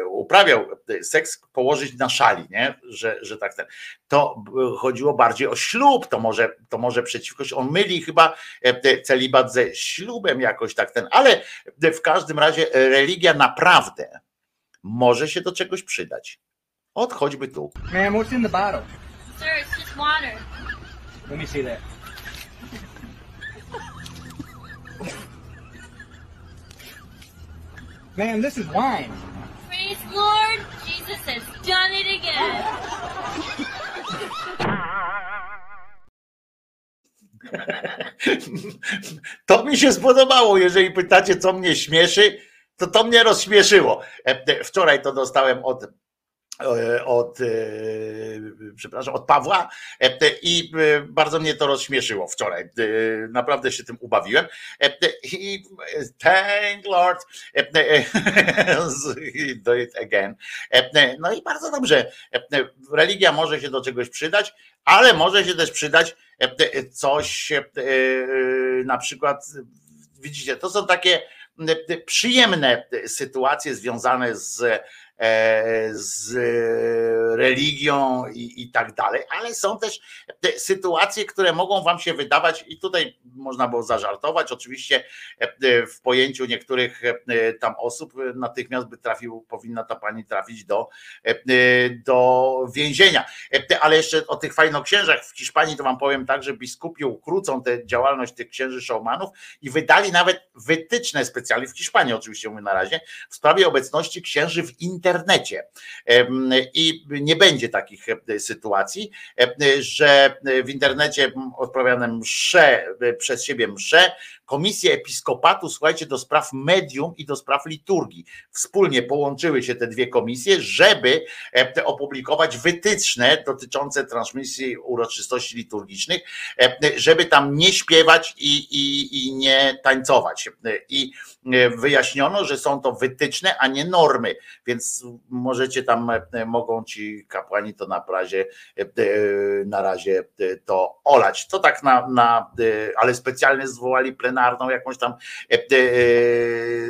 uprawiał seks, położyć na szali, nie? Że, że tak ten. To chodziło bardziej o ślub, to może, to może przeciwko, on myli chyba celibat ze ślubem jakoś tak ten, ale w każdym razie religia naprawdę może się do czegoś przydać. Od choćby tu. Man, what's in the bottle? Sir, it's just water. Let me see that. Man, this is wine. Praise Lord, Jesus has done it again. [laughs] To mi się spodobało. Jeżeli pytacie, co mnie śmieszy, to to mnie rozśmieszyło. Wczoraj to dostałem od od, przepraszam, od Pawła i bardzo mnie to rozśmieszyło wczoraj. Naprawdę się tym ubawiłem. I thank Lord, [laughs] do it again. No i bardzo dobrze. Religia może się do czegoś przydać, ale może się też przydać coś na przykład, widzicie, to są takie przyjemne sytuacje związane z z religią i, i tak dalej, ale są też te sytuacje, które mogą wam się wydawać, i tutaj można było zażartować, oczywiście w pojęciu niektórych tam osób natychmiast by trafił, powinna ta pani trafić do, do więzienia. Ale jeszcze o tych fajnoksiężach w Hiszpanii to wam powiem tak, że biskupi ukrócą tę działalność tych księży szałmanów i wydali nawet wytyczne specjalnie w Hiszpanii oczywiście mówię na razie, w sprawie obecności księży w internecie internecie. I nie będzie takich sytuacji, że w internecie odprawiane msze, przez siebie msze, Komisje Episkopatu, słuchajcie, do spraw medium i do spraw liturgii. Wspólnie połączyły się te dwie komisje, żeby opublikować wytyczne dotyczące transmisji uroczystości liturgicznych, żeby tam nie śpiewać i, i, i nie tańcować. I wyjaśniono, że są to wytyczne, a nie normy, więc możecie tam, mogą ci kapłani to na razie, na razie to olać. To tak na, na ale specjalnie zwołali jakąś tam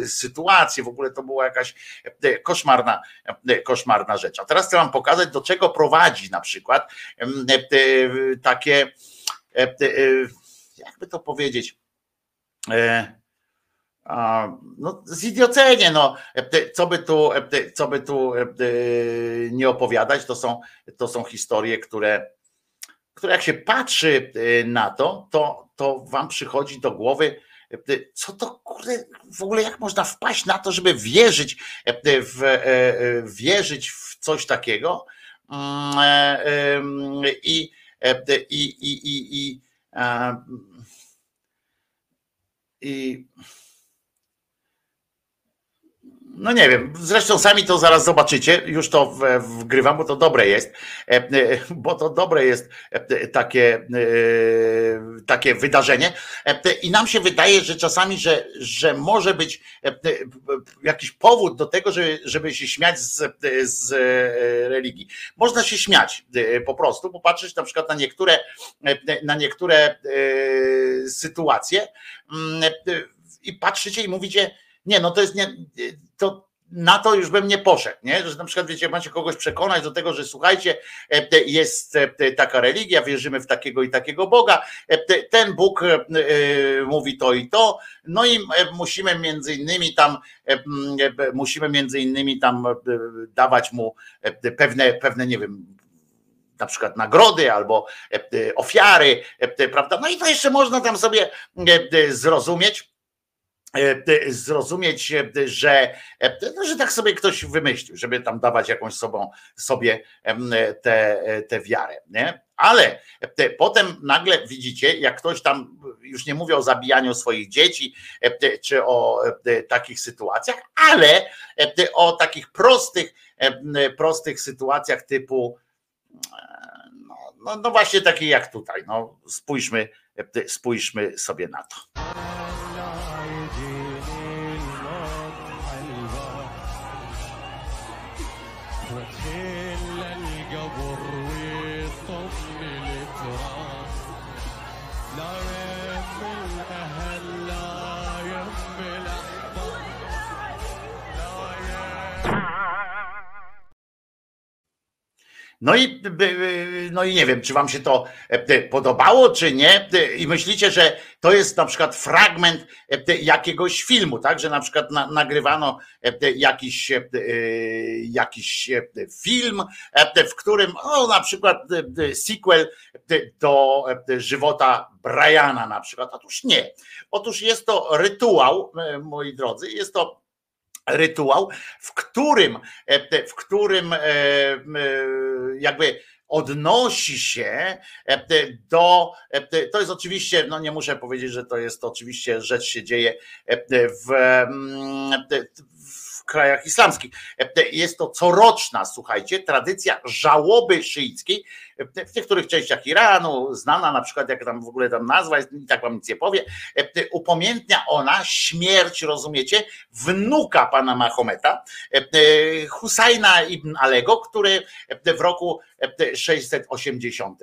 sytuację, w ogóle to była jakaś koszmarna, koszmarna rzecz. A teraz chcę wam pokazać, do czego prowadzi na przykład takie, jakby to powiedzieć, no, zidiocenie, no, co by tu, co by tu nie opowiadać, to są, to są historie, które, które jak się patrzy na to, to, to wam przychodzi do głowy, co to kurde, w ogóle jak można wpaść na to, żeby wierzyć w, wierzyć w coś takiego? I, i, i, i, i, i No nie wiem, zresztą sami to zaraz zobaczycie, już to wgrywam, bo to dobre jest, e, e, bo to dobre jest e, takie, takie wydarzenie i nam się wydaje, że czasami, że, że może być jakiś powód do tego, żeby, żeby się śmiać z, z religii. Można się śmiać po prostu, popatrzeć na przykład na niektóre, na niektóre sytuacje mm, i patrzycie i mówicie, nie, no to jest nie, to na to już bym nie poszedł, nie? Że na przykład wiecie, macie kogoś przekonać do tego, że słuchajcie, e, te- jest e, taka religia, wierzymy w takiego i takiego Boga, e, te- ten Bóg e, e, mówi to i to, no i e, musimy między innymi tam e, e, musimy między innymi tam e, dawać mu e, pewne, pewne nie wiem, na przykład nagrody albo e, e, ofiary, e, prawda? No i to jeszcze można tam sobie e, e, zrozumieć, e, e, zrozumieć, e, że, e, no, że tak sobie ktoś wymyślił, żeby tam dawać jakąś sobą, sobie tę te, wiarę. Nie? Ale te, potem nagle widzicie, jak ktoś tam, już nie mówię o zabijaniu swoich dzieci, e, czy o e, takich sytuacjach, ale e, o takich prostych, prostych sytuacjach typu no, no, no właśnie takie jak tutaj. No, spójrzmy, spójrzmy sobie na to. No i, no i nie wiem, czy wam się to e, podobało, czy nie. E, I myślicie, że to jest na przykład fragment e, jakiegoś filmu, tak? Że na przykład na, nagrywano e, jakiś, e, jakiś e, film, e, w którym, o na przykład e, sequel e, do e, żywota Briana na przykład. Otóż nie. Otóż jest to rytuał, e, moi drodzy, jest to rytuał, w którym, e, w którym e, e, jakby odnosi się e, do, e, to jest oczywiście, no nie muszę powiedzieć, że to jest oczywiście rzecz się dzieje e, w, mm, w krajach islamskich. E, Jest to coroczna, słuchajcie, tradycja żałoby szyickiej w niektórych częściach Iranu, znana na przykład, jak tam w ogóle tam nazwa jest, i tak wam nic nie powie, e, upamiętnia ona śmierć, rozumiecie, wnuka pana Mahometa, e, Husajna ibn Alego, który w roku 680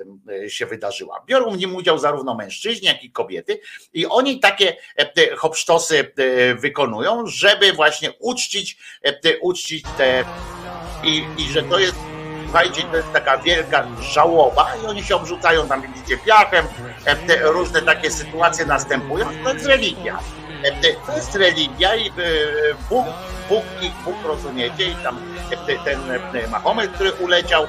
się wydarzyła. Biorą w nim udział zarówno mężczyźni, jak i kobiety i oni takie e, hopsztosy e, wykonują, żeby właśnie uczcić, e, uczcić te i, i że to jest Słuchajcie, to jest taka wielka żałoba i oni się obrzucają tam, widzicie, piachem, e, różne takie sytuacje następują. To jest religia. E, To jest religia i Bóg, Bóg ich Bóg, rozumiecie, i tam te- ten Mahomet, który uleciał,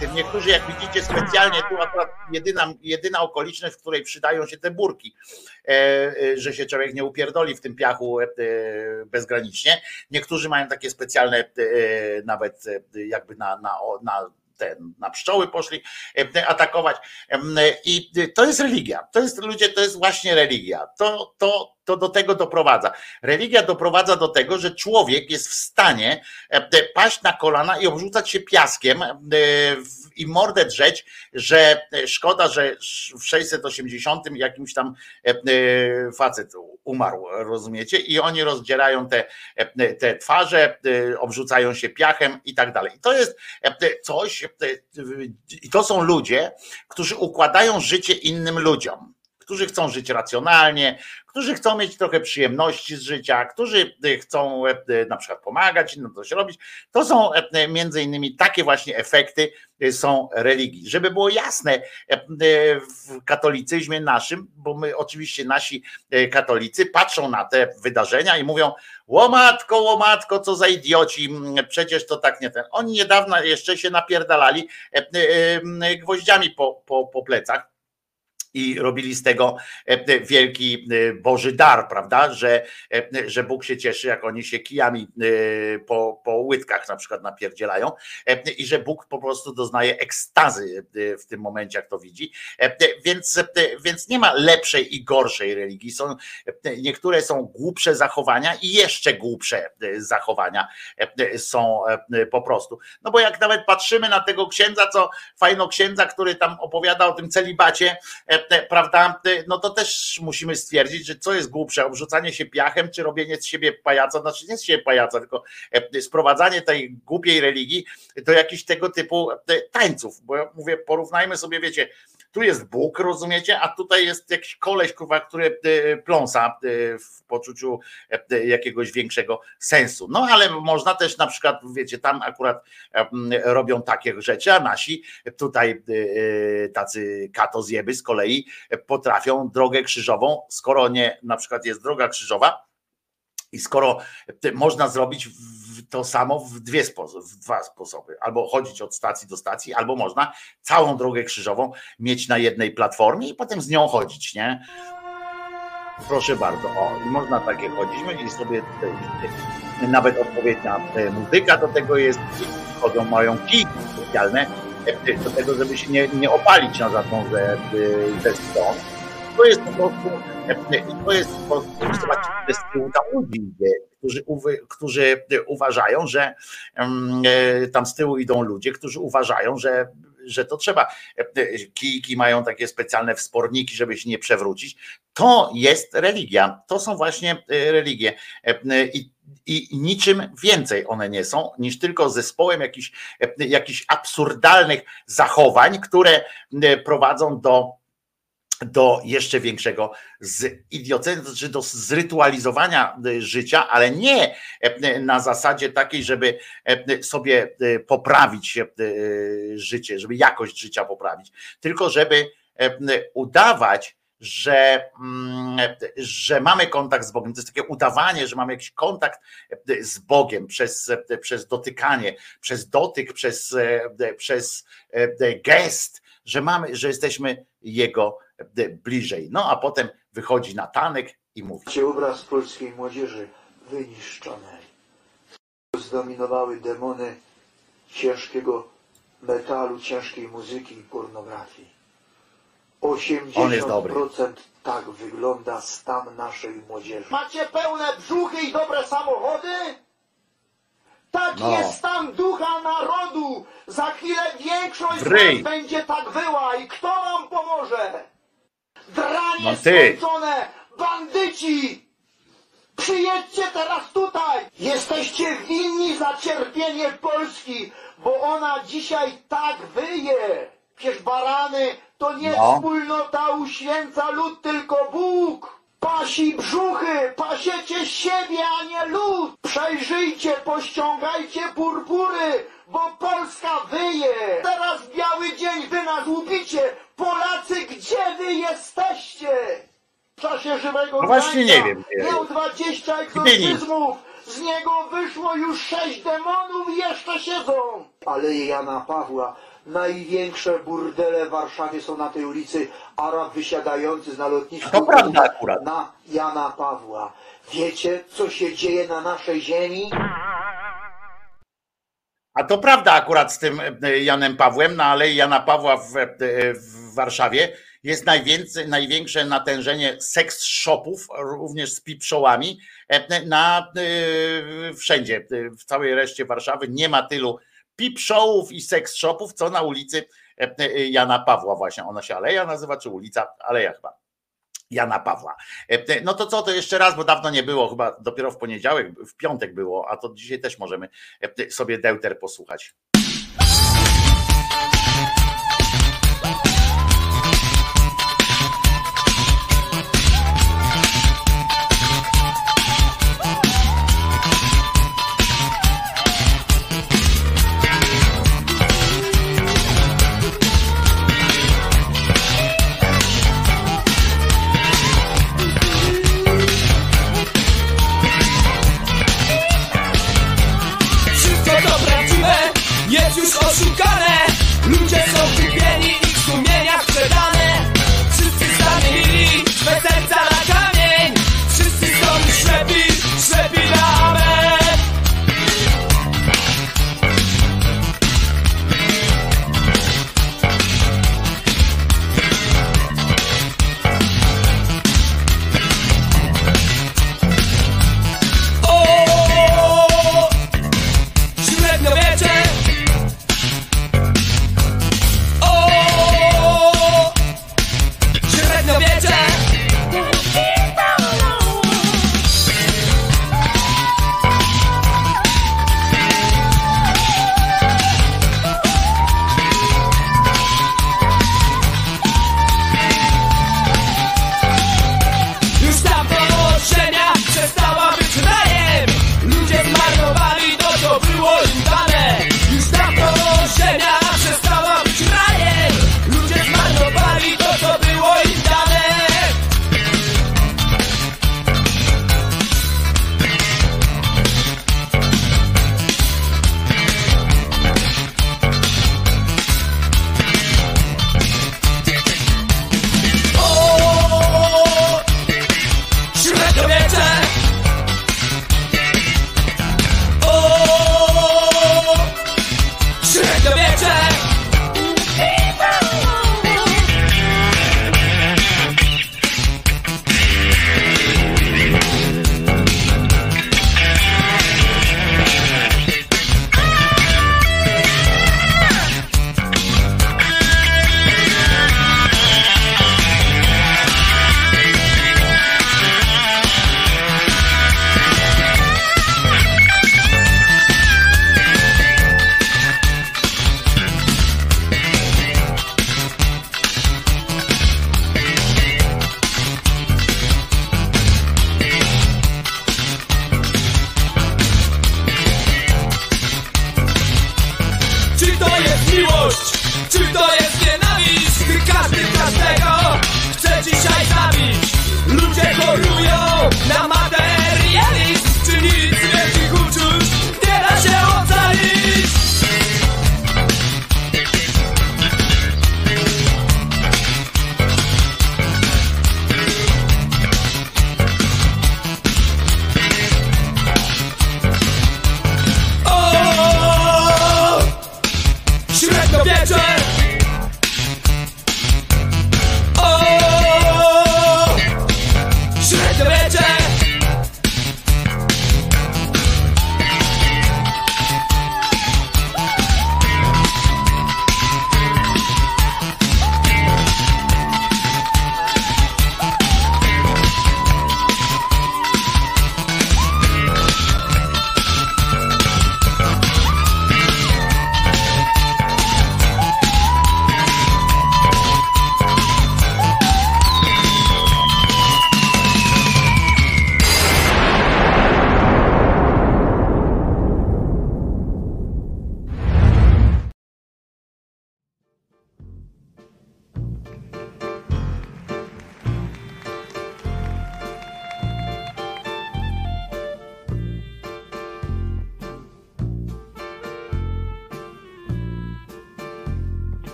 tym niektórzy, jak widzicie, specjalnie tu akurat jedyna, jedyna okoliczność, w której przydają się te burki, że się człowiek nie upierdoli w tym piachu e, bezgranicznie. Niektórzy mają takie specjalne e, nawet e, jakby na, na, na ten, na pszczoły poszli e, atakować. I to jest religia. To jest ludzie, to jest właśnie religia. To, to, to do tego doprowadza. Religia doprowadza do tego, że człowiek jest w stanie e, paść na kolana i obrzucać się piaskiem e, i mordę drzeć, że e, szkoda, że w 680 jakimś tam e, e, facet umarł, rozumiecie? I oni rozdzierają te, e, te twarze, e, obrzucają się piachem i tak dalej. I to jest e, coś, e, i to są ludzie, którzy układają życie innym ludziom którzy chcą żyć racjonalnie, którzy chcą mieć trochę przyjemności z życia, którzy e, chcą e, na przykład pomagać innym coś robić. To są e, między innymi takie właśnie efekty e, są religii. Żeby było jasne, e, e, w katolicyzmie naszym, bo my oczywiście nasi e, katolicy patrzą na te wydarzenia i mówią: Łomatko, łomatko, co za idioci, przecież to tak nie ten. Oni niedawno jeszcze się napierdalali e, e, e, gwoździami po, po, po plecach i robili z tego e, wielki e, Boży dar, prawda? Że, e, że Bóg się cieszy, jak oni się kijami po, po łydkach na przykład napierdzielają i że Bóg po prostu doznaje ekstazy w tym momencie, jak to widzi. Więc, więc nie ma lepszej i gorszej religii. Są, niektóre są głupsze zachowania i jeszcze głupsze zachowania są po prostu. No bo jak nawet patrzymy na tego księdza, co fajno księdza, który tam opowiada o tym celibacie, prawda, no to też musimy stwierdzić, że co jest głupsze, obrzucanie się piachem, czy robienie z siebie pajaca, znaczy nie z siebie pajaca, tylko sprowadzanie tej głupiej religii do jakichś tego typu tańców, bo ja mówię, porównajmy sobie, wiecie, tu jest Bóg, rozumiecie, a tutaj jest jakiś koleś, kurwa, który pląsa w poczuciu jakiegoś większego sensu. No ale można też na przykład, wiecie, tam akurat robią takie rzeczy, a nasi tutaj tacy katozjeby z kolei potrafią drogę krzyżową, skoro nie, na przykład jest droga krzyżowa, i skoro można zrobić to samo w, dwie sposoby, w dwa sposoby, albo chodzić od stacji do stacji, albo można całą drogę krzyżową mieć na jednej platformie i potem z nią chodzić, nie? Proszę bardzo, o, i można takie chodzić, i sobie tutaj, nawet odpowiednia e, muzyka do tego jest, chodzą, mają kijki specjalne e, do tego, żeby się nie, nie opalić na żadną ze, ze stron to jest po prostu, to jest po prostu, zobaczcie, to jest tyłka ludzi, którzy, którzy uważają, że e, tam z tyłu idą ludzie, którzy uważają, że że to trzeba. Kijki mają takie specjalne wsporniki, żeby się nie przewrócić. To jest religia. To są właśnie e, religie. E, I, i niczym więcej one nie są niż tylko zespołem jakichś, jakichś absurdalnych zachowań, które prowadzą do do jeszcze większego zidiotyzmu, czy do zrytualizowania e, życia, ale nie e, na zasadzie takiej, żeby e, sobie poprawić życie, żeby jakość życia poprawić, tylko żeby udawać, że, mm, że mamy kontakt z Bogiem. To jest takie udawanie, że mamy jakiś kontakt z Bogiem przez, przez dotykanie, przez dotyk, przez, przez gest, że mamy, że jesteśmy Jego bliżej. No a potem wychodzi na tanek i mówi. Obraz polskiej młodzieży wyniszczonej. Zdominowały demony ciężkiego metalu, ciężkiej muzyki i pornografii. 80% tak wygląda stan naszej młodzieży. Macie pełne brzuchy i dobre samochody? Tak No. jest stan ducha narodu. Za chwilę większość was będzie tak wyła i kto wam pomoże? Dranie No ty. skończone, bandyci! Przyjedźcie teraz tutaj! Jesteście winni za cierpienie Polski, bo ona dzisiaj tak wyje. Przecież barany to nie No. wspólnota uświęca lud, tylko Bóg. Pasi brzuchy, pasiecie siebie, a nie lud. Przejrzyjcie, pościągajcie purpury, bo Polska wyje. Teraz biały dzień wy nas łupicie. Polacy, gdzie wy jesteście? W czasie żywego No właśnie nie wiem, Miał jest. 20 Gdyni. egzorcyzmów. Z niego wyszło już sześć demonów i jeszcze siedzą. Aleje Jana Pawła. Największe burdele w Warszawie są na tej ulicy. Arab wysiadający z na lotnisku. To prawda akurat. Na Jana Pawła. Wiecie, co się dzieje na naszej ziemi? A to prawda akurat z tym e, Janem Pawłem, na Alei Jana Pawła w, e, w Warszawie jest największe natężenie seks shopów, również z pipszołami, e, na, wszędzie, w całej reszcie Warszawy nie ma tylu pipszołów i seks shopów, co na ulicy Jana Pawła właśnie. Ona się Aleja nazywa, czy ulica? Aleja chyba. Jana Pawła. E, No to co, to jeszcze raz, bo dawno nie było, chyba dopiero w poniedziałek, w piątek było, a to dzisiaj też możemy e, sobie deuter posłuchać.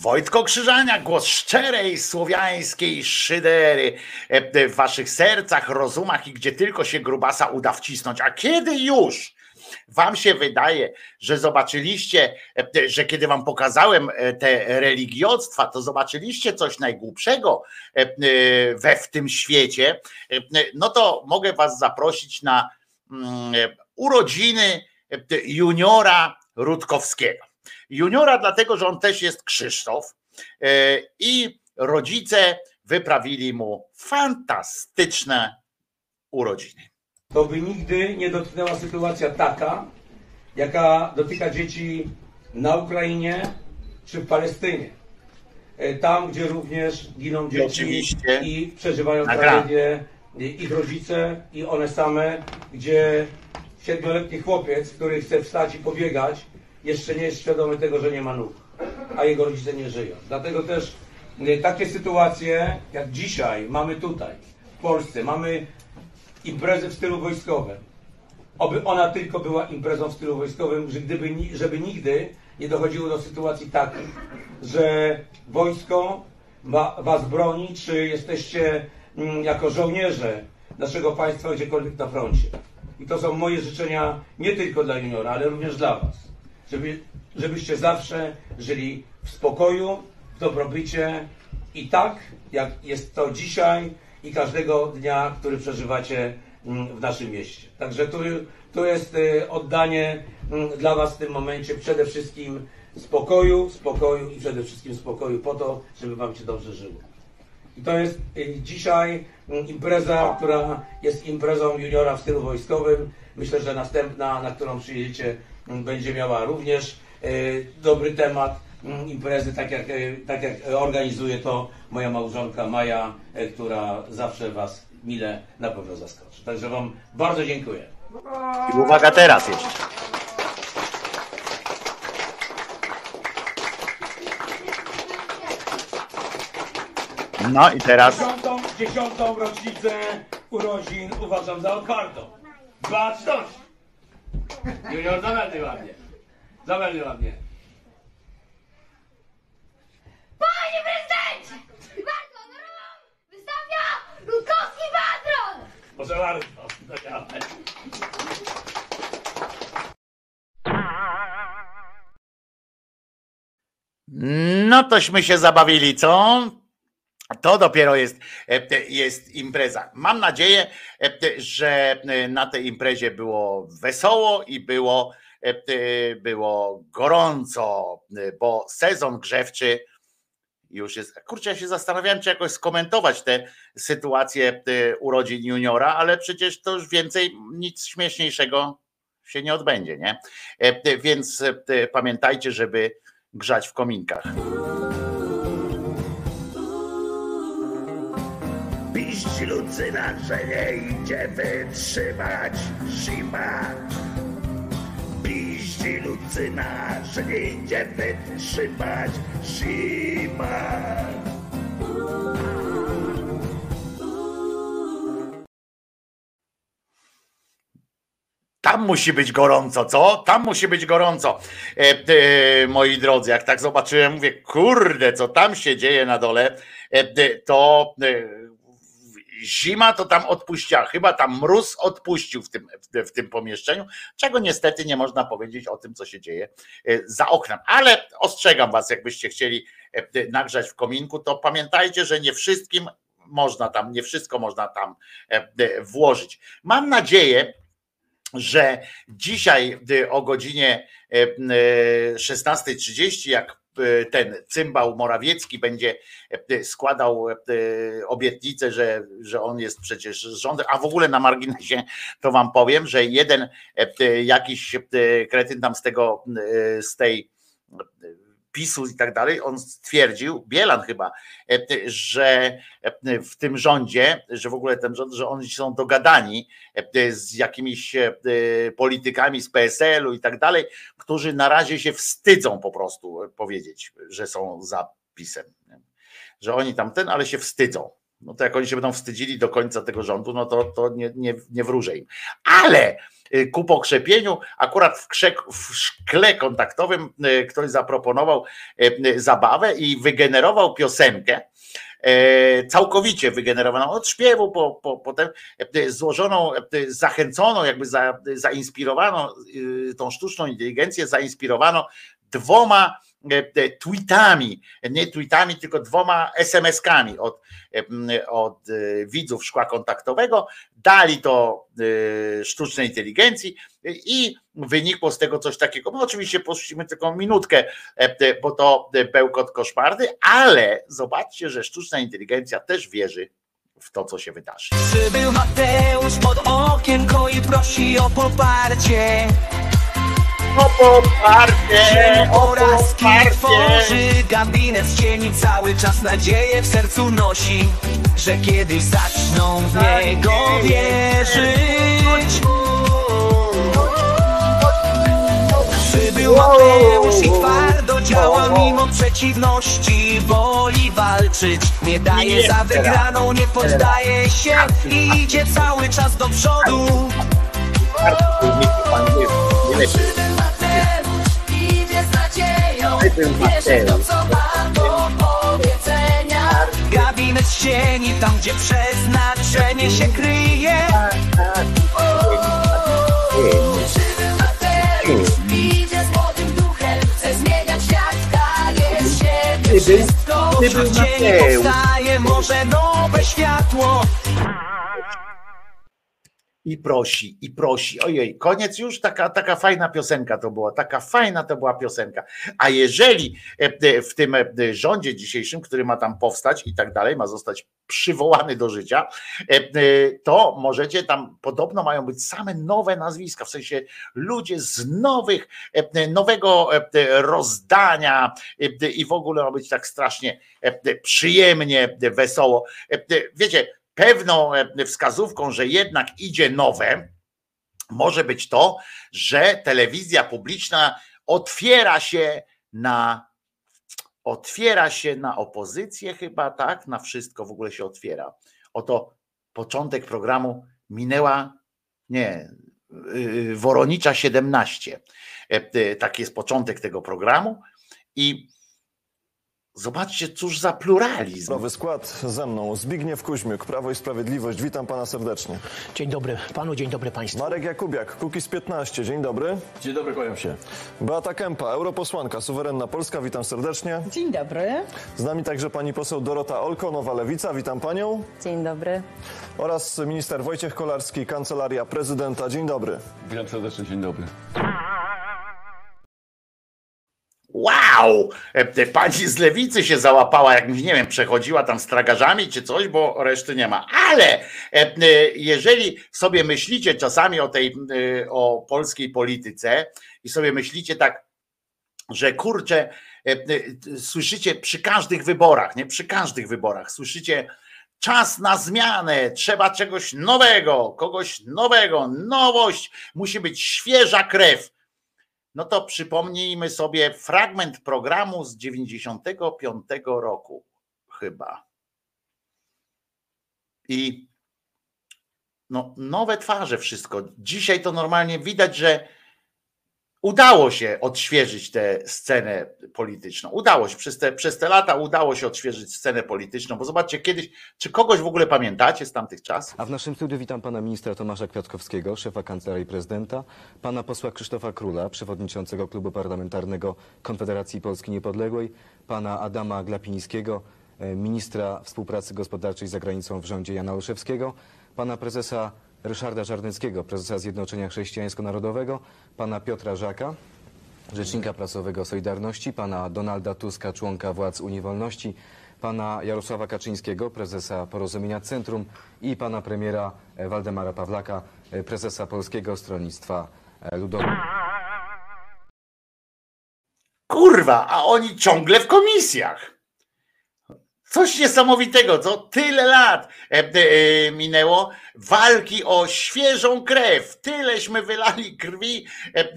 Wojtko Krzyżania, głos szczerej słowiańskiej szydery e, e, w waszych sercach, rozumach i gdzie tylko się grubasa uda wcisnąć. A kiedy już wam się wydaje, że zobaczyliście, e, że kiedy wam pokazałem te religiostwa, to zobaczyliście coś najgłupszego we w tym świecie, no to mogę was zaprosić na mm, urodziny juniora Rutkowskiego. Juniora dlatego, że on też jest Krzysztof e, i rodzice wyprawili mu fantastyczne urodziny. To by nigdy nie dotknęła sytuacja taka, jaka dotyka dzieci na Ukrainie czy w Palestynie. E, tam, gdzie również giną dzieci Oczywiście. i przeżywają tragedię e, ich rodzice i one same, gdzie siedmioletni chłopiec, który chce wstać i pobiegać, jeszcze nie jest świadomy tego, że nie ma nóg, a jego rodzice nie żyją. Dlatego też e, takie sytuacje, jak dzisiaj mamy tutaj, w Polsce, mamy imprezę w stylu wojskowym. Oby ona tylko była imprezą w stylu wojskowym, że gdyby, żeby nigdy nie dochodziło do sytuacji takiej, że wojsko wa, was broni, czy jesteście mm, jako żołnierze naszego państwa gdziekolwiek na froncie. I to są moje życzenia nie tylko dla juniora, ale również dla was. Żeby, żebyście zawsze żyli w spokoju, w dobrobycie i tak, jak jest to dzisiaj i każdego dnia, który przeżywacie mm, w naszym mieście. Także tu, tu jest y, oddanie mm, dla Was w tym momencie przede wszystkim spokoju, spokoju i przede wszystkim spokoju po to, żeby Wam się dobrze żyło. I to jest y, dzisiaj mm, impreza, która jest imprezą juniora w stylu wojskowym. Myślę, że następna, na którą przyjedziecie, będzie miała również y, dobry temat mm, imprezy, tak jak, y, tak jak organizuje to moja małżonka Maja, y, która zawsze Was mile na pewno zaskoczy. Także Wam bardzo dziękuję. I uwaga teraz jeszcze. No i teraz Dziesiątą, dziesiątą rocznicę urodzin uważam za otwartą. Baczność! Junior, zamelduj ładnie. Zamelduj ładnie. Panie prezydencie! Bardzo honorową wystawia Rutkowski patron! Proszę bardzo. Dojechać. No tośmy się zabawili, co? To dopiero jest, e, jest impreza. Mam nadzieję, e, że na tej imprezie było wesoło i było, e, było gorąco, bo sezon grzewczy już jest. Kurczę, ja się zastanawiałem, czy jakoś skomentować tę sytuację urodzin juniora, ale przecież to już więcej nic śmieszniejszego się nie odbędzie, nie? Więc pamiętajcie, żeby grzać w kominkach. Piść Lucyna, że nie idzie wytrzymać zima. Piść Lucyna, że nie idzie wytrzymać zima. Tam musi być gorąco, co? Tam musi być gorąco. E, e, moi drodzy, jak tak zobaczyłem, mówię, kurde, co tam się dzieje na dole, e, e, to e, zima to tam odpuściła. Chyba tam mróz odpuścił w tym, w, tym pomieszczeniu, czego niestety nie można powiedzieć o tym, co się dzieje e, za oknem. Ale ostrzegam was, jakbyście chcieli e, nagrzać w kominku, to pamiętajcie, że nie wszystkim można tam, nie wszystko można tam e, e, włożyć. Mam nadzieję, że dzisiaj o godzinie e, y, 16.30, jak ten cymbał Morawiecki będzie e, składał e, obietnicę, że, że on jest przecież z rządem, a w ogóle na marginesie to wam powiem, że jeden e, jakiś e, kretyn tam z tego, e, z tej PiSu i tak dalej, on stwierdził, Bielan chyba, e, że w tym rządzie, że w ogóle ten rząd, że oni są dogadani e, z jakimiś e, politykami z PSL-u i tak dalej, którzy na razie się wstydzą po prostu powiedzieć, że są za PiSem. Że oni tam ten, ale się wstydzą. No to jak oni się będą wstydzili do końca tego rządu, no to, to nie, nie, nie wróżę im. Ale y, ku pokrzepieniu, akurat w, krzek, w szkle kontaktowym y, ktoś zaproponował y, zabawę i wygenerował piosenkę, całkowicie wygenerowaną od śpiewu, po, po, potem złożoną, zachęconą, jakby za, zainspirowaną tą sztuczną inteligencję, zainspirowano dwoma tweetami, nie tweetami, tylko dwoma SMS-kami od, e, od e, widzów szkła kontaktowego. Dali to e, sztucznej inteligencji i wynikło z tego coś takiego. My oczywiście puścimy tylko minutkę, e, e, bo to e, bełkot koszmarny, ale zobaczcie, że sztuczna inteligencja też wierzy w to, co się wydarzy. Przybył Mateusz pod okienko i prosi o poparcie. O poparcie, o poparcie. tworzy gabinet z cieni cały czas nadzieję w sercu nosi, że kiedyś zaczną w niego wierzyć. Przybył Mateusz i twardo działa mimo przeciwności, woli walczyć, nie daje Nie, za wygraną, nie poddaje się. I idzie cały czas do przodu. Idzie z wierzy w to, co ma do powiedzenia. Gabinet z cieni, tam gdzie przeznaczenie się kryje. Żywy Mateusz idzie z młodym duchem, chce zmieniać świat, daje się Przybył- wszystko. przybył Wśród cieni Mateusz. powstaje może nowe światło. I prosi, i prosi. Ojej, koniec już? Taka, taka fajna piosenka to była, taka fajna to była piosenka. A jeżeli e, w tym e, rządzie dzisiejszym, który ma tam powstać i tak dalej, ma zostać przywołany do życia, e, to możecie tam, podobno mają być same nowe nazwiska, w sensie ludzie z nowych, nowego rozdania i w ogóle ma być tak strasznie przyjemnie, wesoło. Wiecie, pewną e, wskazówką, że jednak idzie nowe, może być to, że telewizja publiczna otwiera się na otwiera się na opozycję chyba, tak? Na wszystko w ogóle się otwiera. Oto początek programu minęła, nie, yy, Woronicza 17. E, e, Tak jest początek tego programu i zobaczcie, cóż za pluralizm. Nowy skład ze mną Zbigniew Kuźmiuk, Prawo i Sprawiedliwość. Witam pana serdecznie. Dzień dobry panu, dzień dobry państwu. Marek Jakubiak, Kukiz 15. Dzień dobry. Dzień dobry, kłaniam się. Beata Kępa, europosłanka, suwerenna Polska. Witam serdecznie. Dzień dobry. Z nami także pani poseł Dorota Olko, Nowa Lewica. Witam panią. Dzień dobry. Oraz minister Wojciech Kolarski, Kancelaria Prezydenta. Dzień dobry. Witam serdecznie, dzień dobry. Wow! E, e, Pani z lewicy się załapała, jakimś, nie wiem, przechodziła tam z czy coś, bo reszty nie ma. Ale e, jeżeli sobie myślicie czasami o tej, o polskiej polityce i sobie myślicie tak, że kurczę, słyszycie przy każdych wyborach, nie przy każdych wyborach, słyszycie czas na zmianę, trzeba czegoś nowego, kogoś nowego, nowość, musi być świeża krew no to przypomnijmy sobie fragment programu z 95 roku, chyba. I no, nowe twarze, wszystko. Dzisiaj to normalnie widać, że udało się odświeżyć tę scenę polityczną. Udało się, przez te, przez te lata udało się odświeżyć scenę polityczną, bo zobaczcie kiedyś, czy kogoś w ogóle pamiętacie z tamtych czasów? A w naszym studiu witam pana ministra Tomasza Kwiatkowskiego, szefa Kancelarii Prezydenta, pana posła Krzysztofa Króla, przewodniczącego Klubu Parlamentarnego Konfederacji Polski Niepodległej, pana Adama Glapińskiego, e, ministra współpracy gospodarczej za granicą w rządzie Jana Olszewskiego, pana prezesa Ryszarda Żarnyckiego, prezesa Zjednoczenia Chrześcijańsko-Narodowego, pana Piotra Żaka, rzecznika prasowego Solidarności, pana Donalda Tuska, członka władz Unii Wolności, pana Jarosława Kaczyńskiego, prezesa Porozumienia Centrum i pana premiera Waldemara Pawlaka, prezesa Polskiego Stronnictwa Ludowego. Kurwa, a oni ciągle w komisjach. Coś niesamowitego, co tyle lat e, e, minęło walki o świeżą krew. Tyleśmy wylali krwi e,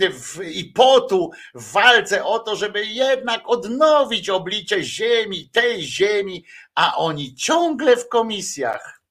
i potu w walce o to, żeby jednak odnowić oblicze ziemi, tej ziemi, a oni ciągle w komisjach.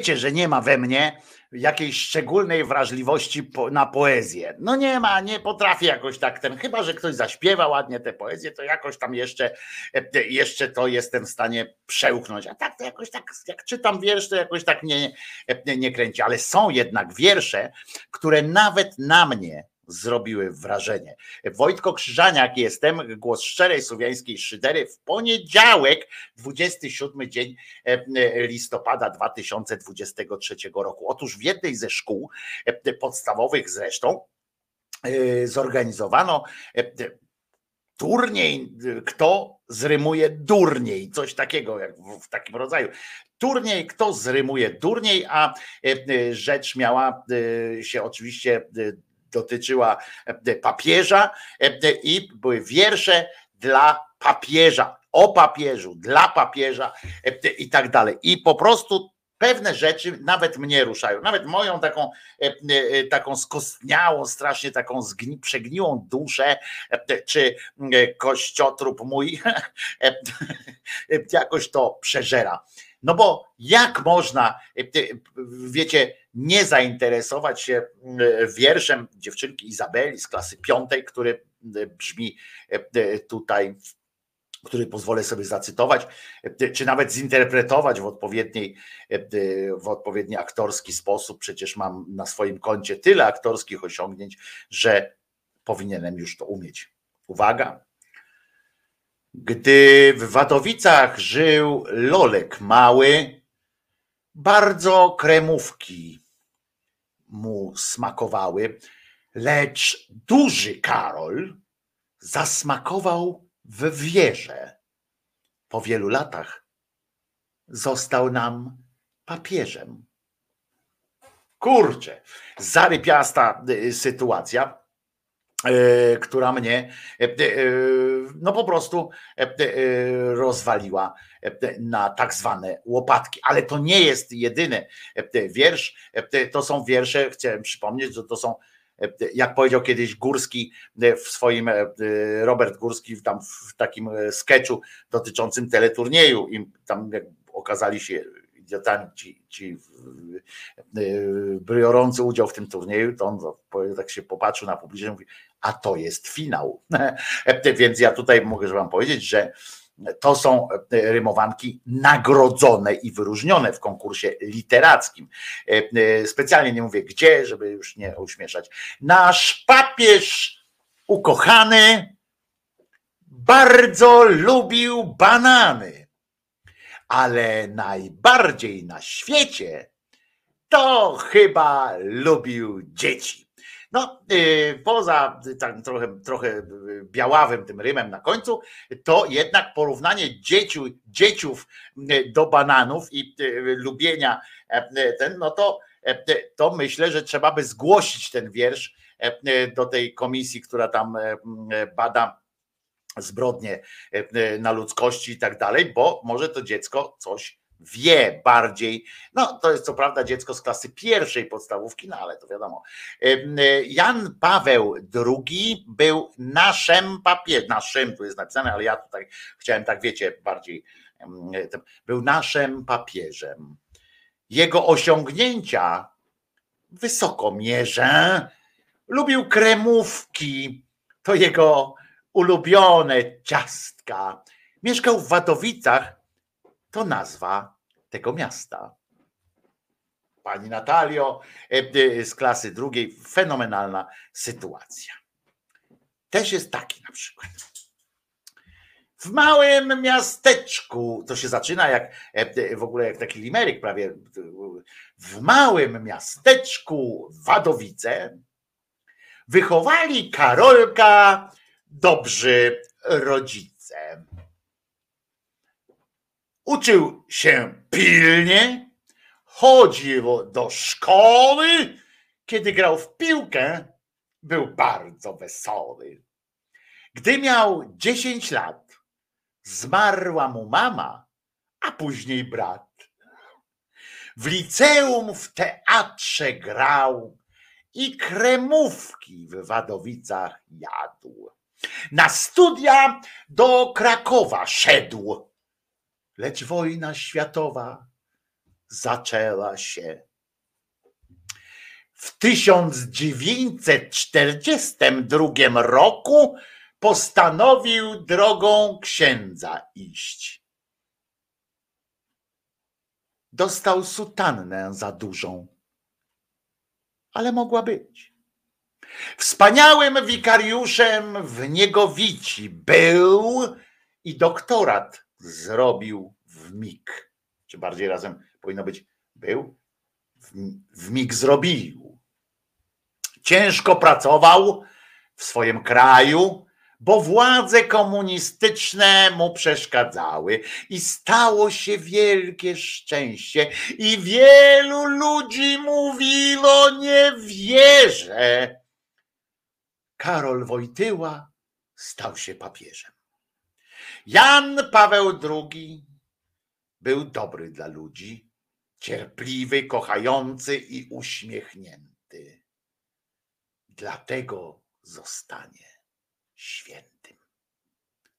Wiecie, że nie ma we mnie jakiejś szczególnej wrażliwości na poezję. No nie ma, nie potrafię jakoś tak ten, chyba że ktoś zaśpiewa ładnie tę poezję, to jakoś tam jeszcze, e, jeszcze to jestem w stanie przełknąć. A tak to jakoś tak, jak czytam wiersz, to jakoś tak nie, nie, nie kręci. Ale są jednak wiersze, które nawet na mnie zrobiły wrażenie. Wojtko Krzyżaniak jestem, głos szczerej słowiańskiej szydery w poniedziałek, 27 dzień e, e, listopada 2023 roku. Otóż w jednej ze szkół e, podstawowych zresztą zorganizowano turniej, kto zrymuje durniej, coś takiego jak w, w takim rodzaju. Turniej, kto zrymuje durniej, a rzecz miała się oczywiście dotyczyła e, papieża e, i były wiersze dla papieża, o papieżu, dla papieża e, i tak dalej. I po prostu pewne rzeczy nawet mnie ruszają, nawet moją taką, taką skostniałą, strasznie taką zgni, przegniłą duszę, czy e, kościotrup mój [laughs] jakoś to przeżera. No bo jak można, wiecie, nie zainteresować się e, wierszem dziewczynki Izabeli z klasy piątej, który e, brzmi e, tutaj który pozwolę sobie zacytować, czy nawet zinterpretować w odpowiedniej, w odpowiedni aktorski sposób. Przecież mam na swoim koncie tyle aktorskich osiągnięć, że powinienem już to umieć. Uwaga. Gdy w Wadowicach żył Lolek mały, bardzo kremówki mu smakowały, lecz duży Karol zasmakował w wierze. Po wielu latach został nam papieżem. Kurczę, zarypiasta y, sytuacja, która mnie y, y, no po prostu rozwaliła na tak zwane łopatki. Ale to nie jest jedyny wiersz, to są wiersze, chciałem przypomnieć, że to są jak powiedział kiedyś Górski w swoim, e, Robert Górski w tam w takim e, sketchu dotyczącym teleturnieju i tam okazali się idiotami ci, ci e, biorący udział w tym turnieju, to on tak się popatrzył na publiczność i mówi, a to jest finał. [laughs] Więc ja tutaj mogę wam powiedzieć, że to są rymowanki nagrodzone i wyróżnione w konkursie literackim. Specjalnie nie mówię gdzie, żeby już nie uśmieszać. Nasz papież ukochany bardzo lubił banany, ale najbardziej na świecie to chyba lubił dzieci. No, yy, poza tak trochę, trochę białawym tym rymem na końcu, to jednak porównanie dzieciu, dzieciów y, do bananów i y, lubienia e, ten, no to, e, to myślę, że trzeba by zgłosić ten wiersz e, do tej komisji, która tam bada zbrodnie e, na ludzkości i tak dalej, bo może to dziecko coś wie bardziej. No, to jest co prawda dziecko z klasy pierwszej podstawówki, no ale to wiadomo. E, Jan Paweł II był naszym papieżem, naszym tu jest napisane, ale ja tutaj chciałem tak, wiecie, bardziej, tym, był naszym papieżem. Jego osiągnięcia wysoko mierzę. Lubił kremówki, to jego ulubione ciastka. Mieszkał w Wadowicach, to nazwa tego miasta. Pani Natalio e, e, z klasy drugiej, fenomenalna sytuacja. Też jest taki na przykład. W małym miasteczku, to się zaczyna jak e, w ogóle jak taki limeryk prawie. W małym miasteczku Wadowice wychowali Karolka dobrzy rodzice. Uczył się pilnie, chodził do szkoły. Kiedy grał w piłkę, był bardzo wesoły. Gdy miał 10 lat, zmarła mu mama, a później brat. W liceum w teatrze grał i kremówki w Wadowicach jadł. Na studia do Krakowa szedł lecz wojna światowa zaczęła się. W 1942 roku postanowił drogą księdza iść. Dostał sutannę za dużą, ale mogła być. Wspaniałym wikariuszem w Niegowici był i doktorat zrobił w mig. Czy bardziej razem powinno być był? W, w mig zrobił. Ciężko pracował w swoim kraju, bo władze komunistyczne mu przeszkadzały i stało się wielkie szczęście i wielu ludzi mówiło nie wierzę. Karol Wojtyła stał się papieżem. Jan Paweł II był dobry dla ludzi, cierpliwy, kochający i uśmiechnięty. Dlatego zostanie świętym.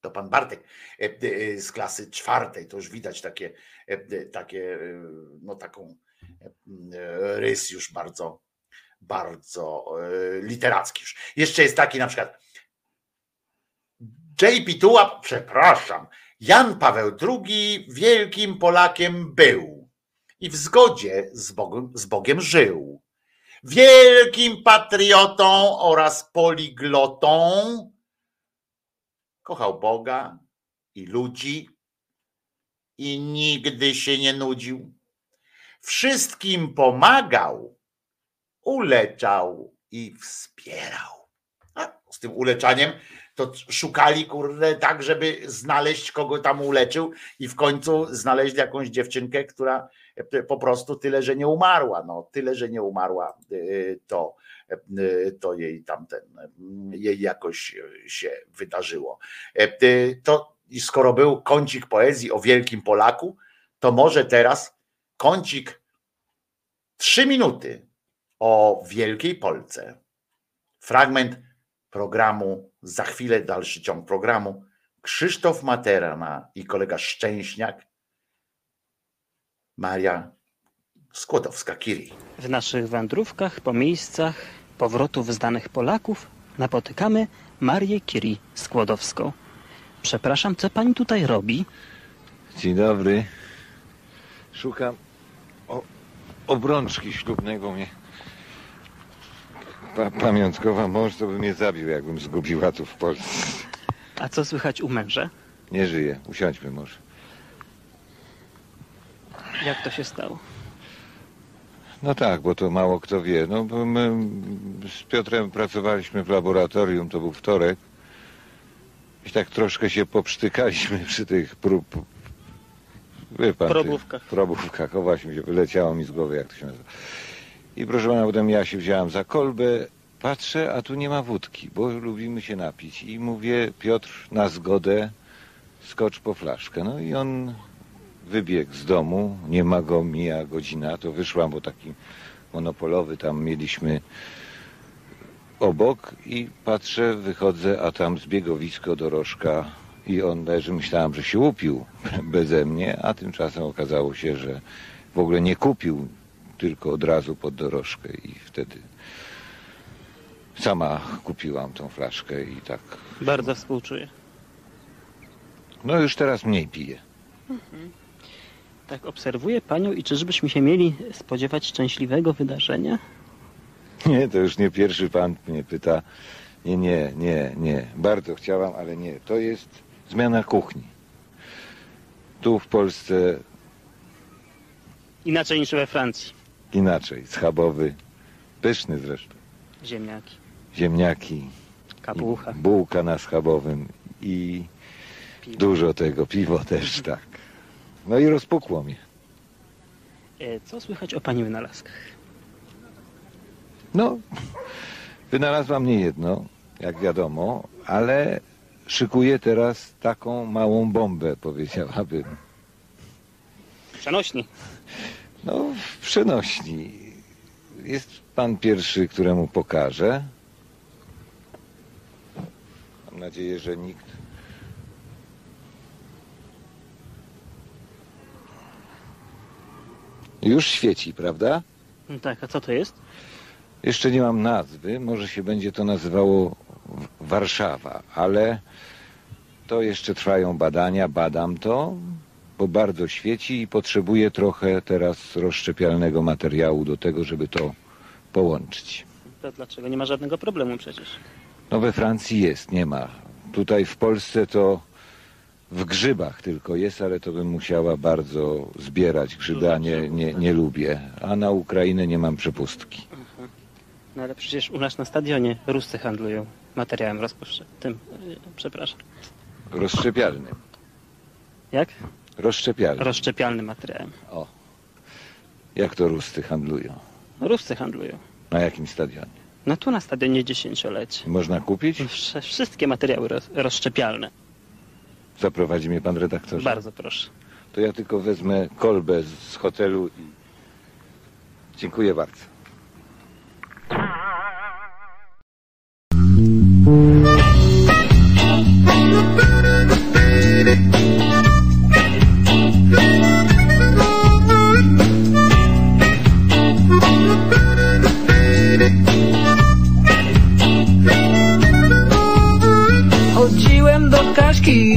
To pan Bartek e, e, z klasy czwartej, to już widać takie, e, takie no taką rys już bardzo, bardzo literacki już. Jeszcze jest taki na przykład J.P. Tułap, przepraszam, Jan Paweł II wielkim Polakiem był i w zgodzie z Bogiem, z Bogiem żył. Wielkim patriotą oraz poliglotą kochał Boga i ludzi i nigdy się nie nudził. Wszystkim pomagał, uleczał i wspierał. A z tym uleczaniem to szukali, kurde, tak, żeby znaleźć kogo tam uleczył i w końcu znaleźli jakąś dziewczynkę, która po prostu tyle, że nie umarła. No, tyle, że nie umarła, y, to, y, to jej tamten, jej jakoś się wydarzyło. To skoro był kącik poezji o wielkim Polaku, to może teraz kącik trzy minuty o wielkiej Polce. Fragment programu, za chwilę dalszy ciąg programu. Krzysztof Materna i kolega Szczęśniak, Maria Skłodowska-Curie. W naszych wędrówkach po miejscach powrotów zdanych Polaków napotykamy Marię Curie Skłodowską. Przepraszam, co pani tutaj robi? Dzień dobry. Szukam o, obrączki ślubnego mnie. Pa, pamiątkowa mąż to by mnie zabił, jakbym zgubiła tu w Polsce. A co słychać u męża? Nie żyje. Usiądźmy może. Jak to się stało? No tak, bo to mało kto wie. No, bo my z Piotrem pracowaliśmy w laboratorium, to był wtorek. I tak troszkę się poprztykaliśmy [laughs] przy tych prób. Wie pan, Probówkach. Tych probówkach. O właśnie, wyleciało mi z głowy, jak to się nazywa. I proszę pana, potem ja się wziąłem za kolbę, patrzę, a tu nie ma wódki, bo lubimy się napić. I mówię, Piotr, na zgodę, skocz po flaszkę. No i on wybiegł z domu, nie ma go, mija godzina, to wyszłam, bo taki monopolowy tam mieliśmy obok. I patrzę, wychodzę, a tam zbiegowisko dorożka. I on leży, myślałem, że się upił [laughs] beze mnie, a tymczasem okazało się, że w ogóle nie kupił, tylko od razu pod dorożkę i wtedy sama kupiłam tą flaszkę i tak, Bardzo współczuję. no już teraz mniej piję. Tak obserwuję panią i czyżbyśmy się mieli spodziewać szczęśliwego wydarzenia? Nie, to już nie pierwszy pan mnie pyta. Nie, nie, nie, nie. Bardzo chciałam, ale nie. To jest zmiana kuchni. Tu w Polsce Inaczej niż we Francji. Inaczej. Schabowy, pyszny zresztą. Ziemniaki. Ziemniaki, Kapucha. bułka na schabowym i dużo tego, piwo też, [laughs] tak. No i rozpukło mnie. E, Co słychać o pani wynalazkach? No, wynalazłam nie jedno, jak wiadomo, ale szykuję teraz taką małą bombę, powiedziałabym. Przenośni. No, w przenośni. Jest pan pierwszy, któremu pokażę. Mam nadzieję, że nikt. Już świeci, prawda? No tak, a co to jest? Jeszcze nie mam nazwy, może się będzie to nazywało Warszawa, ale to jeszcze trwają badania, badam to, bo bardzo świeci i potrzebuję trochę teraz rozszczepialnego materiału do tego, żeby to połączyć. To dlaczego? Nie ma żadnego problemu przecież. No we Francji jest, nie ma. Tutaj w Polsce to w grzybach tylko jest, ale to bym musiała bardzo zbierać grzyby, a nie, nie, nie lubię. A na Ukrainę nie mam przepustki. No ale przecież u nas na stadionie Ruscy handlują materiałem rozpuszczalnym. Tym, przepraszam. Rozszczepialnym. Jak? Rozszczepialnym. Rozszczepialnym materiałem. O. Jak to Ruscy handlują? Ruscy handlują. Na jakim stadionie? No tu na stadionie dziesięciolecie. Można kupić? Wsz- Wszystkie materiały roz, rozszczepialne. Zaprowadzi mnie pan redaktorze? Bardzo proszę. To ja tylko wezmę kolbę z hotelu i... Dziękuję bardzo.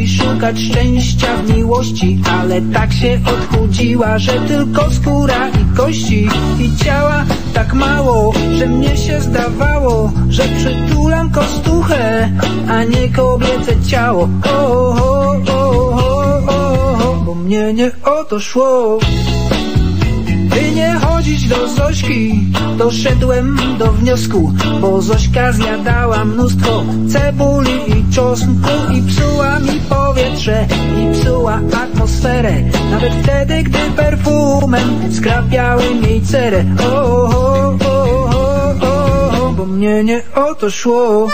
Szukać szczęścia w miłości Ale tak się odchudziła, że tylko skóra i kości. I ciała tak mało, że mnie się zdawało Że przytulam kostuchę, a nie kobiece ciało. O, o, o, o, o, o, Bo mnie nie o to szło. By nie do Zośki, doszedłem do wniosku, bo Zośka zjadała mnóstwo cebuli i czosnku i psuła mi powietrze i psuła atmosferę, nawet wtedy, gdy perfumem skrapiałem jej cerę. O, o, o, o, o, o, bo mnie nie o to szło.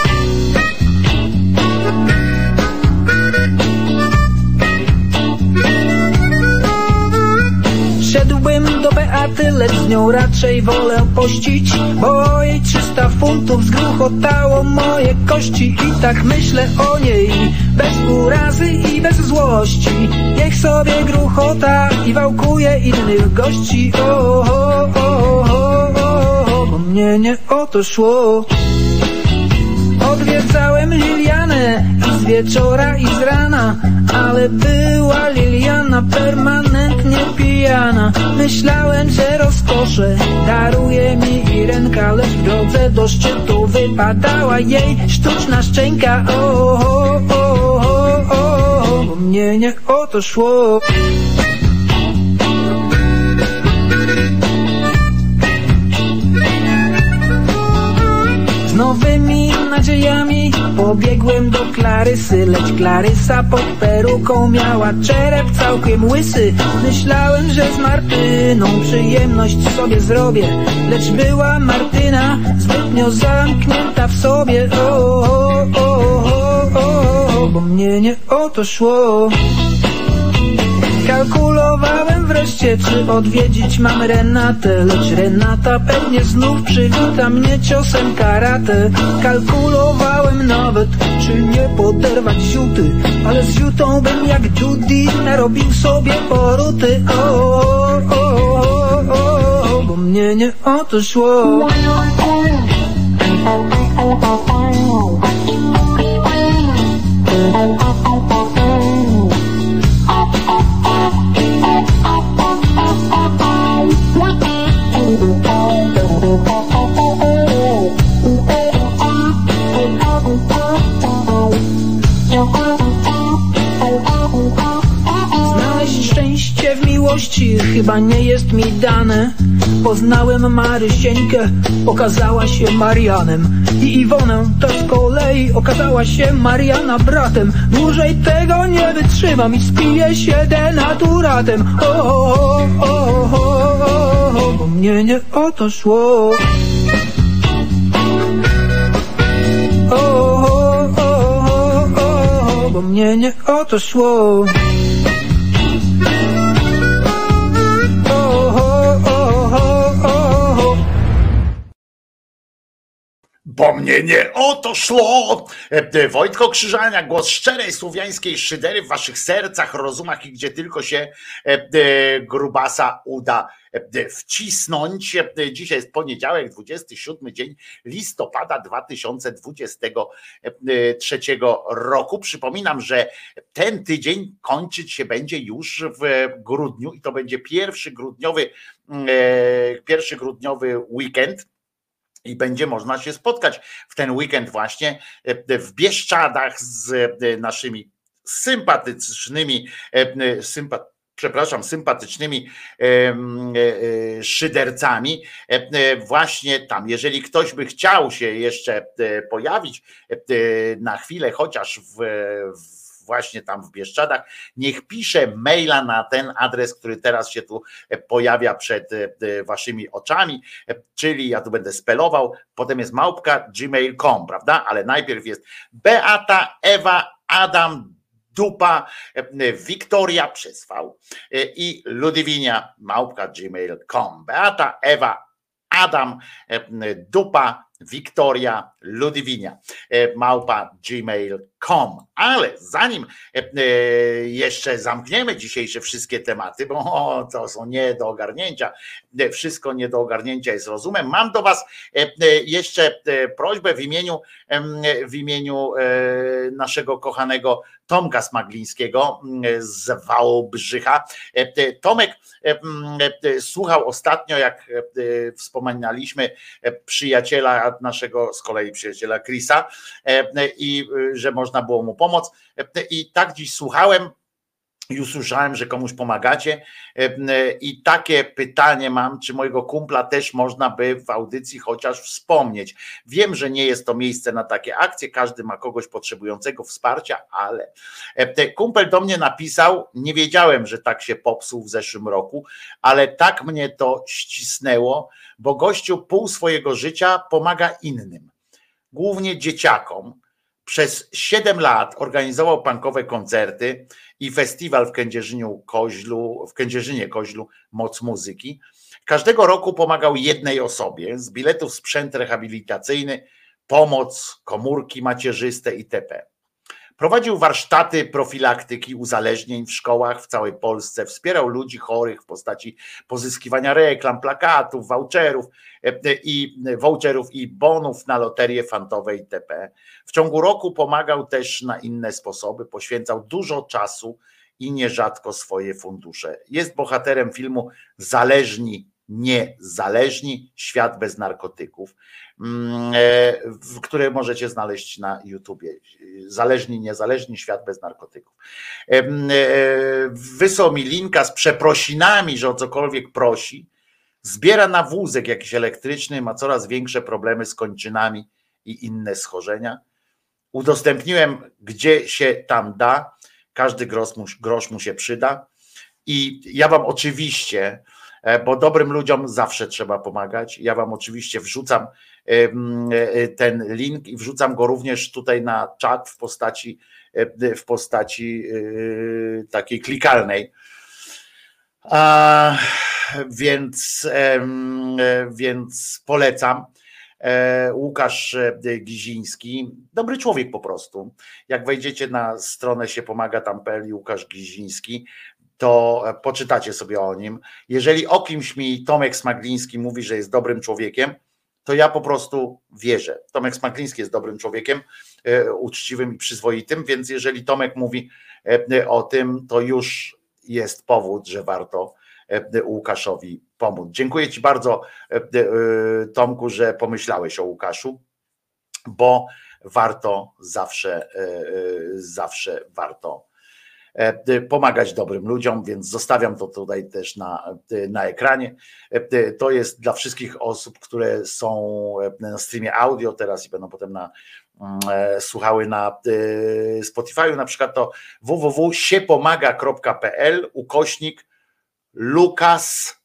Do Beaty, lecz z nią raczej wolę pościć Bo jej 300 funtów zgruchotało moje kości I tak myślę o niej, bez urazy i bez złości Niech sobie gruchota i wałkuje innych gości. O, o, o, o, o, o, bo mnie nie o to szło. Odwiedzałem Lilianę i z wieczora i z rana Ale była Liliana permanentnie pijana. Myślałem, że rozkosze daruje mi Irenka Lecz w drodze do szczytu wypadała jej sztuczna szczęka. O, o, o, o, o, o, mnie nie o to szło. Z nowymi nadziejami pobiegłem do Klarysy Lecz Klarysa pod peruką miała czerep całkiem łysy. Myślałem, że z Martyną przyjemność sobie zrobię Lecz była Martyna zbytnio zamknięta w sobie. O, o, o, o, o, o, bo mnie nie o to szło Kalkulowałem wreszcie, czy odwiedzić mam Renatę Lecz Renata pewnie znów przywita mnie ciosem karate. Kalkulowałem nawet, czy nie poderwać ziuty Ale z ziutą bym jak Judy narobił sobie poruty. O, bo mnie nie o szło miłości chyba nie jest mi dane. Poznałem Marysieńkę, okazała się Marianem. I Iwonę to z kolei okazała się Mariana bratem. Dłużej tego nie wytrzymam i spiję się denaturatem. O, o, o, o, o, o, bo mnie nie o to szło. O, o, o, bo mnie nie o to szło Bo mnie nie o to szło. E, Wojtko Krzyżania, głos szczerej słowiańskiej szydery w waszych sercach, rozumach i gdzie tylko się e, e, grubasa uda e, wcisnąć. E, Dzisiaj jest poniedziałek, 27 dzień listopada 2023 roku. Przypominam, że ten tydzień kończyć się będzie już w grudniu i to będzie pierwszy grudniowy, e, pierwszy grudniowy weekend i będzie można się spotkać w ten weekend właśnie e, w Bieszczadach z e, naszymi sympatycznymi, e, sympa, przepraszam, sympatycznymi szydercami. Właśnie tam, jeżeli ktoś by chciał się jeszcze pojawić na chwilę, chociaż w, w właśnie tam w Bieszczadach, niech pisze maila na ten adres, który teraz się tu e, pojawia przed e, waszymi oczami, e, czyli ja tu będę spelował, potem jest małpka gmail.com, prawda? Ale najpierw jest Beata, Ewa, Adam, Dupa, Wiktoria przez V i Ludwinia, małpka gmail.com. Beata, Ewa, Adam, Dupa, Wiktoria, Ludwinia, małpa gmail.com. Ale zanim e, e, jeszcze zamkniemy dzisiejsze wszystkie tematy, bo to są nie do ogarnięcia, e, wszystko nie do ogarnięcia jest rozumem, mam do Was jeszcze prośbę w imieniu, w imieniu naszego kochanego Tomka Smaglińskiego m, z Wałbrzycha. Tomek m, e, słuchał ostatnio, jak wspominaliśmy, przyjaciela naszego, z kolei przyjaciela Chrisa, e, i że można było mu pomóc. I tak dziś słuchałem. I usłyszałem, że komuś pomagacie. I takie pytanie mam, czy mojego kumpla też można by w audycji chociaż wspomnieć. Wiem, że nie jest to miejsce na takie akcje, każdy ma kogoś potrzebującego wsparcia, ale e, kumpel do mnie napisał, nie wiedziałem, że tak się popsuł w zeszłym roku, ale tak mnie to ścisnęło, bo gościu pół swojego życia pomaga innym, głównie dzieciakom. Przez 7 lat organizował punkowe koncerty i festiwal w Kędzierzyniu Koźlu, w Kędzierzynie Koźlu Moc Muzyki. Każdego roku pomagał jednej osobie z biletów sprzęt rehabilitacyjny, pomoc, komórki macierzyste itp. Prowadził warsztaty profilaktyki uzależnień w szkołach w całej Polsce, wspierał ludzi chorych w postaci pozyskiwania reklam, plakatów, voucherów e, e, i voucherów i bonów na loterie fantowe itp. W ciągu roku pomagał też na inne sposoby, poświęcał dużo czasu i nierzadko swoje fundusze. Jest bohaterem filmu Zależni, niezależni, świat bez narkotyków, e, które możecie znaleźć na YouTubie. Zależni, niezależni, świat bez narkotyków. Em, e, Wysłał mi linka z przeprosinami, że o cokolwiek prosi. Zbiera na wózek jakiś elektryczny, ma coraz większe problemy z kończynami i inne schorzenia. Udostępniłem, gdzie się tam da. Każdy grosz mu, grosz mu się przyda. I ja Wam oczywiście, e, bo dobrym ludziom zawsze trzeba pomagać. Ja Wam oczywiście wrzucam em, e, ten link i wrzucam go również tutaj na czat w postaci, e, w postaci e, takiej klikalnej. A, więc, e, więc polecam. E, Łukasz e, Giziński, dobry człowiek po prostu. Jak wejdziecie na stronę się pomaga tam.pl i Łukasz Giziński, to e, poczytacie sobie o nim. Jeżeli o kimś mi Tomek Smagliński mówi, że jest dobrym człowiekiem, to ja po prostu wierzę. Tomek Smagliński jest dobrym człowiekiem, e, uczciwym i przyzwoitym, więc jeżeli Tomek mówi e, o tym, to już jest powód, że warto Łukaszowi pomóc. Dziękuję Ci bardzo, Tomku, że pomyślałeś o Łukaszu, bo warto zawsze, zawsze warto pomagać dobrym ludziom, więc zostawiam to tutaj też na, na ekranie. E, To jest dla wszystkich osób, które są na streamie audio teraz i będą potem na, mm, e, słuchały na e, Spotify, na przykład to www.siepomaga.pl ukośnik Lukas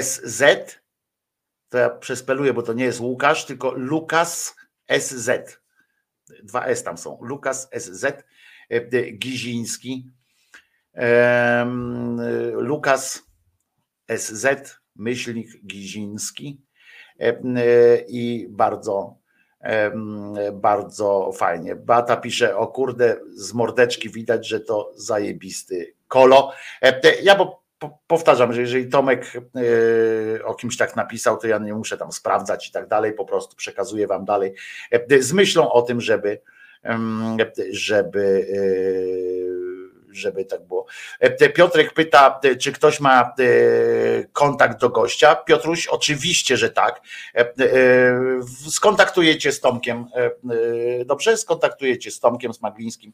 SZ. To ja przespeluję, bo to nie jest Łukasz, tylko Lukas SZ. Dwa S tam są. Lukas SZ e, Giziński. Lukas SZ myślnik Giziński. E, e, I bardzo Bardzo fajnie. Bata pisze, o kurde, z mordeczki widać, że to zajebisty kolo. E, Ja bo po- powtarzam, że jeżeli Tomek o kimś tak napisał, to ja nie muszę tam sprawdzać i tak dalej, po prostu przekazuję wam dalej z myślą o tym, żeby żeby żeby tak było. E, Piotrek pyta, e, czy ktoś ma e, kontakt do gościa. Piotruś, oczywiście, że tak. Skontaktujecie z Tomkiem, dobrze? Skontaktujecie z Tomkiem Smaglińskim,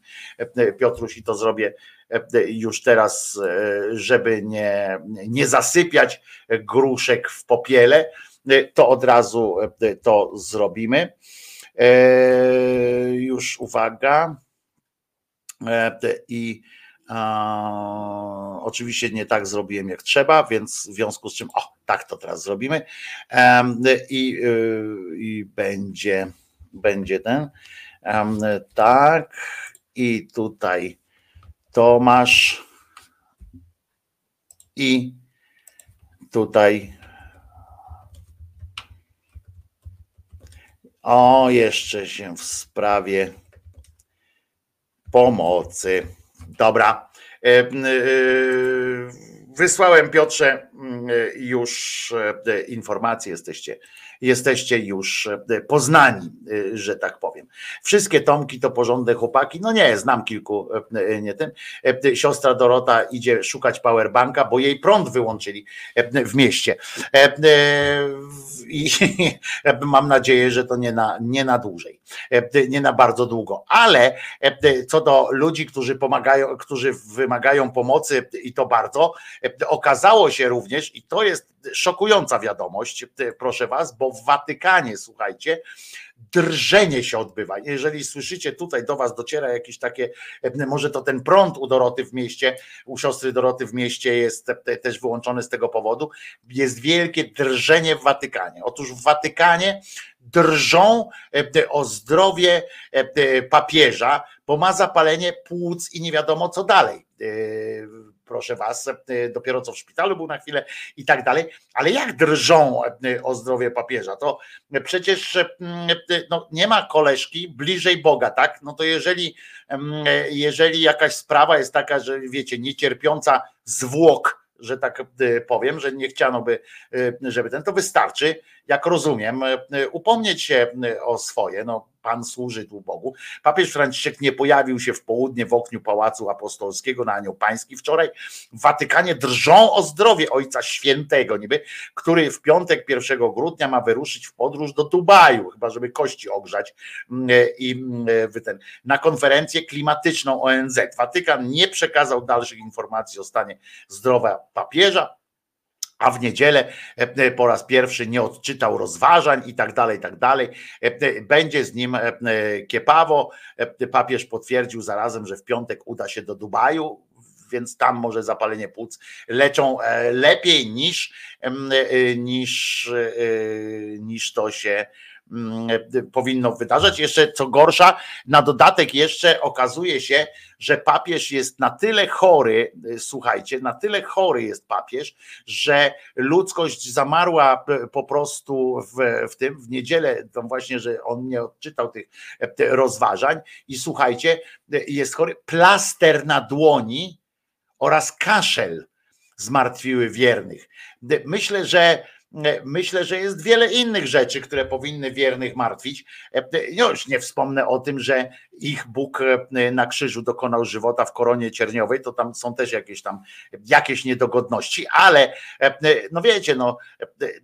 Piotruś, i to zrobię już teraz, żeby nie, nie zasypiać gruszek w popiele, to od razu to zrobimy. Już uwaga. I oczywiście nie tak zrobiłem jak trzeba, więc w związku z czym, o, tak to teraz zrobimy. I, y, i będzie, będzie ten. Tak. I tutaj Tomasz. I tutaj. O, jeszcze się w sprawie pomocy. Dobra. E, e, Wysłałem Piotrze już e, informacje, jesteście, jesteście już e, poznani, e, że tak powiem. Wszystkie Tomki to porządne chłopaki. No nie, znam kilku, e, nie tym. Siostra Dorota idzie szukać powerbanka, bo jej prąd wyłączyli w mieście. I [laughs] mam nadzieję, że to nie na, nie na dłużej, nie na bardzo długo. Ale co do ludzi, którzy pomagają, którzy wymagają pomocy i to bardzo, okazało się również, i to jest szokująca wiadomość, e, proszę was, bo w Watykanie, słuchajcie, drżenie się odbywa. Jeżeli słyszycie tutaj do was dociera jakieś takie, e, może to ten prąd u Doroty w mieście, u siostry Doroty w mieście jest e, też wyłączony z tego powodu, jest wielkie drżenie w Watykanie. Otóż w Watykanie drżą o zdrowie papieża, bo ma zapalenie płuc i nie wiadomo co dalej. Proszę was, e, dopiero co w szpitalu był na chwilę i tak dalej, ale jak drżą e, o zdrowie papieża? To przecież e, no, nie ma koleżki bliżej Boga, tak? No to jeżeli, jeżeli jakaś sprawa jest taka, że wiecie, niecierpiąca zwłok, że tak powiem, że nie chciano by, żeby ten, to wystarczy, jak rozumiem, upomnieć się o swoje. No, Pan służy tu Bogu. Papież Franciszek nie pojawił się w południe w okniu Pałacu Apostolskiego na Anioł Pański wczoraj. W Watykanie drżą o zdrowie Ojca Świętego, niby, który w piątek 1 grudnia ma wyruszyć w podróż do Dubaju, chyba żeby kości ogrzać mm, i mm, wy ten, na konferencję klimatyczną ONZ. Watykan nie przekazał dalszych informacji o stanie zdrowia papieża a w niedzielę e, po raz pierwszy nie odczytał rozważań i tak dalej, i tak dalej. E, Będzie z nim e, kiepawo. E, Papież potwierdził zarazem, że w piątek uda się do Dubaju, więc tam może zapalenie płuc leczą e, lepiej niż, e, niż, e, niż to się powinno wydarzać. Jeszcze co gorsza, na dodatek jeszcze okazuje się, że papież jest na tyle chory, słuchajcie, na tyle chory jest papież, że ludzkość zamarła p- po prostu w, w tym, w niedzielę, to właśnie, że on nie odczytał tych tych rozważań i słuchajcie, jest chory, plaster na dłoni oraz kaszel zmartwiły wiernych. Myślę, że Myślę, że jest wiele innych rzeczy, które powinny wiernych martwić. No Już nie wspomnę o tym, że ich Bóg na krzyżu dokonał żywota w koronie cierniowej, to tam są też jakieś tam jakieś niedogodności, ale no wiecie, no,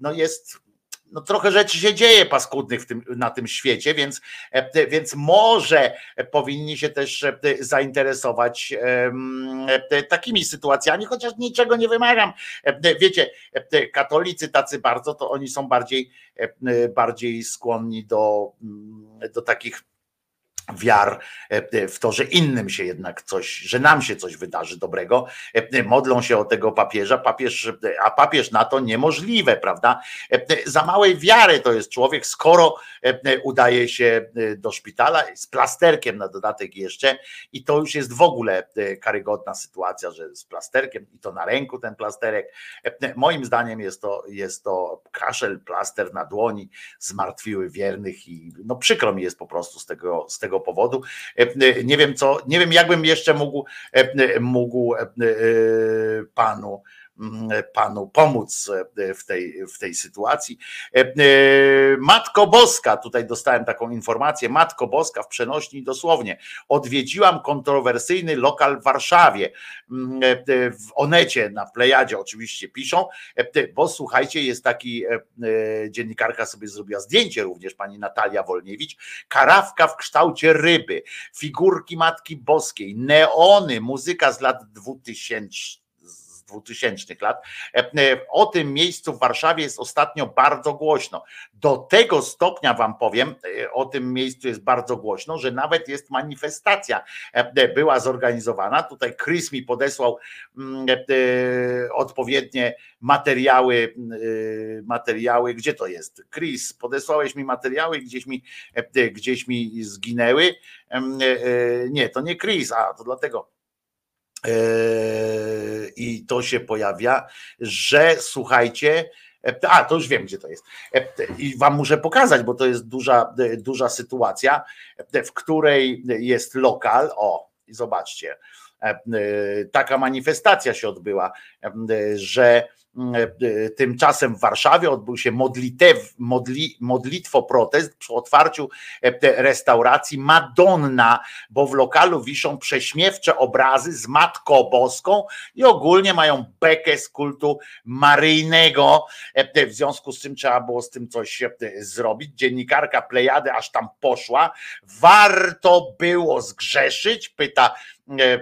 no jest no trochę rzeczy się dzieje paskudnych w tym, na tym świecie, więc, e, więc może powinni się też e, zainteresować e, takimi sytuacjami, chociaż niczego nie wymagam. E, Wiecie, e, katolicy tacy bardzo, to oni są bardziej, e, bardziej skłonni do, mm, do takich wiar e, w to, że innym się jednak coś, że nam się coś wydarzy dobrego. E, Modlą się o tego papieża, papież, a papież na to niemożliwe, prawda? E, Za małej wiary to jest człowiek, skoro udaje się do szpitala z plasterkiem na dodatek jeszcze i to już jest w ogóle karygodna sytuacja, że z plasterkiem i to na ręku ten plasterek. Moim zdaniem jest to, jest to kaszel, plaster na dłoni, zmartwiły wiernych i no przykro mi jest po prostu z tego, z tego powodu. E, Nie wiem co, nie wiem jakbym jeszcze mógł, e, mógł e, panu panu pomóc w tej, w tej sytuacji. Matko Boska, tutaj dostałem taką informację, Matko Boska w przenośni dosłownie, odwiedziłam kontrowersyjny lokal w Warszawie, w Onecie, na Plejadzie oczywiście piszą, bo słuchajcie, jest taki, dziennikarka sobie zrobiła zdjęcie również, pani Natalia Wolniewicz, karawka w kształcie ryby, figurki Matki Boskiej, neony, muzyka z lat 2000 z 2000 lat. O tym miejscu w Warszawie jest ostatnio bardzo głośno. Do tego stopnia Wam powiem, o tym miejscu jest bardzo głośno, że nawet jest manifestacja była zorganizowana. Tutaj Chris mi podesłał mm, e, odpowiednie materiały, e, materiały, gdzie to jest? Chris, podesłałeś mi materiały, gdzieś mi, e, gdzieś mi zginęły. Nie, to nie Chris, a to dlatego i to się pojawia, że słuchajcie, a to już wiem, gdzie to jest. I wam muszę pokazać, bo to jest duża, duża sytuacja, w której jest lokal. O, i zobaczcie, taka manifestacja się odbyła, że Tymczasem w Warszawie odbył się modlitew, modli, modlitwo protest przy otwarciu e, restauracji Madonna, bo w lokalu wiszą prześmiewcze obrazy z Matką Boską i ogólnie mają bekę z kultu maryjnego. E, w związku z czym trzeba było z tym coś e, zrobić. Dziennikarka Plejady aż tam poszła. Warto było zgrzeszyć? Pyta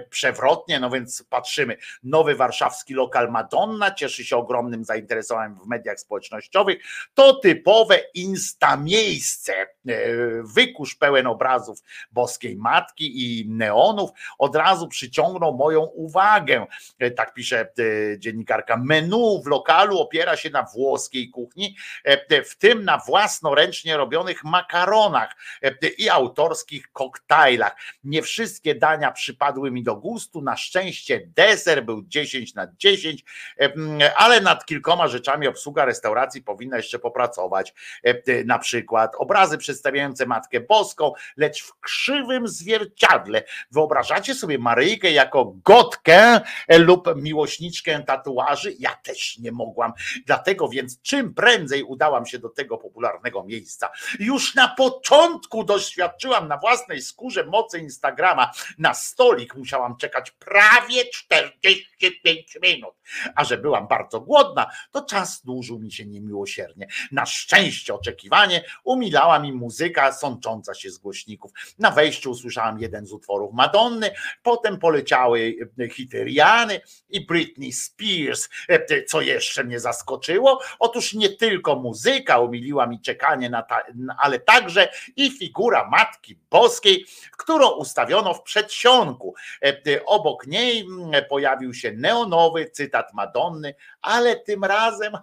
przewrotnie, no więc patrzymy. Nowy warszawski lokal Madonna cieszy się ogromnym zainteresowaniem w mediach społecznościowych. To typowe insta miejsce. E, wykusz pełen obrazów boskiej matki i neonów od razu przyciągnął moją uwagę. E, tak pisze e, dziennikarka. Menu w lokalu opiera się na włoskiej kuchni, w tym na własnoręcznie robionych makaronach i autorskich koktajlach. Nie wszystkie dania przypadły mi do gustu. Na szczęście deser był 10 na 10, ale nad kilkoma rzeczami obsługa restauracji powinna jeszcze popracować. Na przykład obrazy przedstawiające Matkę Boską, lecz w krzywym zwierciadle. Wyobrażacie sobie Maryjkę jako gotkę lub miłośniczkę tatuaży? Ja też nie mogłam. Dlatego więc czym prędzej udałam się do tego popularnego miejsca. Już na początku doświadczyłam na własnej skórze mocy Instagrama. Na stolik musiałam czekać prawie 45 minut. A że byłam bardzo głodna, to czas dłużył mi się niemiłosiernie. Na szczęście oczekiwanie umilała mi muzyka sącząca się z głośników. Na wejściu usłyszałam jeden z utworów Madonny, potem poleciały hity Riany i Britney Spears. Co jeszcze mnie zaskoczyło? Otóż nie tylko muzyka umiliła mi czekanie na ta, ale także i figura Matki Boskiej, którą ustawiono w przedsionku. Obok niej pojawił się neonowy cytat Madonny, ale tym razem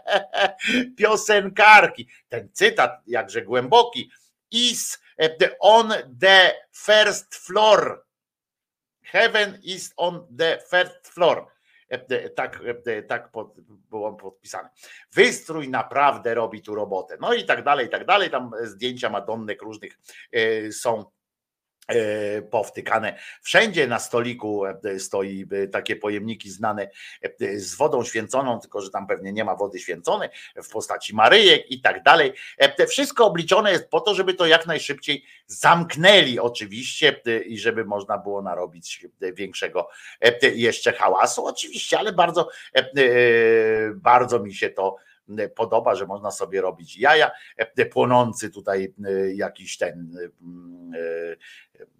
[laughs] piosenkarki. Ten cytat, jakże głęboki, is on the first floor. Heaven is on the first floor. Tak, tak pod, było podpisane. Wystrój naprawdę robi tu robotę. No i tak dalej, i tak dalej. Tam zdjęcia Madonnek różnych e, są e, powtykane. Wszędzie na stoliku e, stoi takie pojemniki znane z wodą święconą, tylko że tam pewnie nie ma wody święconej w postaci Maryjek i tak dalej. Wszystko obliczone jest po to, żeby to jak najszybciej zamknęli oczywiście i żeby można było narobić większego jeszcze hałasu. Oczywiście, ale bardzo, bardzo mi się to podoba, że można sobie robić jaja, płonący tutaj jakiś ten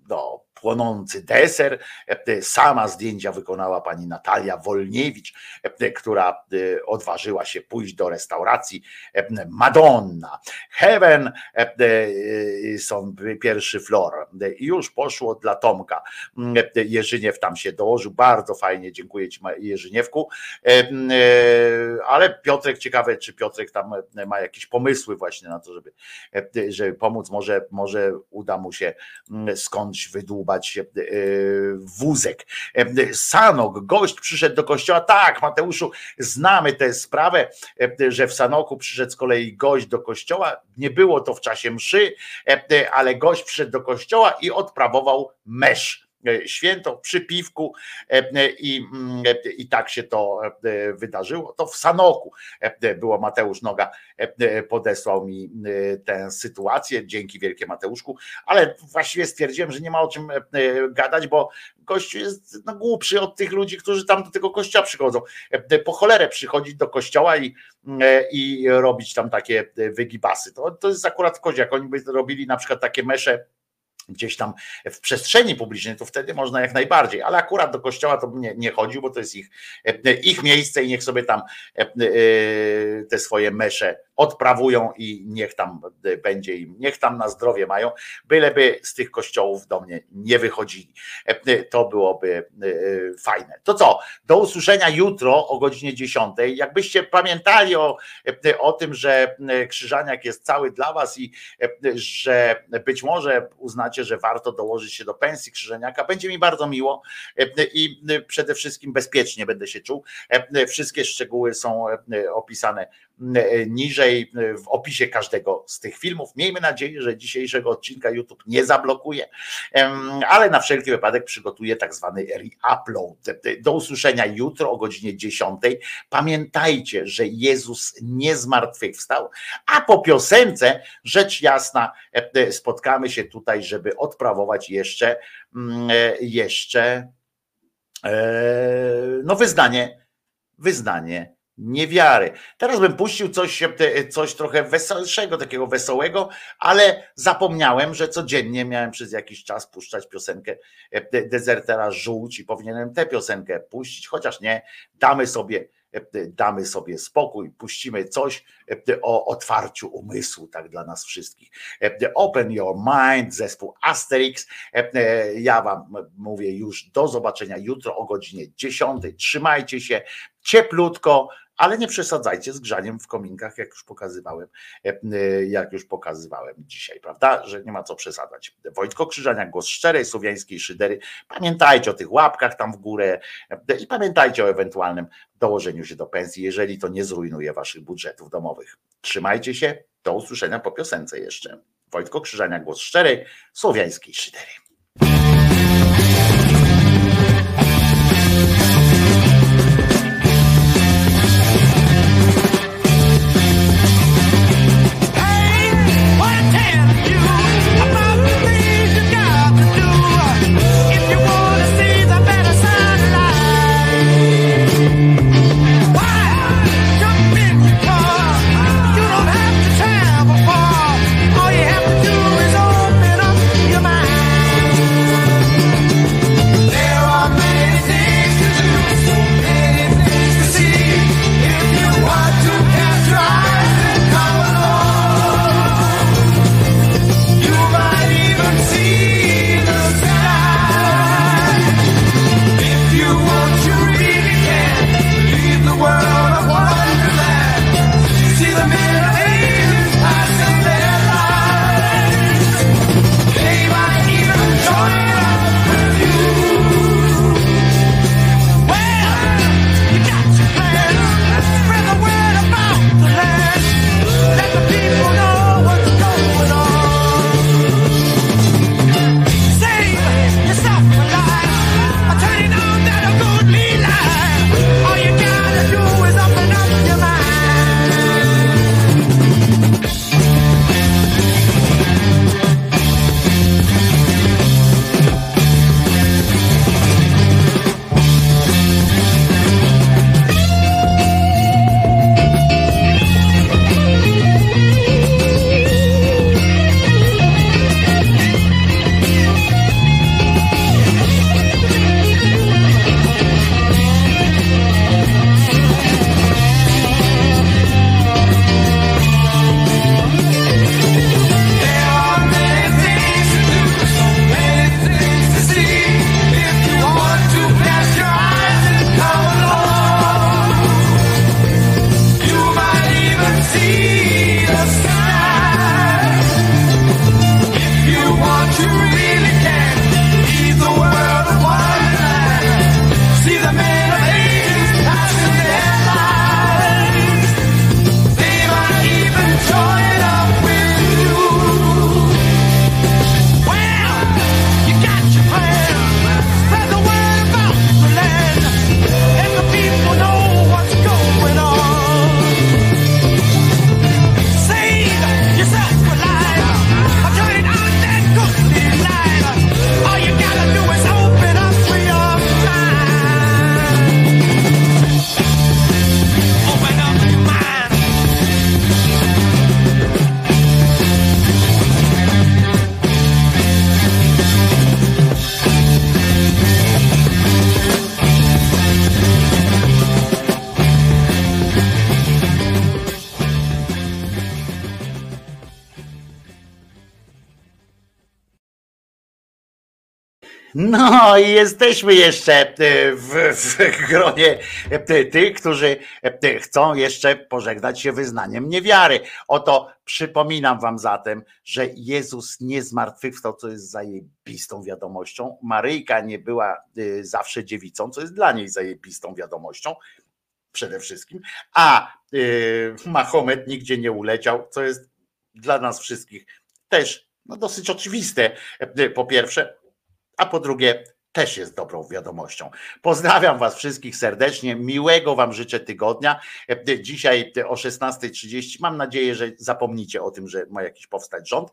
no, płonący deser. E, Sama zdjęcia wykonała pani Natalia Wolniewicz, e, która e, odważyła się pójść do restauracji Madonna. Heaven są pierwszy flor. Już poszło dla Tomka. Jerzyniew tam się dołożył. Bardzo fajnie, dziękuję Ci Jerzyniewku. Ale Piotrek, ciekawe, czy Piotrek tam ma jakieś pomysły właśnie na to, żeby, żeby pomóc. Może, może uda mu się skądś wydłubać wózek. Sanok, gość przyszedł do kościoła. Tak, Mateuszu, znamy tę sprawę, że w Sanoku przyszedł z kolei gość do kościoła. Nie było to w czasie mszy, ale gość przyszedł do kościoła i odprawował mesz święto przy piwku i, i tak się to wydarzyło. To w Sanoku było Mateusz Noga podesłał mi tę sytuację, dzięki wielkie Mateuszku, ale właściwie stwierdziłem, że nie ma o czym gadać, bo gościu jest no, głupszy od tych ludzi, którzy tam do tego kościoła przychodzą. Po cholerę przychodzić do kościoła i, i robić tam takie wygibasy. To, to jest akurat koziak. Oni by robili na przykład takie mesze gdzieś tam w przestrzeni publicznej, to wtedy można jak najbardziej, ale akurat do kościoła to nie, nie chodził, bo to jest ich, ich miejsce i niech sobie tam te swoje mesze odprawują i niech tam będzie im, niech tam na zdrowie mają, byleby z tych kościołów do mnie nie wychodzili. To byłoby fajne. To co, do usłyszenia jutro o godzinie 10. Jakbyście pamiętali o, o tym, że Krzyżaniak jest cały dla was i że być może uznacie, że warto dołożyć się do pensji Krzyżaniaka, będzie mi bardzo miło i przede wszystkim bezpiecznie będę się czuł. Wszystkie szczegóły są opisane niżej w opisie każdego z tych filmów. Miejmy nadzieję, że dzisiejszego odcinka YouTube nie zablokuje, ale na wszelki wypadek przygotuję tak zwany re-upload. Do usłyszenia jutro o godzinie 10. Pamiętajcie, że Jezus nie zmartwychwstał, a po piosence rzecz jasna spotkamy się tutaj, żeby odprawować jeszcze jeszcze no wyznanie wyznanie niewiary. Teraz bym puścił coś, coś trochę weselszego, takiego wesołego, ale zapomniałem, że codziennie miałem przez jakiś czas puszczać piosenkę Dezertera Żółć i powinienem tę piosenkę puścić, chociaż nie, damy sobie damy sobie spokój, puścimy coś o otwarciu umysłu, tak dla nas wszystkich. Open Your Mind, zespół Asterix. Ja Wam mówię już do zobaczenia jutro o godzinie 10. Trzymajcie się cieplutko, ale nie przesadzajcie z grzaniem w kominkach, jak już pokazywałem, jak już pokazywałem dzisiaj, prawda, że nie ma co przesadzać. Wojtko Krzyżania, głos szczerej słowiańskiej szydery. Pamiętajcie o tych łapkach tam w górę i pamiętajcie o ewentualnym dołożeniu się do pensji, jeżeli to nie zrujnuje waszych budżetów domowych. Trzymajcie się, do usłyszenia po piosence jeszcze. Wojtko Krzyżania, głos szczerej słowiańskiej szydery. Jesteśmy jeszcze e, w, w [laughs] gronie e, tych, którzy e, chcą jeszcze pożegnać się wyznaniem niewiary. Oto przypominam wam zatem, że Jezus nie zmartwychwstał, co jest zajebistą wiadomością. Maryjka nie była zawsze dziewicą, co jest dla niej zajebistą wiadomością przede wszystkim, a Mahomet nigdzie nie uleciał, co jest dla nas wszystkich też no, dosyć oczywiste, po pierwsze, a po drugie też jest dobrą wiadomością. Pozdrawiam Was wszystkich serdecznie, miłego Wam życzę tygodnia. Y, Dzisiaj y, o 16.30 mam nadzieję, że zapomnicie o tym, że ma jakiś powstać rząd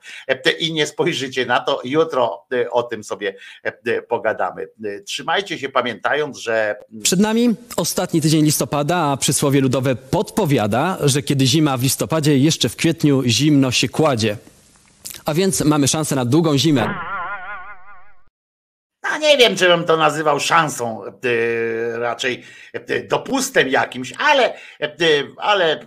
y, i nie spojrzycie na to. Jutro o tym sobie pogadamy. Trzymajcie się pamiętając, że Przed nami ostatni tydzień listopada, a przysłowie ludowe podpowiada, że kiedy zima w listopadzie, jeszcze w kwietniu zimno się kładzie. A więc mamy szansę na długą zimę. Nie wiem, czy bym to nazywał szansą, e, raczej e, dopustem jakimś, ale, e, ale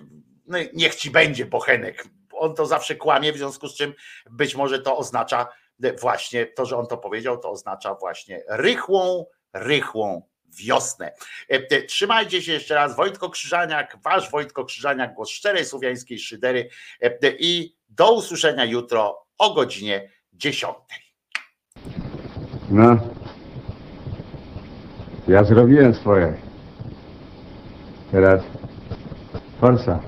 no, niech ci będzie Bochenek. On to zawsze kłamie, w związku z czym być może to oznacza właśnie to, że on to powiedział, to oznacza właśnie rychłą, rychłą wiosnę. Trzymajcie się jeszcze raz. Wojtko Krzyżaniak, wasz Wojtko Krzyżaniak, głos szczerej słowiańskiej szydery i do usłyszenia jutro o godzinie 10. No. Ja zrobiłem swoje. Teraz forsa.